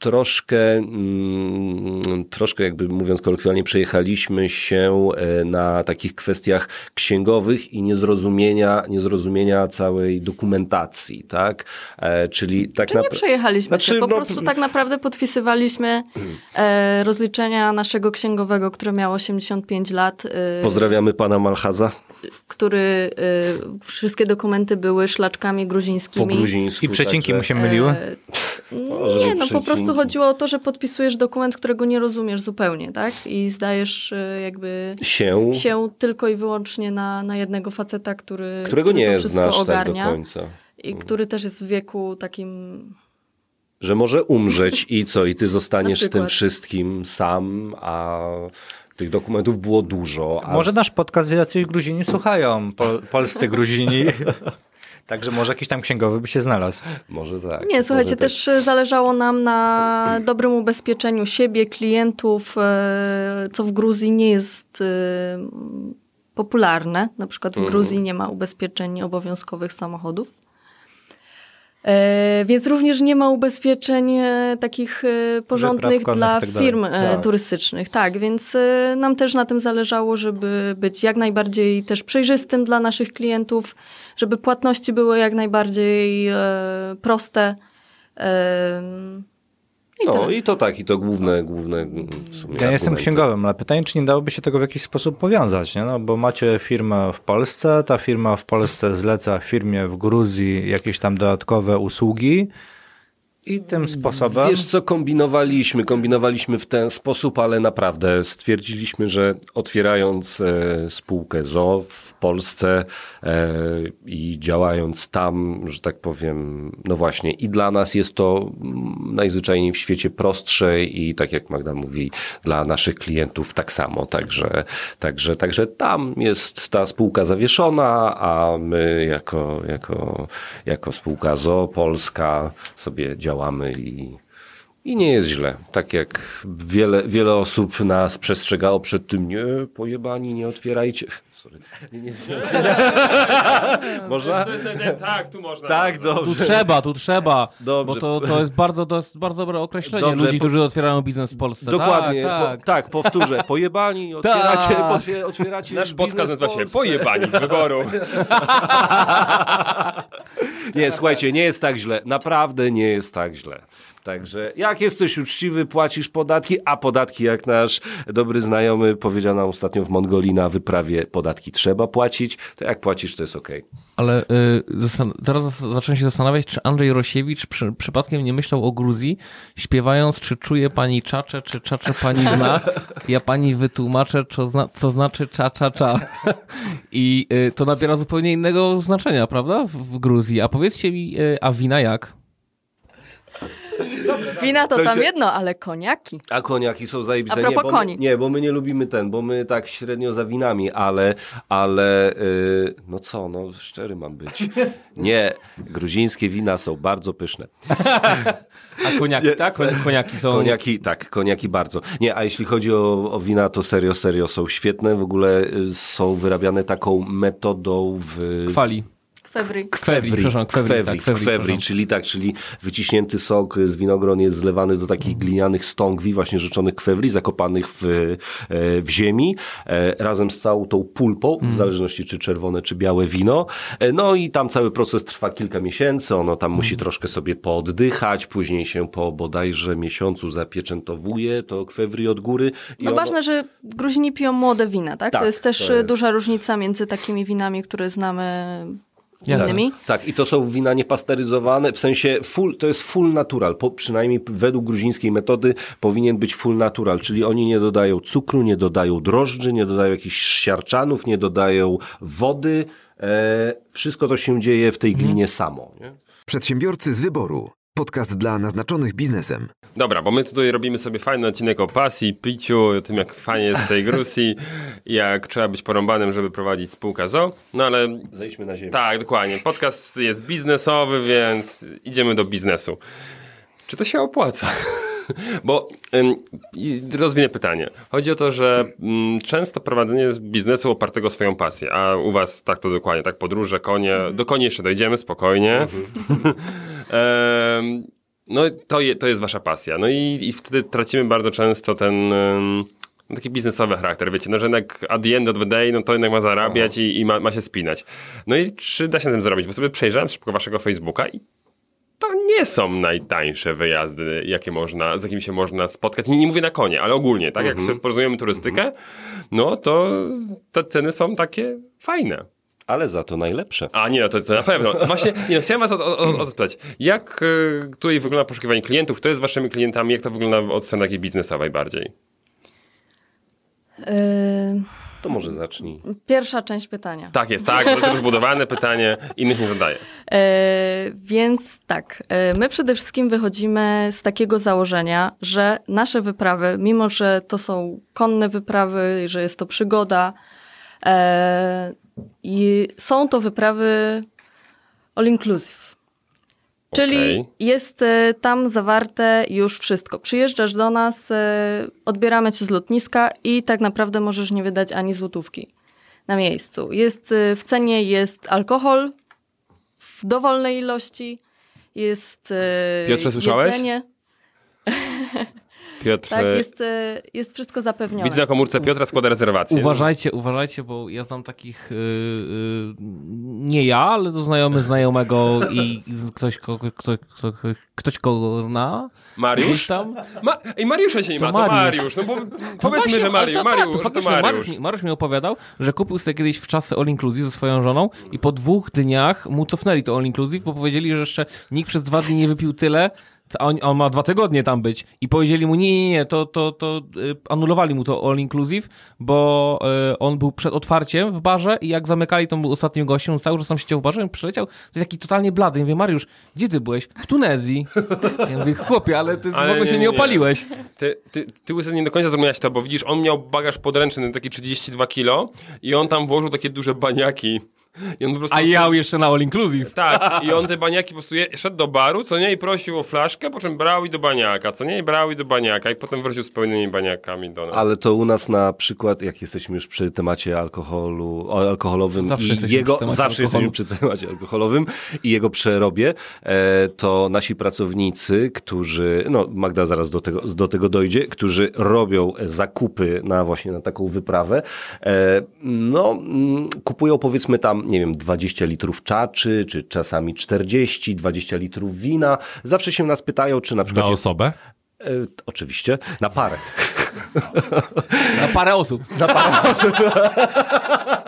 S7: troszkę, mm, troszkę jakby mówiąc kolokwialnie, przejechaliśmy się e, na takich kwestiach księgowych i niezrozumienia, niezrozumienia całej dokumentacji, tak? E, Czyli tak
S6: Czy nie
S7: naprawdę.
S6: przejechaliśmy
S7: Znaczy,
S6: się, po
S7: no,
S6: prostu tak naprawdę podpisywaliśmy e, rozliczenia naszego księgowego, które miało 85 lat, e,
S7: Pozdrawiamy pana Malchaza
S6: który wszystkie dokumenty były szlaczkami
S7: po
S6: gruzińskimi.
S7: gruzińsku.
S3: I przecinki
S7: także-
S3: mu się myliły?
S6: Nie, no po
S7: przecinki.
S6: Prostu chodziło o to, że podpisujesz dokument, którego nie rozumiesz zupełnie, tak? I zdajesz e, jakby
S7: się,
S6: się tylko i wyłącznie na, na jednego faceta, który,
S7: którego
S6: który
S7: nie znasz tak do
S6: ogarnia
S7: końca.
S6: i który też jest w wieku takim
S7: Że może umrzeć i co, i ty zostaniesz z tym wszystkim sam, a tych dokumentów było dużo. A
S3: Może
S7: z-
S3: nasz podcast jacyś Gruzini słuchają, po, polscy Gruzini. Także może jakiś tam księgowy by się znalazł.
S7: Może tak.
S6: Nie, słuchajcie,
S7: może
S6: też e, zależało nam na dobrym ubezpieczeniu siebie, klientów, e, co w Gruzji nie jest e, popularne. Na przykład w
S7: Mhm.
S6: Gruzji nie ma ubezpieczeń obowiązkowych samochodów. E, Więc również nie ma ubezpieczeń e, takich e, porządnych dla
S3: tak
S6: firm e,
S7: Tak.
S6: turystycznych. Tak, więc e, nam też na tym zależało, żeby być jak najbardziej też przejrzystym dla naszych klientów, żeby płatności były jak najbardziej e, proste. E, i
S7: No
S6: tyle.
S7: i to tak, i to główne, główne w sumie
S3: Ja jestem księgowym, ale pytanie, czy nie dałoby się tego w jakiś sposób powiązać, nie? No, bo macie firmę w Polsce, ta firma w Polsce zleca firmie w Gruzji jakieś tam dodatkowe usługi i tym sposobem...
S7: Wiesz co, kombinowaliśmy, kombinowaliśmy w ten sposób, ale naprawdę stwierdziliśmy, że otwierając e, spółkę ZO w Polsce e, i działając tam, że tak powiem, no właśnie i dla nas jest to mm, najzwyczajniej w świecie prostsze i tak jak Magda mówi, dla naszych klientów tak samo, także, także, także tam jest ta spółka zawieszona, a my jako, jako, jako spółka ZO Polska sobie działamy i, i nie jest źle. Tak jak wiele, wiele osób nas przestrzegało przed tym, nie, pojebani, nie otwierajcie. Sorry. Nie, nie, nie. Można?
S4: Tak, tu można.
S7: Tak,
S5: Tu
S7: dobrze.
S5: trzeba, tu trzeba.
S7: Dobrze.
S5: Bo to, to, jest bardzo, to jest bardzo dobre określenie
S7: Dobrze,
S5: ludzi,
S7: po-
S5: którzy otwierają biznes w Polsce.
S7: Dokładnie,
S5: Tak, tak.
S7: Po, tak, powtórzę. Pojebani, otwieracie, otwier, otwieracie
S4: Nasz podcast nazywa się. Pojebani z wyboru.
S7: Nie, słuchajcie, nie jest tak źle. Naprawdę nie jest tak źle. Także jak jesteś uczciwy, płacisz podatki, a podatki, jak nasz dobry znajomy powiedział nam ostatnio w Mongolii na wyprawie, podatki trzeba płacić, to jak płacisz, to jest okej.
S5: Ale y, zaraz zacząłem się zastanawiać, czy Andrzej Rosiewicz przy, przypadkiem nie myślał o Gruzji, śpiewając, czy czuje pani czacze, czy czacze pani zna. Ja pani wytłumaczę, co, zna, co znaczy cza, cza, cza. I y, to nabiera zupełnie innego znaczenia, prawda? W, w Gruzji. A powiedzcie mi, y, a wina jak?
S6: Wina to,
S7: to
S6: tam
S7: się-
S6: jedno, ale koniaki.
S7: A koniaki są zajebiste.
S6: A propos
S7: nie, bo
S6: koni.
S7: My, nie, bo my nie lubimy ten, bo my tak średnio za winami, ale, ale yy, no co, no szczery mam być. Nie, gruzińskie wina są bardzo pyszne.
S5: A koniaki, tak? Kon- Koniaki są...
S7: Koniaki, tak, koniaki bardzo. Nie, a jeśli chodzi o, o wina, to serio, serio są świetne. W ogóle y, są wyrabiane taką metodą w...
S5: Kwali.
S6: Kwewry.
S5: Kwewri, przepraszam, kwewri,
S7: kwewri,
S5: tak, kwewri,
S7: kwewri, czyli tak, czyli wyciśnięty sok z winogron jest zlewany do takich glinianych stągwi, właśnie rzeczonych kwewri, zakopanych w, e, w ziemi, e, razem z całą tą pulpą, w zależności czy czerwone, czy białe wino. E, No i tam cały proces trwa kilka miesięcy, ono tam musi troszkę sobie pooddychać, później się po bodajże miesiącu zapieczętowuje to kwewri od góry. i
S6: No
S7: ono-
S6: ważne, że Gruzini piją młode wina, tak?
S7: Tak,
S6: to jest też
S7: to jest-
S6: duża różnica między takimi winami, które znamy. Innymi.
S7: Tak, i to są wina niepasteryzowane, w sensie full, to jest full natural, po, przynajmniej według gruzińskiej metody powinien być full natural, czyli oni nie dodają cukru, nie dodają drożdży, nie dodają jakichś siarczanów, nie dodają wody, e, wszystko to się dzieje w tej glinie samo. Nie?
S2: Przedsiębiorcy z wyboru. Podcast dla naznaczonych biznesem.
S4: Dobra, bo my tutaj robimy sobie fajny odcinek o pasji, piciu, o tym jak fajnie jest w tej Gruzji, jak trzeba być porąbanym, żeby prowadzić spółkę ZO, no ale
S7: Zejdźmy na ziemię.
S4: tak, dokładnie, podcast jest biznesowy, więc idziemy do biznesu. Czy to się opłaca? Bo rozwinę pytanie. Chodzi o to, że ym, często prowadzenie biznesu opartego swoją pasję, a u was tak to dokładnie, tak podróże, konie, do koni jeszcze dojdziemy, spokojnie. Em, no to, je, to jest wasza pasja. No i, i wtedy tracimy bardzo często ten taki biznesowy charakter, wiecie, no że jednak at the end of the day, no to jednak ma zarabiać i, i ma, ma się spinać. No i czy da się na tym zarobić? Bo sobie przejrzałem szybko waszego Facebooka i to nie są najtańsze wyjazdy, jakie można, z jakimi się można spotkać. Nie, nie mówię na konie, ale ogólnie, tak? Jak sobie porozumiemy turystykę, no to te ceny są takie fajne.
S7: Ale za to najlepsze.
S4: A nie, no to, to na pewno. Właśnie, nie, no, chciałem was o, o, o to spytać. Jak y, tutaj wygląda poszukiwanie klientów? Kto jest waszymi klientami? Jak to wygląda od strony takiej biznesowej bardziej?
S6: Yy,
S7: To może zacznij.
S6: pierwsza część pytania.
S4: Tak jest, tak, to jest rozbudowane pytanie, innych nie zadaję.
S6: E, więc tak, e, my przede wszystkim wychodzimy z takiego założenia, że nasze wyprawy, mimo że to są konne wyprawy, że jest to przygoda, e, i są to wyprawy all inclusive. Czyli
S4: Okej.
S6: jest e, tam zawarte już wszystko. Przyjeżdżasz do nas, e, odbieramy cię z lotniska i tak naprawdę możesz nie wydać ani złotówki na miejscu. Jest e, w cenie jest alkohol w dowolnej ilości, jest
S4: Piotrze, słyszałeś? Piotr,
S6: Tak, jest, e, jest wszystko zapewnione.
S4: widzę na komórce Piotra, składa rezerwację.
S5: Uważajcie, uważajcie, bo ja znam takich, yy, yy, nie ja, ale to znajomy znajomego i i ktoś, kogo, kto, kto, ktoś kogo zna.
S4: Mariusz?
S5: Tam.
S4: Ma, ej, Mariusza się nie
S5: To
S4: ma, to
S5: Mariusz.
S4: Mariusz. No bo
S5: To
S4: powiedzmy,
S5: właśnie,
S4: że Mariusz,
S5: to, tak,
S4: Mariusz,
S5: to
S4: to Mariusz.
S5: Mariusz, mi- Mariusz mi opowiadał, że kupił sobie kiedyś w czasy All Inclusive ze swoją żoną i po dwóch dniach mu cofnęli to All Inclusive, bo powiedzieli, że jeszcze nikt przez dwa dni nie wypił tyle, on, a on ma dwa tygodnie tam być i powiedzieli mu, nie, nie, nie, to, to, to y, anulowali mu to All Inclusive, bo y, on był przed otwarciem w barze i jak zamykali, to był ostatnim gościem, on cały czas tam siedział w barze i przyleciał, to jest taki totalnie blady. Ja mówię, Mariusz, gdzie ty byłeś? W Tunezji. Ja mówię, chłopie, ale ty
S4: Ale
S5: w ogóle
S4: nie,
S5: się nie
S4: nie.
S5: opaliłeś.
S4: Ty, ty, ty Łysy, nie do końca zrozumiałeś to, bo widzisz, on miał bagaż podręczny taki 32 kilo i on tam włożył takie duże baniaki. I on po prostu
S5: A jał jeszcze na All Inclusive.
S4: Tak, i on te baniaki po prostu je, szedł do baru, co nie, i prosił o flaszkę, po czym brał i do baniaka, co nie, i brał i do baniaka, i potem wrócił z pełnymi baniakami do nas.
S7: Ale to u nas na przykład, jak jesteśmy już przy temacie alkoholu, o alkoholowym
S5: Zawsze
S7: i
S5: jesteśmy
S7: jego,
S5: przy temacie
S7: zawsze
S5: alkoholu.
S7: jesteśmy przy temacie alkoholowym i jego przerobie, e, to nasi pracownicy, którzy, no Magda zaraz do tego, do tego dojdzie, którzy robią zakupy na właśnie na taką wyprawę, e, no mm, kupują powiedzmy tam, nie wiem, 20 litrów czaczy, czy czasami 40, 20 litrów wina. Zawsze się nas pytają, czy na przykład
S1: Na
S7: jest,
S1: osobę?
S7: e, oczywiście, na parę.
S5: Na parę osób.
S7: I, e,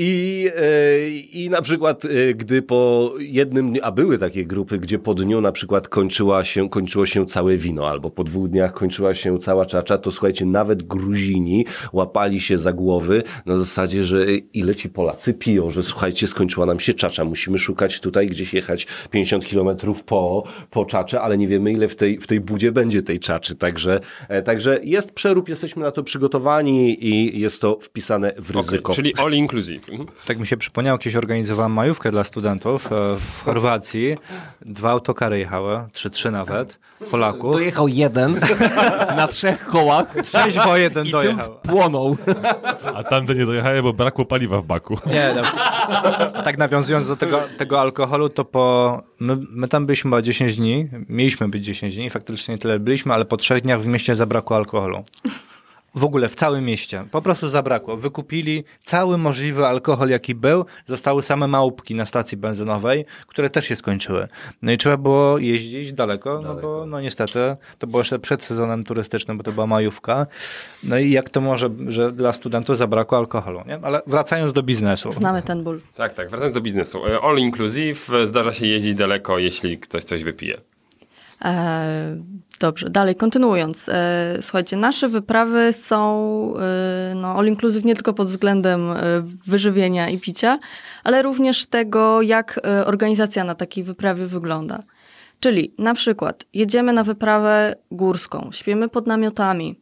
S7: I na przykład, e, gdy po jednym dniu, a były takie grupy, gdzie po dniu na przykład kończyła się, kończyło się całe wino, albo po dwóch dniach kończyła się cała czacza, to słuchajcie, nawet Gruzini łapali się za głowy na zasadzie, że ile ci Polacy piją, że słuchajcie, skończyła nam się czacza, musimy szukać tutaj, gdzieś jechać 50 kilometrów po, po czacze, ale nie wiemy, ile w tej, w tej budzie będzie tej czaczy, także, e, także jest przerób, jesteśmy na to przygotowani i jest to wpisane w ryzyko.
S4: czyli all inclusive. Mhm.
S3: Tak mi się przypomniało, kiedyś organizowałem majówkę dla studentów e, w Chorwacji. Dwa autokary jechały, trzy, trzy nawet, Polaków.
S5: Dojechał jeden na trzech kołach
S3: Sześć wo jeden
S5: i
S3: dojechał.
S5: tym płonął.
S1: A tamte nie dojechały, bo brakło paliwa w baku.
S3: Nie, no. tak nawiązując do tego, tego alkoholu, to po. My, my tam byliśmy chyba 10 dni. Mieliśmy być 10 dni, faktycznie tyle byliśmy, ale po trzech dniach w mieście zabrakło alkoholu. W ogóle w całym mieście. Po prostu zabrakło. Wykupili cały możliwy alkohol, jaki był. Zostały same małpki na stacji benzynowej, które też się skończyły. No i trzeba było jeździć daleko, no bo no niestety to było jeszcze przed sezonem turystycznym, bo to była majówka. No i jak to może, że dla studentów zabrakło alkoholu, nie? Ale wracając do biznesu.
S6: Znamy ten ból.
S4: Tak, tak, wracając do biznesu. E, All inclusive, e, zdarza się jeździć daleko, jeśli ktoś coś wypije.
S6: E, dobrze, dalej kontynuując. E, słuchajcie, nasze wyprawy są e, no, all inclusive nie tylko pod względem e, wyżywienia i picia, ale również tego, jak organizacja na takiej wyprawie wygląda. Czyli na przykład jedziemy na wyprawę górską, śpimy pod namiotami,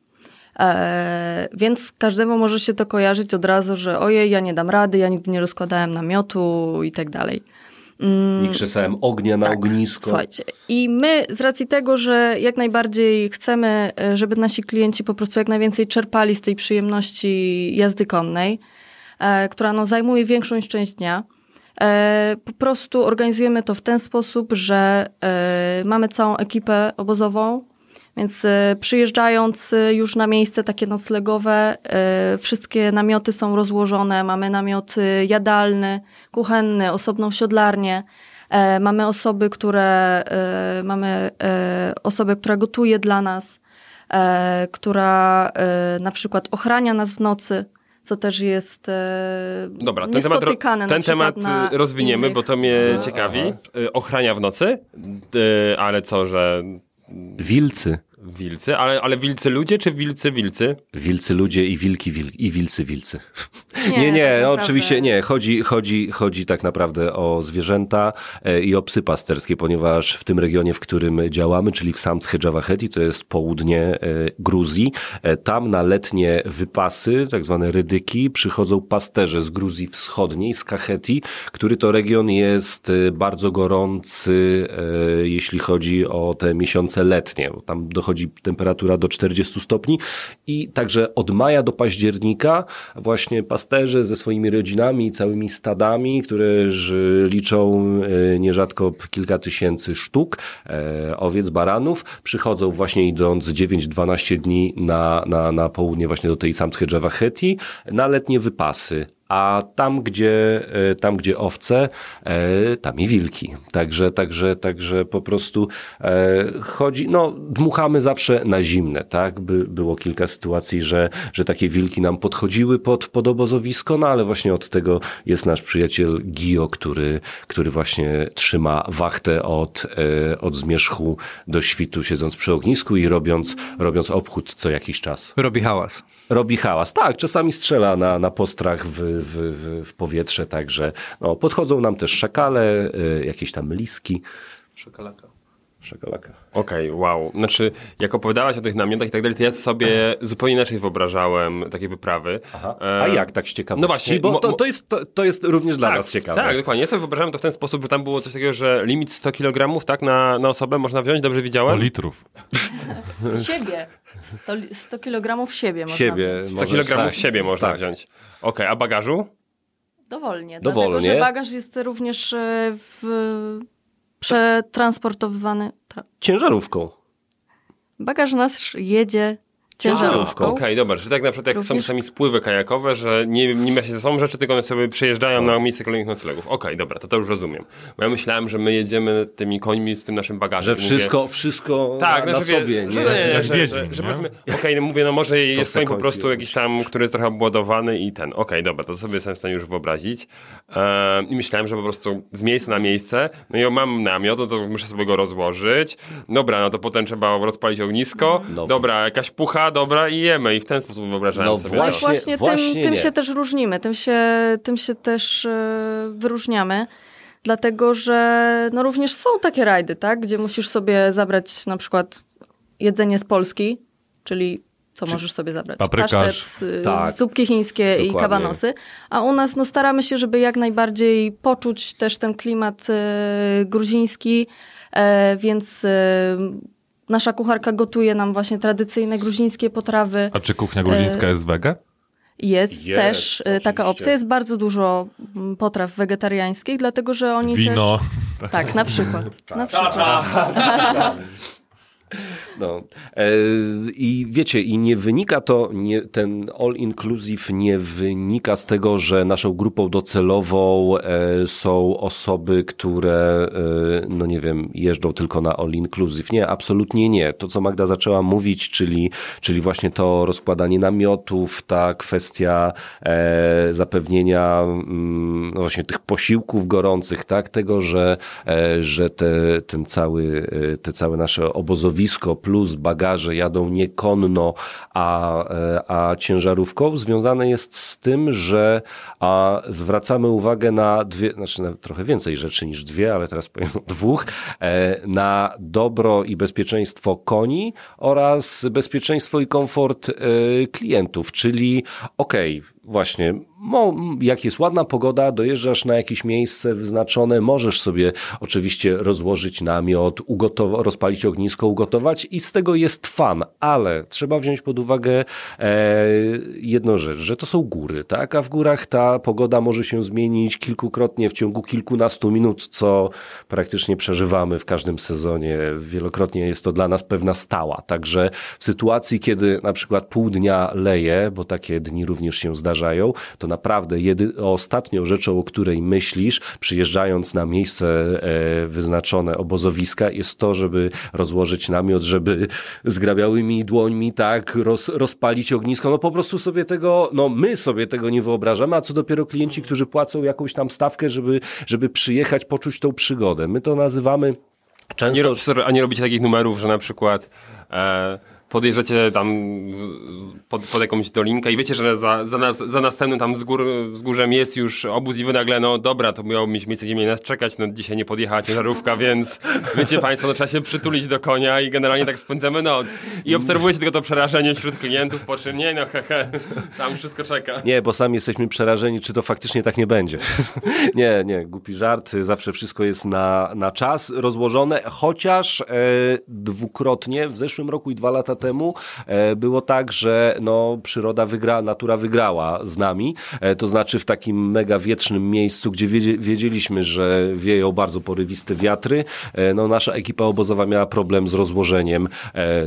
S6: więc każdemu może się to kojarzyć od razu, że ojej, ja nie dam rady, ja nigdy nie rozkładałem namiotu i tak dalej.
S7: Nie krzesałem ognia na
S6: Tak,
S7: ognisko.
S6: Słuchajcie, i my z racji tego, że jak najbardziej chcemy, e, żeby nasi klienci po prostu jak najwięcej czerpali z tej przyjemności jazdy konnej, e, która no, zajmuje większą część dnia, e, po prostu organizujemy to w ten sposób, że e, mamy całą ekipę obozową, więc e, przyjeżdżając e, już na miejsce takie noclegowe, e, wszystkie namioty są rozłożone. Mamy namiot e, jadalny, kuchenny, osobną siodlarnię. E, Mamy osoby, które e, mamy e, osobę, która gotuje dla nas, e, która e, na przykład ochrania nas w nocy, co też jest e,
S4: Dobra, ten temat, ten temat rozwiniemy,
S6: innych-
S4: bo to mnie ciekawi. Ochrania w nocy, y, ale co, że
S7: Wilcy.
S4: Wilcy, ale, ale wilcy ludzie czy wilcy wilcy?
S7: Wilcy ludzie i wilki wil, i wilcy wilcy.
S6: Nie,
S7: Nie, nie,
S6: tak naprawdę-
S7: oczywiście nie. Chodzi, chodzi, chodzi tak naprawdę o zwierzęta e, i o psy pasterskie, ponieważ w tym regionie, w którym działamy, czyli w Samtskhe-Jawaheti, to jest południe e, Gruzji, e, tam na letnie wypasy, tak zwane rydyki, przychodzą pasterze z Gruzji Wschodniej, z Kacheti, który to region jest bardzo gorący, jeśli chodzi o te miesiące letnie. bo Tam dochodzi temperatura do 40 stopni i także od maja do października właśnie pasterze ze swoimi rodzinami, całymi stadami, które liczą e, nierzadko kilka tysięcy sztuk e, owiec, baranów, przychodzą właśnie idąc 9-12 dni na, na, na południe właśnie do tej Samtskhe-Jawaheti na letnie wypasy. A tam, gdzie, e, tam, gdzie owce, e, tam i wilki. Także, także, także po prostu e, chodzi, no dmuchamy zawsze na zimne, tak? By, było kilka sytuacji, że, że takie wilki nam podchodziły pod, pod obozowisko, no ale właśnie od tego jest nasz przyjaciel Gio, który, który właśnie trzyma wachtę od, od zmierzchu do świtu, siedząc przy ognisku i robiąc, robiąc obchód co jakiś czas.
S3: Robi hałas.
S7: Robi hałas. Tak, czasami strzela na, na postrach w, w, w, w powietrze, także no, podchodzą nam też szakale, y, jakieś tam liski. Szakalaka. Szakalaka.
S4: Okej, wow. Znaczy, jak opowiadałaś o tych namiotach i tak dalej, to ja sobie zupełnie inaczej wyobrażałem takie wyprawy.
S7: Aha.
S4: E,
S7: A jak tak z ciekawości?
S4: No właśnie,
S7: bo to, to, jest, to, to jest również dla
S4: tak,
S7: nas ciekawe.
S4: Tak, dokładnie. Ja sobie wyobrażałem to w ten sposób, że tam było coś takiego, że limit 100 kg, tak, na, na osobę można wziąć, dobrze
S1: 100
S4: widziałem?
S1: litrów.
S6: Siebie. 100, li- 100 kg siebie można
S7: Siebie.
S6: wziąć.
S4: 100
S7: możesz-
S4: kg
S7: tak.
S4: siebie można
S7: Tak.
S4: wziąć. Okej, a bagażu?
S6: Dowolnie.
S7: Dowolnie.
S6: Dlatego, że bagaż jest również e, w, przetransportowany. Tra-
S7: Ciężarówką.
S6: bagaż nasz jedzie ciężarówką.
S4: Okej, dobra, że tak na przykład jak są
S6: Również-
S4: czasami spływy kajakowe, że nie, nie ma się ze sobą rzeczy, tylko one sobie przyjeżdżają na miejsce kolejnych noclegów. Okej, dobra, to to już rozumiem. Bo ja myślałem, że my jedziemy tymi końmi z tym naszym bagażem.
S7: Że
S4: I mówię-
S7: wszystko, wszystko
S4: Tak,
S7: na,
S4: no,
S7: na
S4: wie-
S7: sobie.
S4: że,
S7: nie?
S4: nie,
S1: Jak
S4: że,
S1: Wiedźmin,
S4: że, że powiedzmy, okej, no mówię, no może jest koń po prostu jakiś tam, który jest trochę obładowany i ten, okej, dobra, to sobie jestem w stanie już wyobrazić. E, I myślałem, że po prostu z miejsca na miejsce, no i ja mam namiot, no to muszę sobie go rozłożyć. Dobra, no to potem trzeba rozpalić ognisko.
S7: No.
S4: Dobra, jakaś pucha, dobra i jemy. I w ten sposób wyobrażałem
S7: No
S4: sobie.
S6: No i
S7: Właśnie-
S6: właśnie,
S7: właśnie
S6: tym, się też różnimy, tym się, tym się też e, wyróżniamy. Dlatego, że no również są takie rajdy, tak? Gdzie musisz sobie zabrać na przykład jedzenie z Polski, czyli co możesz sobie zabrać? Pasztet, y,
S7: Tak.
S6: zupki chińskie i
S7: Dokładnie.
S6: kawanosy. A u nas no, staramy się, żeby jak najbardziej poczuć też ten klimat e, gruziński, e, więc e, nasza kucharka gotuje nam właśnie tradycyjne gruzińskie potrawy.
S1: A czy kuchnia gruzińska jest wege?
S6: Jest,
S7: Jest,
S6: też e, taka
S7: oczywiście.
S6: opcja. Jest bardzo dużo mm, potraw wegetariańskich, dlatego że oni
S1: Wino.
S6: też... Tak, na przykład. Na przykład.
S7: No. E, I wiecie, i nie wynika to, nie, ten all inclusive nie wynika z tego, że naszą grupą docelową e, są osoby, które, e, no nie wiem, jeżdżą tylko na all inclusive. Nie, absolutnie nie. To, co Magda zaczęła mówić, czyli, czyli właśnie to rozkładanie namiotów, ta kwestia zapewnienia mm, no właśnie tych posiłków gorących, tak, tego, że, że te, ten cały, te całe nasze obozowisko plus bagaże jadą nie konno, a, e, a ciężarówką, związane jest z tym, że a, zwracamy uwagę na dwie, znaczy na trochę więcej rzeczy niż dwie, ale teraz powiem dwóch, e, na dobro i bezpieczeństwo koni oraz bezpieczeństwo i komfort e, klientów, czyli okej, okay, właśnie, jak jest ładna pogoda, dojeżdżasz na jakieś miejsce wyznaczone, możesz sobie oczywiście rozłożyć namiot, rozpalić ognisko, ugotować i z tego jest fan, ale trzeba wziąć pod uwagę e, jedną rzecz, że to są góry, tak? A w górach ta pogoda może się zmienić kilkukrotnie w ciągu kilkunastu minut, co praktycznie przeżywamy w każdym sezonie. Wielokrotnie jest to dla nas pewna stała. Także w sytuacji, kiedy na przykład pół dnia leje, bo takie dni również się zdarzają, zdarzają, to naprawdę jedy, ostatnią rzeczą, o której myślisz, przyjeżdżając na miejsce e, wyznaczone obozowiska, jest to, żeby rozłożyć namiot, żeby zgrabiałymi dłońmi tak roz, rozpalić ognisko. No po prostu sobie tego, no my sobie tego nie wyobrażamy, a co dopiero klienci, którzy płacą jakąś tam stawkę, żeby, żeby przyjechać, poczuć tą przygodę. My to nazywamy często...
S4: A nie, robicie takich numerów, że na przykład... E podjeżdżacie tam pod, pod, jakąś dolinkę i wiecie, że za, za, nas, za następnym tam wzgór, wzgórzem jest już obóz i wy nagle, no dobra, to miało mieć miejsce, gdzie nas czekać, no dzisiaj nie podjechała ciężarówka, więc wiecie państwo, no trzeba się przytulić do konia i generalnie tak spędzamy noc. I obserwujecie tylko to przerażenie wśród klientów, po czym nie, no hehe, tam wszystko czeka.
S7: Nie, bo sami jesteśmy przerażeni, czy to faktycznie tak nie będzie. nie, nie, głupi żart, zawsze wszystko jest na, na czas rozłożone, chociaż e, dwukrotnie w zeszłym roku i dwa lata temu e, było tak, że no, przyroda wygrała, natura wygrała z nami, e, to znaczy w takim mega wietrznym miejscu, gdzie wiedzieliśmy, że wieją bardzo porywiste wiatry, e, no, nasza ekipa obozowa miała problem z rozłożeniem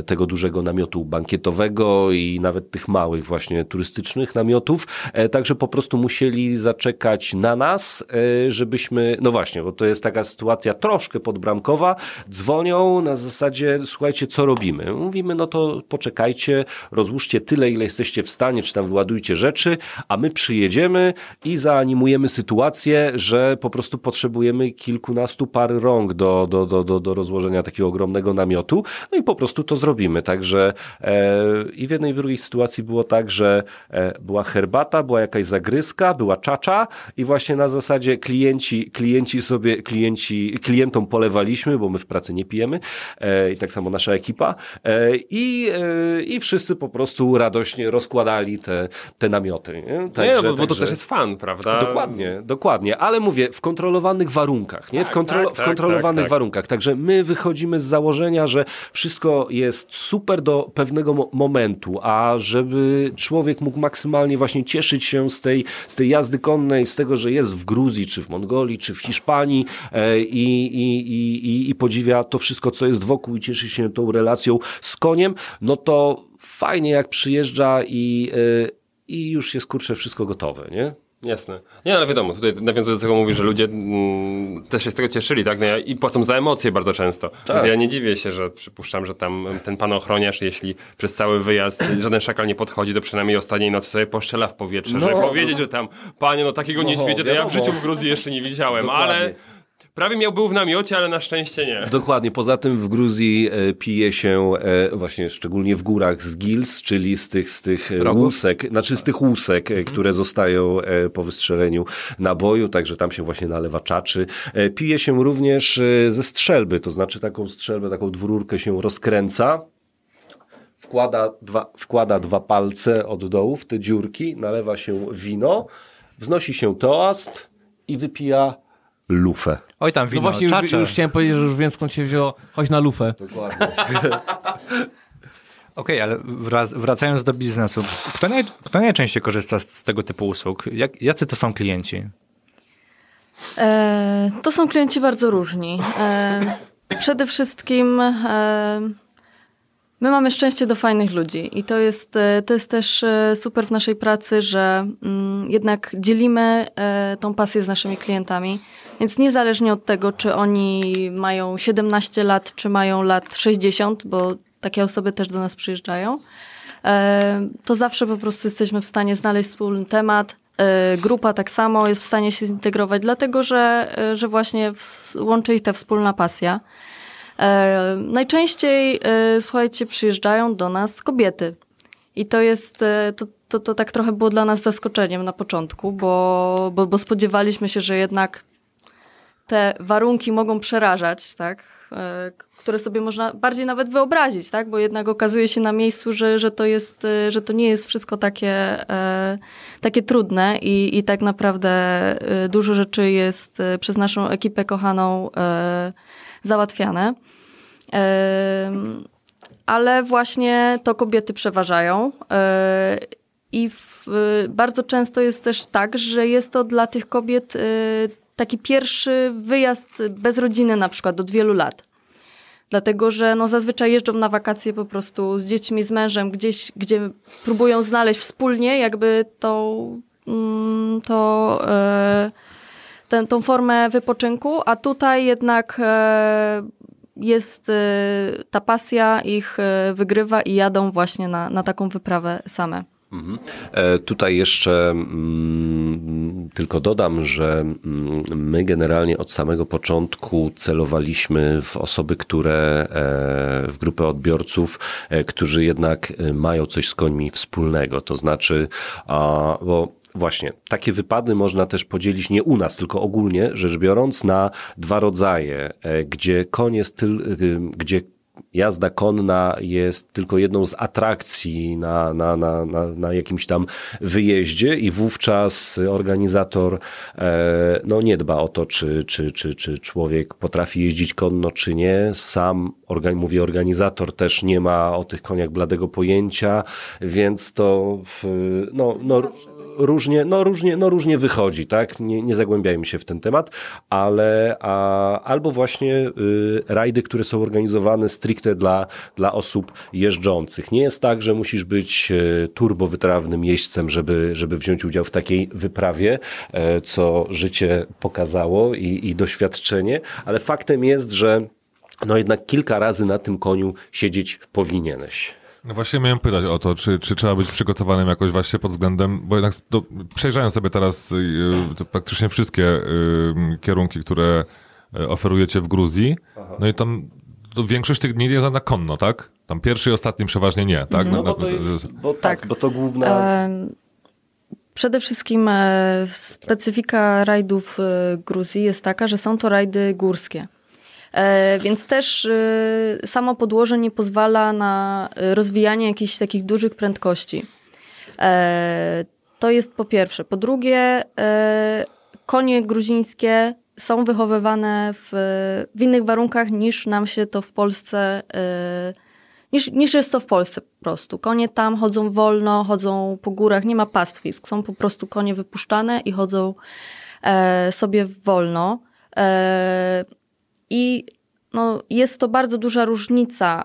S7: tego dużego namiotu bankietowego i nawet tych małych właśnie turystycznych namiotów, także po prostu musieli zaczekać na nas, żebyśmy, no właśnie, bo to jest taka sytuacja troszkę podbramkowa, dzwonią na zasadzie, słuchajcie, co robimy? Mówimy, no to poczekajcie, rozłóżcie tyle, ile jesteście w stanie, czy tam wyładujcie rzeczy, a my przyjedziemy i zaanimujemy sytuację, że po prostu potrzebujemy kilkunastu par rąk do, do, do, do, do rozłożenia takiego ogromnego namiotu, no i po prostu to zrobimy. Także e, i w jednej i w drugiej sytuacji było tak, że e, była herbata, była jakaś zagryzka, była czacza i właśnie na zasadzie klienci, klienci sobie, klienci, klientom polewaliśmy, bo my w pracy nie pijemy e, i tak samo nasza ekipa e, i E, i, wszyscy po prostu radośnie rozkładali te, te namioty.
S4: Nie, także, nie bo, bo to też jest fan, prawda?
S7: Dokładnie, dokładnie, ale mówię, w kontrolowanych warunkach, nie? Tak, w, kontrolo tak, tak, w kontrolowanych tak, warunkach. Także my wychodzimy z założenia, że wszystko jest super do pewnego mo momentu, a żeby człowiek mógł maksymalnie właśnie cieszyć się z tej, z tej jazdy konnej, z tego, że jest w Gruzji, czy w Mongolii, czy w Hiszpanii e, i, i, i, i podziwia to wszystko, co jest wokół i cieszy się tą relacją z koniem, no to fajnie jak przyjeżdża i, y, i już jest kurczę wszystko gotowe, nie?
S4: Jasne. Nie, ale wiadomo, tutaj nawiązując do tego mówi, że ludzie mm, też się z tego cieszyli, tak? No ja, I płacą za emocje bardzo często. Tak. Więc ja nie dziwię się, że przypuszczam, że tam ten pan ochroniarz, jeśli przez cały wyjazd żaden szakal nie podchodzi, to przynajmniej ostatniej nocy sobie poszczela w powietrze, no, żeby powiedzieć, że tam, panie, no takiego no, niedźwiedzia to ja w życiu w Gruzji jeszcze nie widziałem, Dokładnie. ale Prawie miał był w namiocie, ale na szczęście nie.
S7: Dokładnie. Poza tym w Gruzji e, pije się e, właśnie szczególnie w górach z gils, czyli z tych, z tych Rogów? łusek, znaczy z tych łusek, mhm. które zostają e, po wystrzeleniu naboju, także tam się właśnie nalewa czaczy. Pije się również ze strzelby, to znaczy taką strzelbę, taką dwururkę się rozkręca, wkłada dwa, wkłada dwa palce od dołu w te dziurki, nalewa się wino, wznosi się toast i wypija lufę.
S3: Oj tam wino,
S5: No właśnie, już, już, chciałem powiedzieć, że już wiem skąd się wzięło, chodź na lufę. Dokładnie.
S3: Okej, okay, ale wracając do biznesu, kto, naj, kto najczęściej korzysta z, z tego typu usług? Jak, jacy to są klienci?
S6: E, to są klienci bardzo różni. E, przede wszystkim e, My mamy szczęście do fajnych ludzi i to jest, e, to jest też e, super w naszej pracy, że mm, jednak dzielimy e, tą pasję z naszymi klientami. Więc niezależnie od tego, czy oni mają 17 lat, czy mają lat 60, bo takie osoby też do nas przyjeżdżają, to zawsze po prostu jesteśmy w stanie znaleźć wspólny temat. Grupa tak samo jest w stanie się zintegrować, dlatego że, że właśnie łączy ich ta wspólna pasja. E, najczęściej, e, słuchajcie, przyjeżdżają do nas kobiety. I to jest, e, to, to, to tak trochę było dla nas zaskoczeniem na początku, bo, bo, bo spodziewaliśmy się, że jednak te warunki mogą przerażać, tak? Które sobie można bardziej nawet wyobrazić, tak? Bo jednak okazuje się na miejscu, że, że, to, jest, że to nie jest wszystko takie, takie trudne i, i tak naprawdę dużo rzeczy jest przez naszą ekipę kochaną załatwiane. Ale właśnie to kobiety przeważają. e, I w, bardzo często jest też tak, że jest to dla tych kobiet e, taki pierwszy wyjazd bez rodziny, na przykład od wielu lat. Dlatego, że no zazwyczaj jeżdżą na wakacje po prostu z dziećmi, z mężem, gdzieś, gdzie próbują znaleźć wspólnie jakby tą, mm, to, e, tę, tą formę wypoczynku, a tutaj jednak jest e, ta pasja ich e, wygrywa i jadą właśnie na, na taką wyprawę same.
S7: E, Tutaj jeszcze mm, tylko dodam, że mm, my generalnie od samego początku celowaliśmy w osoby, które e, w grupę odbiorców, e, którzy jednak e, mają coś z końmi wspólnego. To znaczy, a, bo Właśnie, takie wypady można też podzielić nie u nas, tylko ogólnie rzecz biorąc na dwa rodzaje, e, gdzie koń jest tyl, y, gdzie jazda konna jest tylko jedną z atrakcji na, na, na, na, na jakimś tam wyjeździe i wówczas organizator e, no, nie dba o to, czy, czy, czy, czy człowiek potrafi jeździć konno, czy nie. Sam, organ, mówię, organizator też nie ma o tych koniach bladego pojęcia, więc to w, no, no, różnie, no różnie, no różnie wychodzi, tak? Nie, nie zagłębiajmy się w ten temat, ale a, albo właśnie y, rajdy, które są organizowane stricte dla, dla osób jeżdżących. Nie jest tak, że musisz być y, turbo wytrawnym jeźdźcem, żeby, żeby wziąć udział w takiej wyprawie, e, co życie pokazało i, i doświadczenie, ale faktem jest, że no jednak kilka razy na tym koniu siedzieć powinieneś.
S1: No właśnie miałem pytać o to, czy, czy trzeba być przygotowanym jakoś właśnie pod względem, bo jednak do, przejrzałem sobie teraz y, to praktycznie wszystkie y, kierunki, które y, oferujecie w Gruzji, no i tam to większość tych dni jest na konno, tak? Tam pierwszy i ostatni przeważnie nie, tak?
S7: No
S1: Na-
S7: bo to jest, bo tak,
S6: Tak.
S7: bo to główna...
S6: Przede wszystkim e, specyfika rajdów e, Gruzji jest taka, że są to rajdy górskie. E, Więc też e, samo podłoże nie pozwala na rozwijanie jakichś takich dużych prędkości. E, To jest po pierwsze. Po drugie, konie gruzińskie są wychowywane w, w innych warunkach niż nam się to w Polsce niż, niż jest to w Polsce po prostu. Konie tam chodzą wolno, chodzą po górach, nie ma pastwisk. Są po prostu konie wypuszczane i chodzą sobie wolno. I no, jest to bardzo duża różnica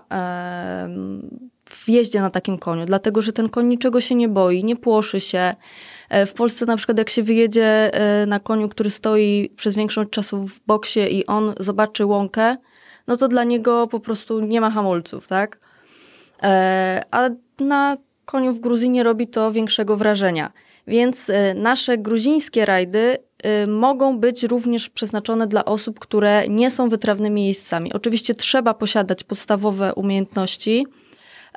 S6: w jeździe na takim koniu, dlatego że ten koń niczego się nie boi, nie płoszy się. E, W Polsce na przykład jak się wyjedzie e, na koniu, który stoi przez większość czasu w boksie i on zobaczy łąkę, no to dla niego po prostu nie ma hamulców, tak? E, A na koniu w Gruzji nie robi to większego wrażenia. Więc nasze gruzińskie rajdy mogą być również przeznaczone dla osób, które nie są wytrawnymi jeźdźcami. Oczywiście trzeba posiadać podstawowe umiejętności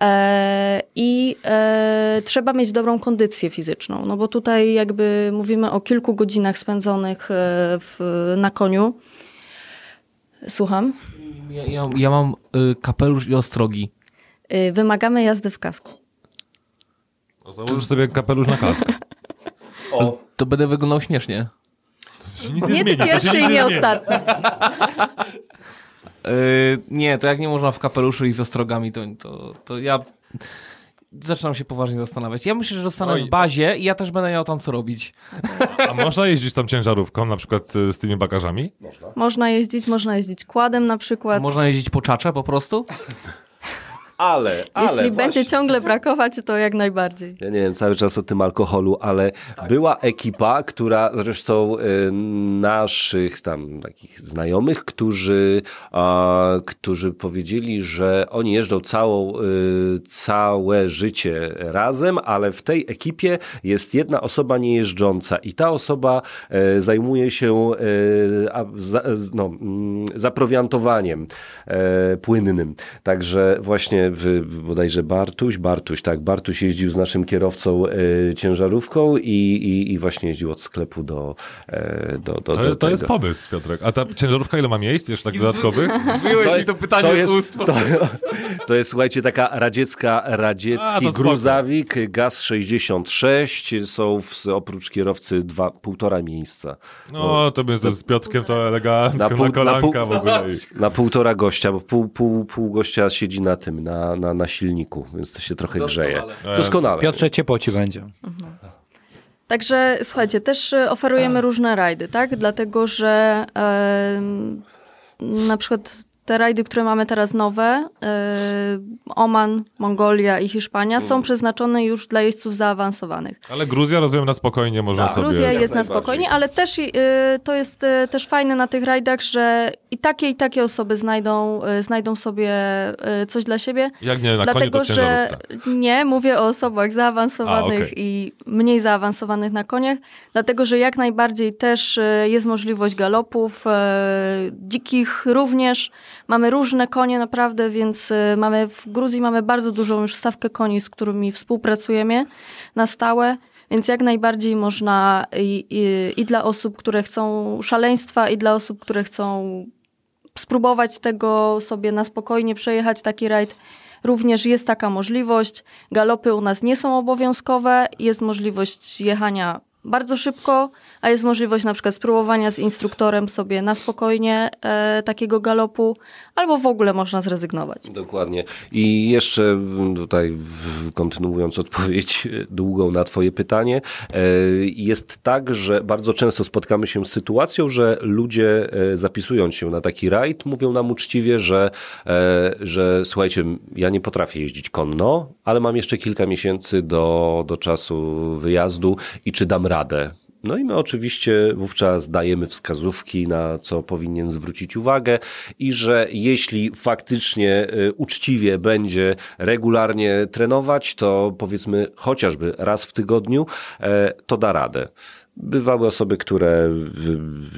S6: e, i e, trzeba mieć dobrą kondycję fizyczną, no bo tutaj jakby mówimy o kilku godzinach spędzonych e, w, na koniu. Słucham.
S5: Ja, ja, ja mam y, kapelusz i ostrogi.
S6: Y, Wymagamy jazdy w kasku.
S1: Założysz sobie kapelusz na kask.
S5: To będę wyglądał śmiesznie.
S1: Nic
S6: Nie
S1: się
S6: pierwszy i nie ostatni.
S5: Y, nie, to jak nie można w kapeluszu i z ostrogami, to, to, to ja zaczynam się poważnie zastanawiać. Ja myślę, że zostanę
S1: Oj.
S5: w bazie i ja też będę miał tam co robić.
S1: A można jeździć tam ciężarówką, na przykład y, z tymi bagażami?
S6: Można jeździć, można jeździć kładem na przykład.
S5: Można jeździć po czacze po prostu?
S7: Ale, ale
S6: Jeśli
S7: właśnie.
S6: będzie ciągle brakować, to jak najbardziej.
S7: Ja nie wiem cały czas o tym alkoholu, ale była ekipa, która zresztą y, naszych tam takich znajomych, którzy, a, którzy powiedzieli, że oni jeżdżą całą, y, całe życie razem, ale w tej ekipie jest jedna osoba niejeżdżąca i ta osoba e, zajmuje się e, a, za, no, mm, zaprowiantowaniem e, płynnym. Także właśnie w, bodajże Bartuś, Bartuś, tak, Bartuś jeździł z naszym kierowcą e, ciężarówką i, i, i właśnie jeździł od sklepu do, e, do, do,
S1: To,
S7: do
S1: jest- to jest pomysł, Piotrek. A ta ciężarówka ile ma miejsc jeszcze tak dodatkowych?
S5: Wyjąłeś mi to pytanie
S7: to
S5: z
S7: jest,
S5: ust.
S7: to, to jest, słuchajcie, taka radziecka,
S1: A,
S7: radziecki
S1: spoko.
S7: gruzawik, gaz 66, są w, oprócz kierowcy dwa, półtora miejsca.
S1: No, to by to z Piotrkiem to elegancko,
S7: Na
S1: na,
S7: pół- na
S1: kolanka
S7: pół-
S1: w ogóle.
S7: Na półtora gościa, bo pół, pół, pół gościa siedzi na tym, na, na, na silniku, więc to się trochę grzeje. Doskonale.
S3: Piotrze, ciepło ci będzie.
S6: Także słuchajcie, też e, oferujemy różne rajdy, tak? Dlatego, że em, na przykład te rajdy, które mamy teraz nowe, e, Oman, Mongolia i Hiszpania,
S7: Mm.
S6: są przeznaczone już dla jeźdźców zaawansowanych.
S1: Ale Gruzja, rozumiem, na spokojnie można
S7: Tak.
S1: sobie...
S6: Gruzja jest na spokojnie, ale też y, to jest też fajne na tych rajdach, że i takie, i takie osoby znajdą, y, znajdą sobie y, coś dla siebie.
S1: Jak nie, na koniu
S6: Dlatego,
S1: to
S6: że nie, mówię o osobach zaawansowanych
S1: A, okej.
S6: i mniej zaawansowanych na koniach, dlatego, że jak najbardziej też y, jest możliwość galopów, dzikich również. Mamy różne konie naprawdę, więc mamy w Gruzji mamy bardzo dużą już stawkę koni, z którymi współpracujemy na stałe. Więc jak najbardziej można i, i, i dla osób, które chcą szaleństwa, i dla osób, które chcą spróbować tego sobie na spokojnie przejechać taki rajd. Również jest taka możliwość. Galopy u nas nie są obowiązkowe. Jest możliwość jechania bardzo szybko, a jest możliwość na przykład spróbowania z instruktorem sobie na spokojnie e, takiego galopu, albo w ogóle można zrezygnować.
S7: Dokładnie. I jeszcze mm, tutaj kontynuując odpowiedź długą na twoje pytanie, e, jest tak, że bardzo często spotkamy się z sytuacją, że ludzie e, zapisując się na taki rajd mówią nam uczciwie, że, e, że słuchajcie, ja nie potrafię jeździć konno, ale mam jeszcze kilka miesięcy do, do czasu wyjazdu i czy dam radę. No i my oczywiście wówczas dajemy wskazówki, na co powinien zwrócić uwagę i że jeśli faktycznie y, uczciwie będzie regularnie trenować, to powiedzmy chociażby raz w tygodniu, e, to da radę. Bywały osoby, które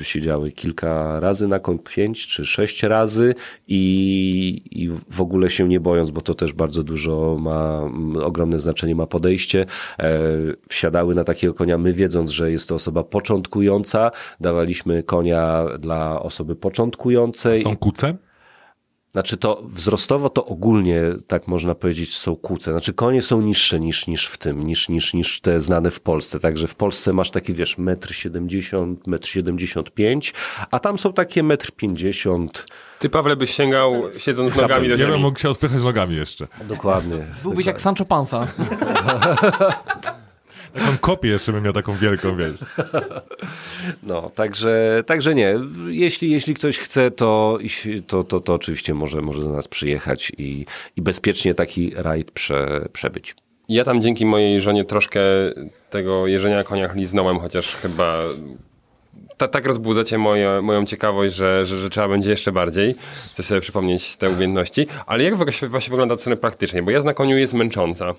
S7: siedziały kilka razy na koń, pięć czy sześć razy i, i w ogóle się nie bojąc, bo to też bardzo dużo ma, ogromne znaczenie ma podejście, e, wsiadały na takiego konia, my wiedząc, że jest to osoba początkująca, dawaliśmy konia dla osoby początkującej.
S1: Są kuce?
S7: Znaczy to wzrostowo to ogólnie, tak można powiedzieć, są kłóce. Znaczy konie są niższe niż, niż w tym, niż, niż, niż te znane w Polsce. Także w Polsce masz takie, wiesz, 1,70 m, 1,75 m, a tam są takie 1,50 m.
S4: Ty, Pawle, byś sięgał siedząc nogami do
S1: Ja bym
S4: ziemi.
S1: mógł się odpychać nogami jeszcze.
S7: Dokładnie.
S5: Byłbyś jak Sancho Panza.
S1: Taką kopię jeszcze bym miał taką wielką, wiesz.
S7: No, także, także nie. Jeśli, jeśli ktoś chce, to, to, to, to oczywiście może, może do nas przyjechać i, i bezpiecznie taki rajd prze, przebyć.
S4: Ja tam dzięki mojej żonie troszkę tego jeżdżenia na koniach liznąłem, chociaż chyba ta, tak rozbudzacie moje, moją ciekawość, że, że, że trzeba będzie jeszcze bardziej chcę sobie przypomnieć te umiejętności. Ale jak właśnie, wygląda od strony praktycznej? Bo jazda na koniu jest męcząca.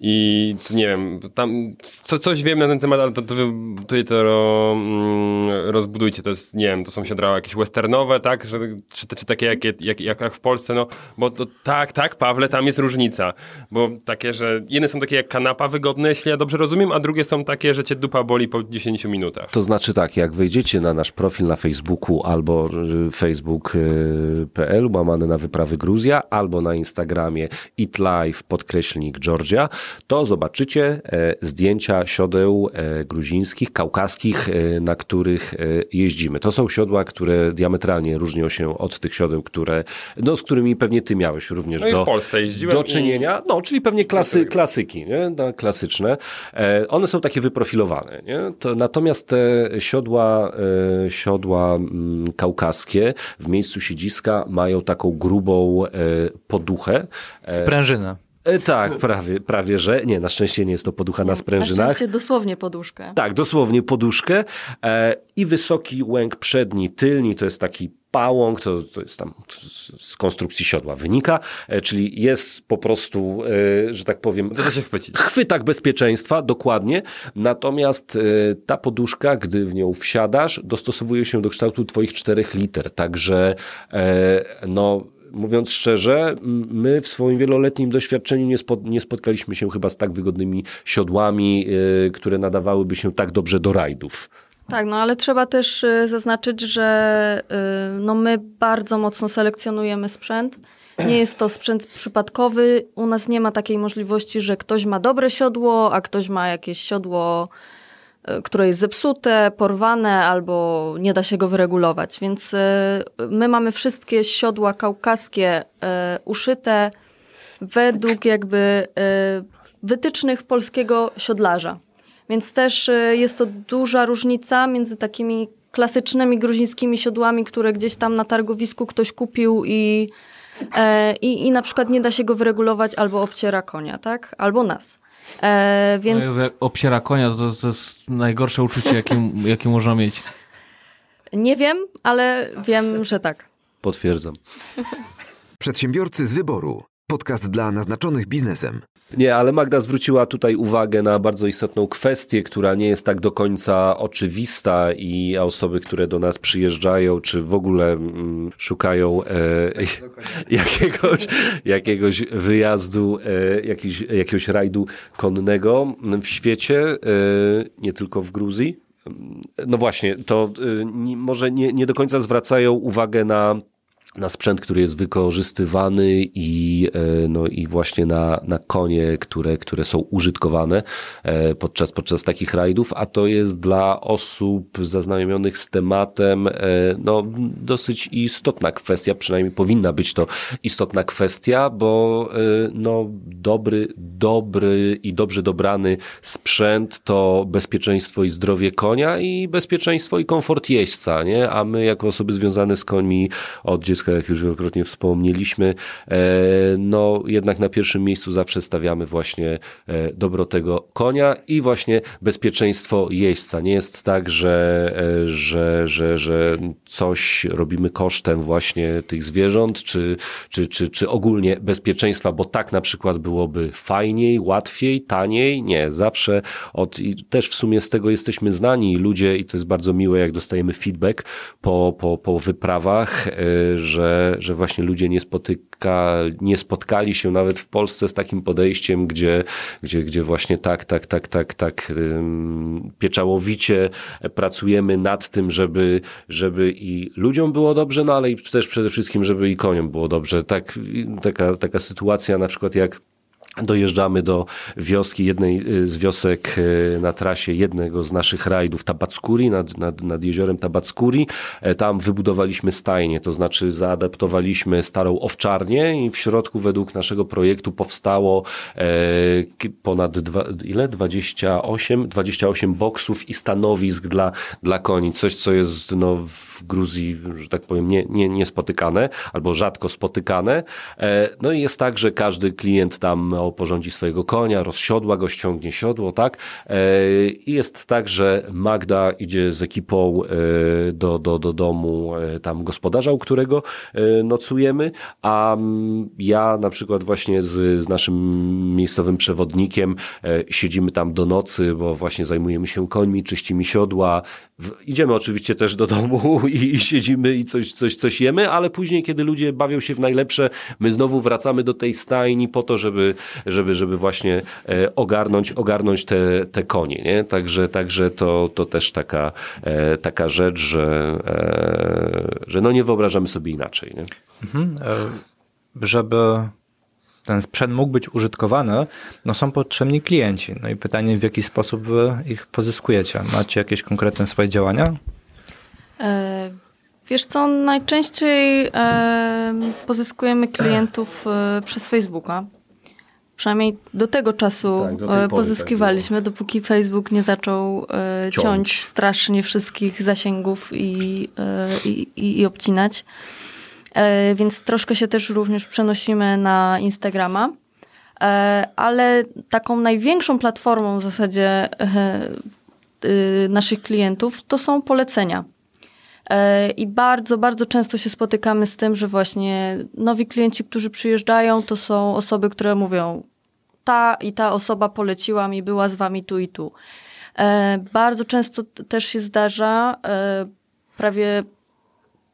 S4: I nie wiem, tam co, coś wiem na ten temat, ale to, to wy tutaj to ro, mm, rozbudujcie. To jest, nie wiem, to są siodrała jakieś westernowe, tak? Że, czy, czy takie jak, jak, jak, jak w Polsce, no bo to tak, tak, Pawle, tam jest różnica. Bo takie, że jedne są takie jak kanapa wygodne, jeśli ja dobrze rozumiem, a drugie są takie, że cię dupa boli po 10 minutach.
S7: To znaczy tak, jak wejdziecie na nasz profil na Facebooku albo y, facebook.pl łamane na wyprawy Gruzja, albo na Instagramie itlife podkreślnik Georgia, to zobaczycie e, zdjęcia siodeł e, gruzińskich, kaukaskich, e, na których jeździmy. To są siodła, które diametralnie różnią się od tych siodeł, które, no, z którymi pewnie ty miałeś również
S4: No i w
S7: do,
S4: Polsce jeździłem
S7: do czynienia. No, czyli pewnie klasy, klasyki, nie? No, klasyczne. One są takie wyprofilowane. Nie? To, natomiast te siodła, siodła mm, kaukaskie w miejscu siedziska mają taką grubą poduchę.
S3: Sprężyna.
S7: Tak, prawie, prawie że. Nie, na szczęście nie jest to poducha na
S6: Na
S7: sprężynach.
S6: szczęście dosłownie poduszkę.
S7: Tak, dosłownie poduszkę e, i wysoki łęk przedni, tylni, to jest taki pałąk, to, to jest tam z, z konstrukcji siodła wynika, e, czyli jest po prostu, e, że tak powiem,
S4: To da się chwycić.
S7: chwytak bezpieczeństwa, dokładnie. Natomiast e, ta poduszka, gdy w nią wsiadasz, dostosowuje się do kształtu twoich czterech liter. Także e, no. Mówiąc szczerze, my w swoim wieloletnim doświadczeniu nie, spo, nie spotkaliśmy się chyba z tak wygodnymi siodłami, e, które nadawałyby się tak dobrze do rajdów.
S6: Tak, no ale trzeba też y, zaznaczyć, że y, no my bardzo mocno selekcjonujemy sprzęt. Nie jest to sprzęt przypadkowy. U nas nie ma takiej możliwości, że ktoś ma dobre siodło, a ktoś ma jakieś siodło, y, które jest zepsute, porwane albo nie da się go wyregulować. Więc y, my mamy wszystkie siodła kaukaskie y, uszyte według jakby wytycznych polskiego siodlarza. Więc też jest to duża różnica między takimi klasycznymi gruzińskimi siodłami, które gdzieś tam na targowisku ktoś kupił i, e, i, i na przykład nie da się go wyregulować albo obciera konia, tak? Albo nas. E, więc
S5: No, jak obsiera konia, to, to jest najgorsze uczucie, jakie, jakie można mieć.
S6: nie wiem, ale wiem, że tak.
S7: Potwierdzam.
S2: Przedsiębiorcy z wyboru. Podcast dla naznaczonych biznesem.
S7: Nie, ale Magda zwróciła tutaj uwagę na bardzo istotną kwestię, która nie jest tak do końca oczywista i osoby, które do nas przyjeżdżają, czy w ogóle mm, szukają e, jakiegoś, jakiegoś wyjazdu, e, jakiś, jakiegoś rajdu konnego w świecie, e, nie tylko w Gruzji. No właśnie, to e, może nie, nie do końca zwracają uwagę na na sprzęt, który jest wykorzystywany i, e, no, i właśnie na, na konie, które, które są użytkowane e, podczas, podczas takich rajdów, a to jest dla osób zaznajomionych z tematem e, no, dosyć istotna kwestia, przynajmniej powinna być to istotna kwestia, bo no, dobry, dobry i dobrze dobrany sprzęt to bezpieczeństwo i zdrowie konia i bezpieczeństwo i komfort jeźdźca, nie? a my jako osoby związane z końmi od jak już wielokrotnie wspomnieliśmy, e, no jednak na pierwszym miejscu zawsze stawiamy właśnie e, dobro tego konia i właśnie bezpieczeństwo jeźdźca. Nie jest tak, że, e, że, że, że coś robimy kosztem właśnie tych zwierząt, czy, czy, czy, czy ogólnie bezpieczeństwa, bo tak na przykład byłoby fajniej, łatwiej, taniej. Nie, zawsze od, i też w sumie z tego jesteśmy znani ludzie i to jest bardzo miłe, jak dostajemy feedback po, po, po wyprawach, że, że właśnie ludzie nie, spotyka, nie spotkali się nawet w Polsce z takim podejściem, gdzie, gdzie, gdzie właśnie tak, tak, tak, tak, tak pieczałowicie pracujemy nad tym, żeby, żeby i ludziom było dobrze, no ale i też przede wszystkim, żeby i koniom było dobrze. Tak, taka, taka sytuacja na przykład jak Dojeżdżamy do wioski, jednej y, z wiosek y, na trasie jednego z naszych rajdów, Tabackuri, nad, nad, nad jeziorem Tabackuri. E, Tam wybudowaliśmy stajnię, to znaczy zaadaptowaliśmy starą owczarnię i w środku według naszego projektu powstało e, ponad dwa, ile? 28, 28 boksów i stanowisk dla, dla koni. Coś, co jest no, w Gruzji, że tak powiem, nie, nie, niespotykane albo rzadko spotykane. E, No i jest tak, że każdy klient tam oporządzi swojego konia, rozsiodła go, ściągnie siodło, tak? E, I jest tak, że Magda idzie z ekipą e, do, do, do domu e, tam gospodarza, u którego nocujemy, a mm, ja na przykład właśnie z, z naszym miejscowym przewodnikiem siedzimy tam do nocy, bo właśnie zajmujemy się końmi, czyścimy siodła. Idziemy oczywiście też do domu i, i siedzimy i coś, coś, coś jemy, ale później, kiedy ludzie bawią się w najlepsze, my znowu wracamy do tej stajni po to, żeby, żeby, żeby właśnie e, ogarnąć, ogarnąć te, te konie. Nie? Także, także to, to też taka, e, taka rzecz, że, e, że no nie wyobrażamy sobie inaczej. Nie?
S3: Mhm. Żeby ten sprzęt mógł być użytkowany, no są potrzebni klienci. No i pytanie, w jaki sposób wy ich pozyskujecie? Macie jakieś konkretne swoje działania?
S6: E, wiesz co, najczęściej e, pozyskujemy klientów e, przez Facebooka. Przynajmniej do tego czasu
S7: Tak, do pory
S6: pozyskiwaliśmy, dopóki Facebook nie zaczął e,
S7: Ciąć.
S6: ciąć. strasznie wszystkich zasięgów i, e, i, i, i obcinać. E, więc troszkę się też również przenosimy na Instagrama. E, ale taką największą platformą w zasadzie e, naszych klientów to są polecenia. I bardzo, bardzo często się spotykamy z tym, że właśnie nowi klienci, którzy przyjeżdżają, to są osoby, które mówią, ta i ta osoba poleciła mi, była z wami tu i tu. Bardzo często też się zdarza, prawie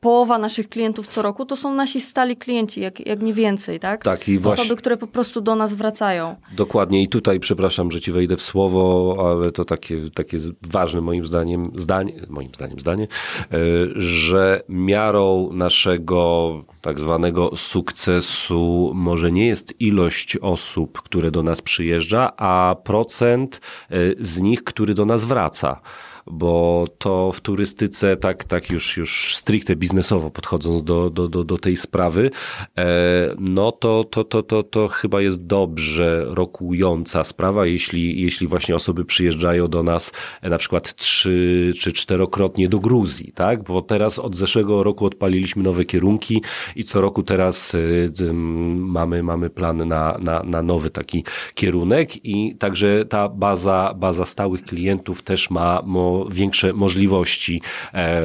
S6: połowa naszych klientów co roku to są nasi stali klienci, jak, jak nie więcej, tak?
S7: Tak, i właśnie-
S6: Osoby, które po prostu do nas wracają.
S7: Dokładnie i tutaj przepraszam, że ci wejdę w słowo, ale to takie, takie ważne moim zdaniem, zdanie, moim zdaniem zdanie, e, że miarą naszego tak zwanego sukcesu może nie jest ilość osób, które do nas przyjeżdża, a procent e, z nich, który do nas wraca bo to w turystyce, tak, tak już, już stricte biznesowo podchodząc do, do, do, do tej sprawy, e, no to, to, to, to, to chyba jest dobrze rokująca sprawa, jeśli, jeśli właśnie osoby przyjeżdżają do nas e, na przykład trzy czy czterokrotnie do Gruzji, tak? Bo teraz od zeszłego roku odpaliliśmy nowe kierunki i co roku teraz ym, mamy, mamy plan na, na, na nowy taki kierunek i także ta baza, baza stałych klientów też ma większe możliwości e,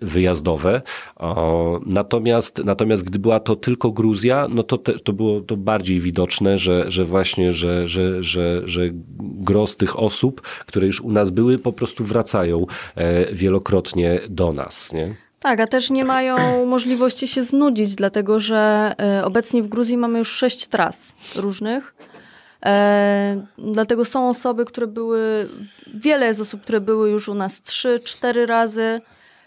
S7: wyjazdowe. Natomiast, natomiast gdy była to tylko Gruzja, no to, te, to było to bardziej widoczne, że, że właśnie, że, że, że, że gros tych osób, które już u nas były, po prostu wracają e, wielokrotnie do nas. Nie?
S6: Tak, a też nie mają możliwości się znudzić, dlatego że e, obecnie w Gruzji mamy już sześć tras różnych. E, dlatego są osoby, które były, wiele jest osób, które były już u nas trzy, cztery razy.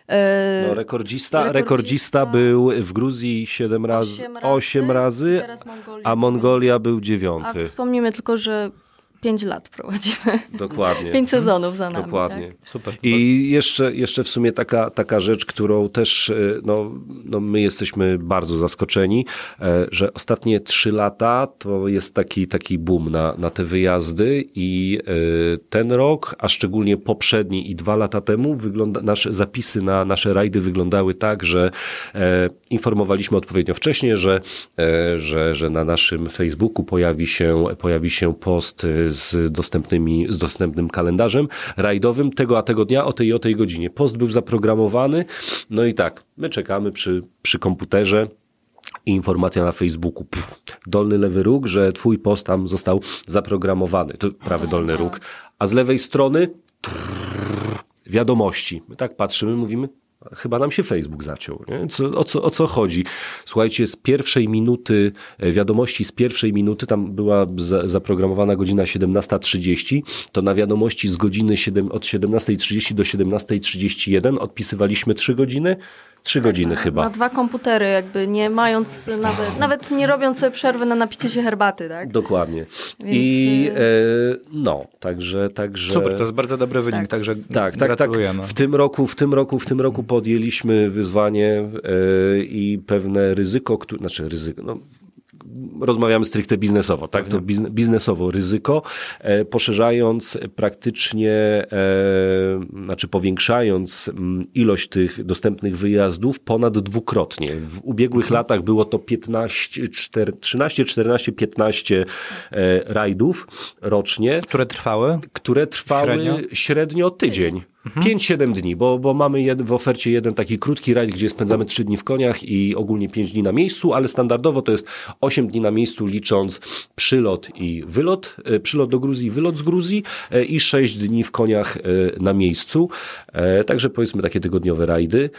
S6: E,
S7: No, rekordzista,
S6: rekordzista-
S7: rekordzista był w Gruzji 7 razy,
S6: osiem
S7: 8 razy,
S6: teraz Mongolia
S7: a. Mongolia był
S6: A
S7: dziewiąty.
S6: wspomnimy tylko, że pięć lat prowadzimy.
S7: Dokładnie.
S6: Pięć sezonów za nami.
S7: Dokładnie.
S6: Tak?
S3: Super.
S7: I jeszcze, jeszcze w sumie taka, taka rzecz, którą też e, no, no my jesteśmy bardzo zaskoczeni, e, że ostatnie trzy lata to jest taki, taki boom na, na te wyjazdy i e, ten rok, a szczególnie poprzedni i dwa lata temu wygląda, nasze zapisy na nasze rajdy wyglądały tak, że informowaliśmy odpowiednio wcześniej, że, że, że na naszym Facebooku pojawi się, pojawi się post z, dostępnymi, z dostępnym kalendarzem rajdowym tego a tego dnia o tej i o tej godzinie. Post był zaprogramowany, no i tak, my czekamy przy, przy komputerze. I informacja na Facebooku, pff, dolny lewy róg, że twój post tam został zaprogramowany, to prawy dolny róg, a z lewej strony? Trrr, wiadomości. My tak patrzymy, mówimy, chyba nam się Facebook zaciął. Nie? Co, o, co, o co chodzi? Słuchajcie, z pierwszej minuty, e, wiadomości z pierwszej minuty, tam była za, zaprogramowana godzina 17.30, to na wiadomości z godziny 7, od 17.30 do 17.31 odpisywaliśmy 3 godziny? 3 godziny chyba.
S6: Na dwa komputery, jakby nie mając nawet, nawet nie robiąc sobie przerwy na napicie się herbaty, tak?
S7: Dokładnie.
S6: Więc,
S7: I
S6: y-
S7: e, no, także, także...
S3: Super, to jest bardzo dobry wynik,
S6: Tak.
S3: także
S7: Tak, tak, tak. W tym roku, w tym roku, w tym roku podjęliśmy wyzwanie e, i pewne ryzyko, które, znaczy ryzyko, no, rozmawiamy stricte biznesowo, tak? To bizne, biznesowo ryzyko, e, poszerzając praktycznie, e, znaczy powiększając mm, ilość tych dostępnych wyjazdów ponad dwukrotnie. W ubiegłych latach było to 15, 4, 13, 14, 15 e, rajdów rocznie
S3: Które trwały?
S7: które trwały
S3: Średnio?
S7: średnio, tydzień. 5-7 dni, bo, bo mamy jed, w ofercie jeden taki krótki rajd, gdzie spędzamy 3 dni w koniach i ogólnie 5 dni na miejscu, ale standardowo to jest 8 dni na miejscu licząc przylot i wylot, e, przylot do Gruzji, wylot z Gruzji e, i 6 dni w koniach e, na miejscu. Także powiedzmy takie tygodniowe rajdy.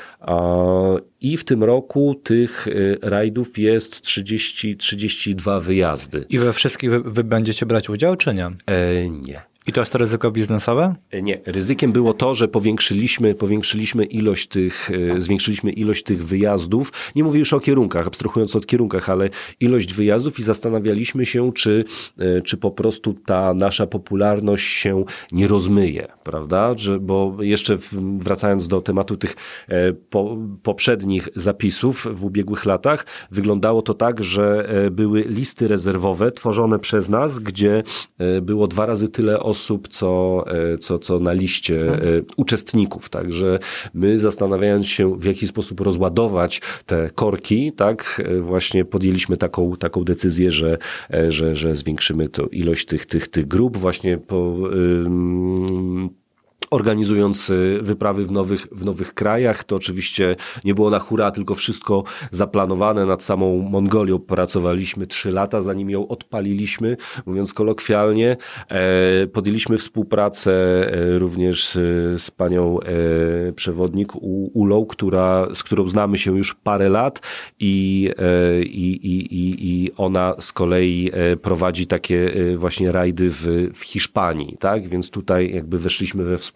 S7: I w tym roku tych rajdów jest 30, 32 wyjazdy.
S3: I we wszystkich wy, wy będziecie brać udział, czy nie?
S7: E, nie.
S3: I to jest to ryzyko biznesowe?
S7: E, Nie, ryzykiem było to, że powiększyliśmy, powiększyliśmy ilość tych, e, zwiększyliśmy ilość tych wyjazdów. Nie mówię już o kierunkach, abstrahując od kierunkach, ale ilość wyjazdów i zastanawialiśmy się, czy, e, czy po prostu ta nasza popularność się nie rozmyje, prawda? Że, bo jeszcze wracając do tematu tych po, poprzednich zapisów w ubiegłych latach, wyglądało to tak, że były listy rezerwowe tworzone przez nas, gdzie było dwa razy tyle osób, co, e, co, co na liście e, uczestników. Także my zastanawiając się, w jaki sposób rozładować te korki, tak, e, właśnie podjęliśmy taką, taką decyzję, że, że, że zwiększymy to ilość tych, tych, tych grup właśnie po, ym, organizując y, wyprawy w nowych, w nowych krajach. To oczywiście nie było na hura, tylko wszystko zaplanowane. Nad samą Mongolią pracowaliśmy trzy lata, zanim ją odpaliliśmy, mówiąc kolokwialnie. E, Podjęliśmy współpracę e, również y, z panią e, przewodnik Ulą, która, z którą znamy się już parę lat i, e, i, i, i, ona z kolei e, prowadzi takie e, właśnie rajdy w, w Hiszpanii, tak? Więc tutaj jakby weszliśmy we współpracę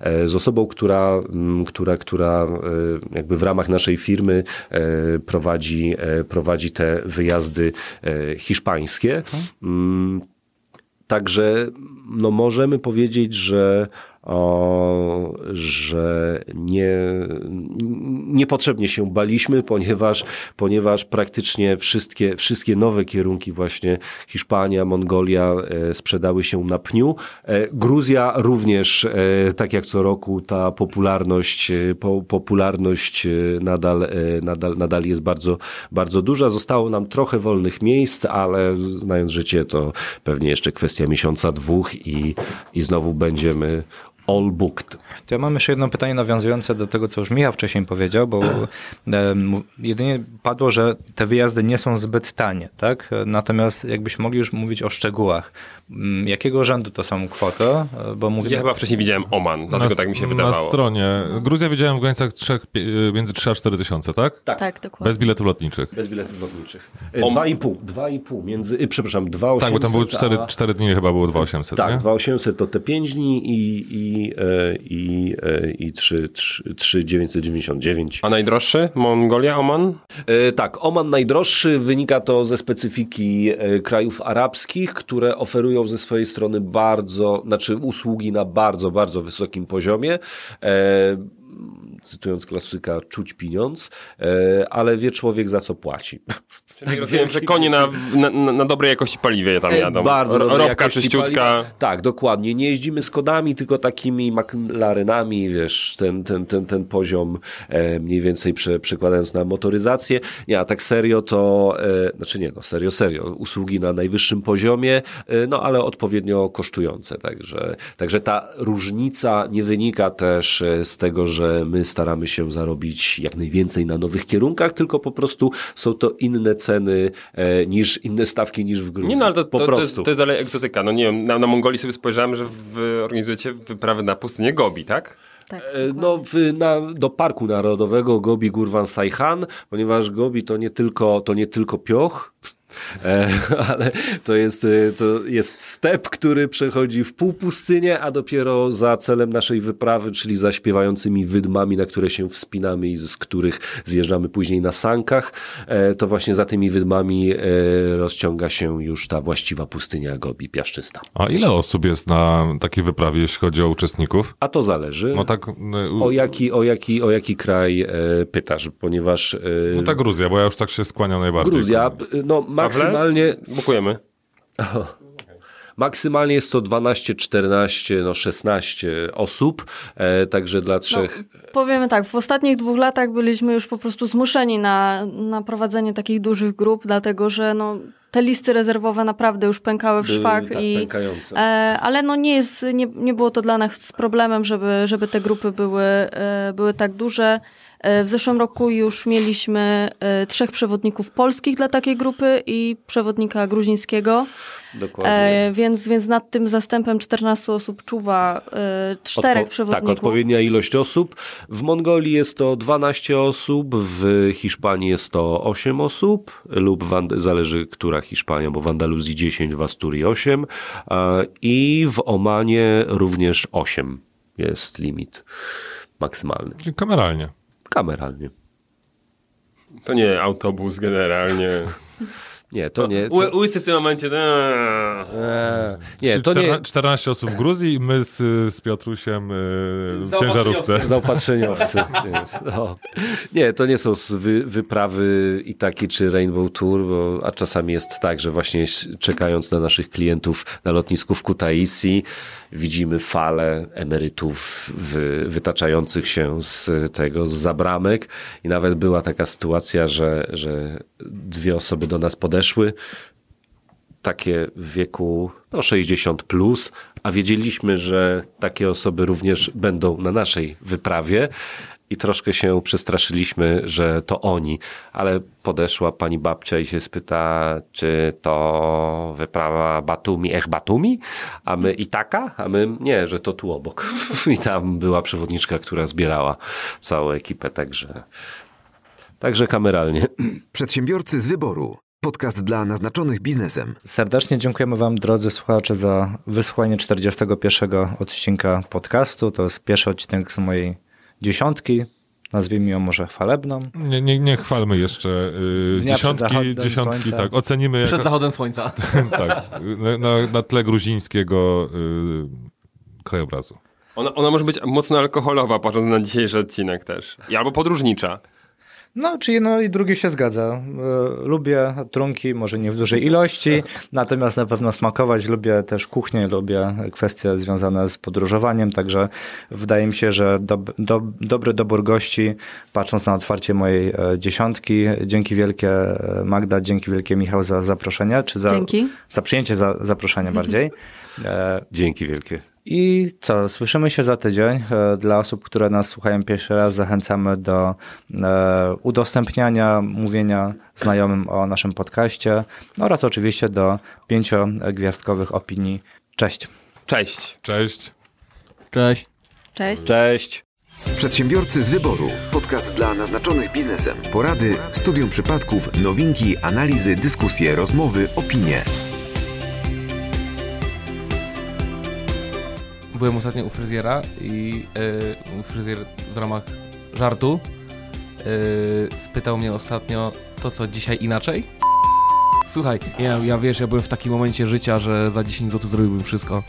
S7: e, z osobą, która, m, która, która e, jakby w ramach naszej firmy e, prowadzi, prowadzi te wyjazdy hiszpańskie. Mm, Także no możemy powiedzieć, że, o, że nie, niepotrzebnie się baliśmy, ponieważ, ponieważ praktycznie wszystkie, wszystkie nowe kierunki właśnie Hiszpania, Mongolia e, sprzedały się na pniu. E, Gruzja również, e, tak jak co roku, ta popularność, po, popularność nadal, nadal, nadal jest bardzo, bardzo duża. Zostało nam trochę wolnych miejsc, ale znając życie, to pewnie jeszcze kwestia miesiąca, dwóch i, i znowu będziemy all booked.
S3: To ja mam jeszcze jedno pytanie nawiązujące do tego, co już Michał wcześniej powiedział, bo jedynie padło, że te wyjazdy nie są zbyt tanie, tak? Natomiast jakbyśmy mogli już mówić o szczegółach. Mm, Jakiego rzędu to są kwoty? E, Bo mówimy...
S4: Ja chyba wcześniej widziałem Oman, dlatego tak mi się
S1: Na
S4: wydawało.
S1: stronie. Gruzja widziałem w granicach trzech, pie- między 3 a 4 tysiące, tak?
S6: Tak, dokładnie.
S1: Bez biletów lotniczych.
S7: Bez biletów lotniczych. E, Dwa i pół, dwa i pół między, przepraszam, dwa
S1: Tak, bo tam były 4,
S7: a-
S1: 4 dni, chyba było 2800,
S7: Tak,
S1: nie?
S7: 2800 to te 5 dni i, i, e, i, e, i 3, 3, 3999.
S4: A najdroższy? Mongolia, Oman?
S7: E, Tak, Oman najdroższy, wynika to ze specyfiki e, krajów arabskich, które oferują ze swojej strony bardzo, znaczy usługi na bardzo, bardzo wysokim poziomie. Cytując klasyka, czuć pieniądz, e, ale wie człowiek za co płaci.
S4: Czyli rozumiem, że konie na, na, na, dobrej jakości paliwie tam
S7: E,
S4: jadą.
S7: Bardzo
S4: Robka czyściutka.
S7: paliwa. Tak, dokładnie. Nie jeździmy Skodami, tylko takimi McLarenami, wiesz, ten, ten, ten, ten poziom e, mniej więcej prze, przekładając na motoryzację. Nie, a tak serio to, e, znaczy nie, no serio, serio, usługi na najwyższym poziomie, e, no ale odpowiednio kosztujące, także, także ta różnica nie wynika też z tego, że my staramy się zarobić jak najwięcej na nowych kierunkach, tylko po prostu są to inne ceny e, niż, inne stawki niż w Gruzji.
S4: Nie no, ale to,
S7: po
S4: to, to, jest,
S7: prostu.
S4: to jest dalej egzotyka. No nie wiem, na, na Mongolii sobie spojrzałem, że wy organizujecie wyprawy na pustynię Gobi, tak?
S6: Tak,
S7: E, No, w, na, do Parku Narodowego Gobi Gurwan Sayhan, ponieważ Gobi to nie tylko, to nie tylko pioch, ale to jest, e, to jest step, który przechodzi w półpustynię, a dopiero za celem naszej wyprawy, czyli za śpiewającymi wydmami, na które się wspinamy i z których zjeżdżamy później na sankach, e, to właśnie za tymi wydmami e, rozciąga się już ta właściwa pustynia Gobi, piaszczysta.
S1: A ile osób jest na takiej wyprawie, jeśli chodzi o uczestników?
S7: A to zależy.
S1: No tak,
S7: O jaki, o jaki, o jaki kraj e, pytasz, ponieważ e,
S1: no ta Gruzja, bo ja już tak się skłaniam najbardziej.
S7: Gruzja, no maksymalnie,
S4: Bukujemy.
S7: maksymalnie jest to 12, 14, no 16 osób, e, także dla trzech.
S6: Powiemy tak, w ostatnich dwóch latach byliśmy już po prostu zmuszeni na, na prowadzenie takich dużych grup, dlatego że no, te listy rezerwowe naprawdę już pękały w
S7: były,
S6: szwach
S7: tak,
S6: i
S7: pękające.
S6: E, ale no nie, jest, nie, nie było to dla nas problemem, żeby, żeby te grupy były, e, były tak duże. E, W zeszłym roku już mieliśmy e, trzech przewodników polskich dla takiej grupy i przewodnika gruzińskiego,
S7: Dokładnie.
S6: e, więc, więc nad tym zastępem 14 osób czuwa e, czterech
S7: Odpo-
S6: przewodników.
S7: Tak, odpowiednia ilość osób. W Mongolii jest to 12 osób, w Hiszpanii jest to 8 osób, lub w zależy która Hiszpania, bo w Andaluzji 10, w Asturii 8 e, i w Omanie również 8 jest limit maksymalny.
S1: Kameralnie.
S7: Kameralnie.
S4: To nie autobus generalnie.
S7: Nie, to nie. To,
S4: Łysy w tym momencie... eee.
S7: e, nie,
S1: Czyli
S7: to nie.
S1: 14, 14 osób w Gruzji i my z, z Piotrusiem y, w ciężarówce.
S7: Zaopatrzeniowcy. No. Nie, to nie są wy, wyprawy i takie czy Rainbow Tour, bo, a czasami jest tak, że właśnie czekając na naszych klientów na lotnisku w Kutaisi widzimy falę emerytów wy, wytaczających się z tego, z zabramek. I nawet była taka sytuacja, że, że dwie osoby do nas podeszły, takie w wieku no, 60 plus, a wiedzieliśmy, że takie osoby również będą na naszej wyprawie i troszkę się przestraszyliśmy, że to oni, ale podeszła pani babcia i się spyta, czy to wyprawa Batumi, Ech Batumi, a my i taka, a my nie, że to tu obok. I tam była przewodniczka, która zbierała całą ekipę, także, także kameralnie.
S2: Przedsiębiorcy z wyboru. Podcast dla naznaczonych biznesem.
S3: Serdecznie dziękujemy Wam, drodzy słuchacze, za wysłuchanie 41 odcinka podcastu. To jest pierwszy odcinek z mojej dziesiątki. Nazwijmy ją może chwalebną.
S1: Nie, nie, nie chwalmy jeszcze y,
S3: przed
S1: dziesiątki, dziesiątki,
S3: słońca.
S1: tak, ocenimy
S5: Przed
S1: jako,
S5: zachodem słońca.
S1: tak, na, na, tle gruzińskiego y, krajobrazu.
S4: Ona, ona może być mocno alkoholowa, patrząc na dzisiejszy odcinek też. I albo podróżnicza.
S3: No, czy jedno i drugie się zgadza. E, Lubię trunki, może nie w dużej ilości, natomiast na pewno smakować. Lubię też kuchnię, lubię kwestie związane z podróżowaniem, także wydaje mi się, że dob, dob, dobry dobór gości, patrząc na otwarcie mojej e, dziesiątki. Dzięki wielkie e, Magda, dzięki wielkie Michał za zaproszenie, czy za,
S6: Dzięki.
S3: za przyjęcie za, zaproszenia bardziej.
S7: Dzięki wielkie.
S3: I co, słyszymy się za tydzień. E, Dla osób, które nas słuchają pierwszy raz, zachęcamy do e, udostępniania, mówienia znajomym o naszym podcaście oraz oczywiście do pięciogwiazdkowych opinii. Cześć.
S4: Cześć.
S1: Cześć.
S5: Cześć.
S6: Cześć.
S7: Cześć.
S2: Przedsiębiorcy z wyboru. Podcast dla naznaczonych biznesem. Porady, studium przypadków, nowinki, analizy, dyskusje, rozmowy, opinie.
S5: Byłem ostatnio u fryzjera i yy, fryzjer w ramach żartu yy, spytał mnie ostatnio, to co dzisiaj inaczej? Słuchaj, ja, ja wiesz, ja byłem w takim momencie życia, że za 10 zł zrobiłbym wszystko.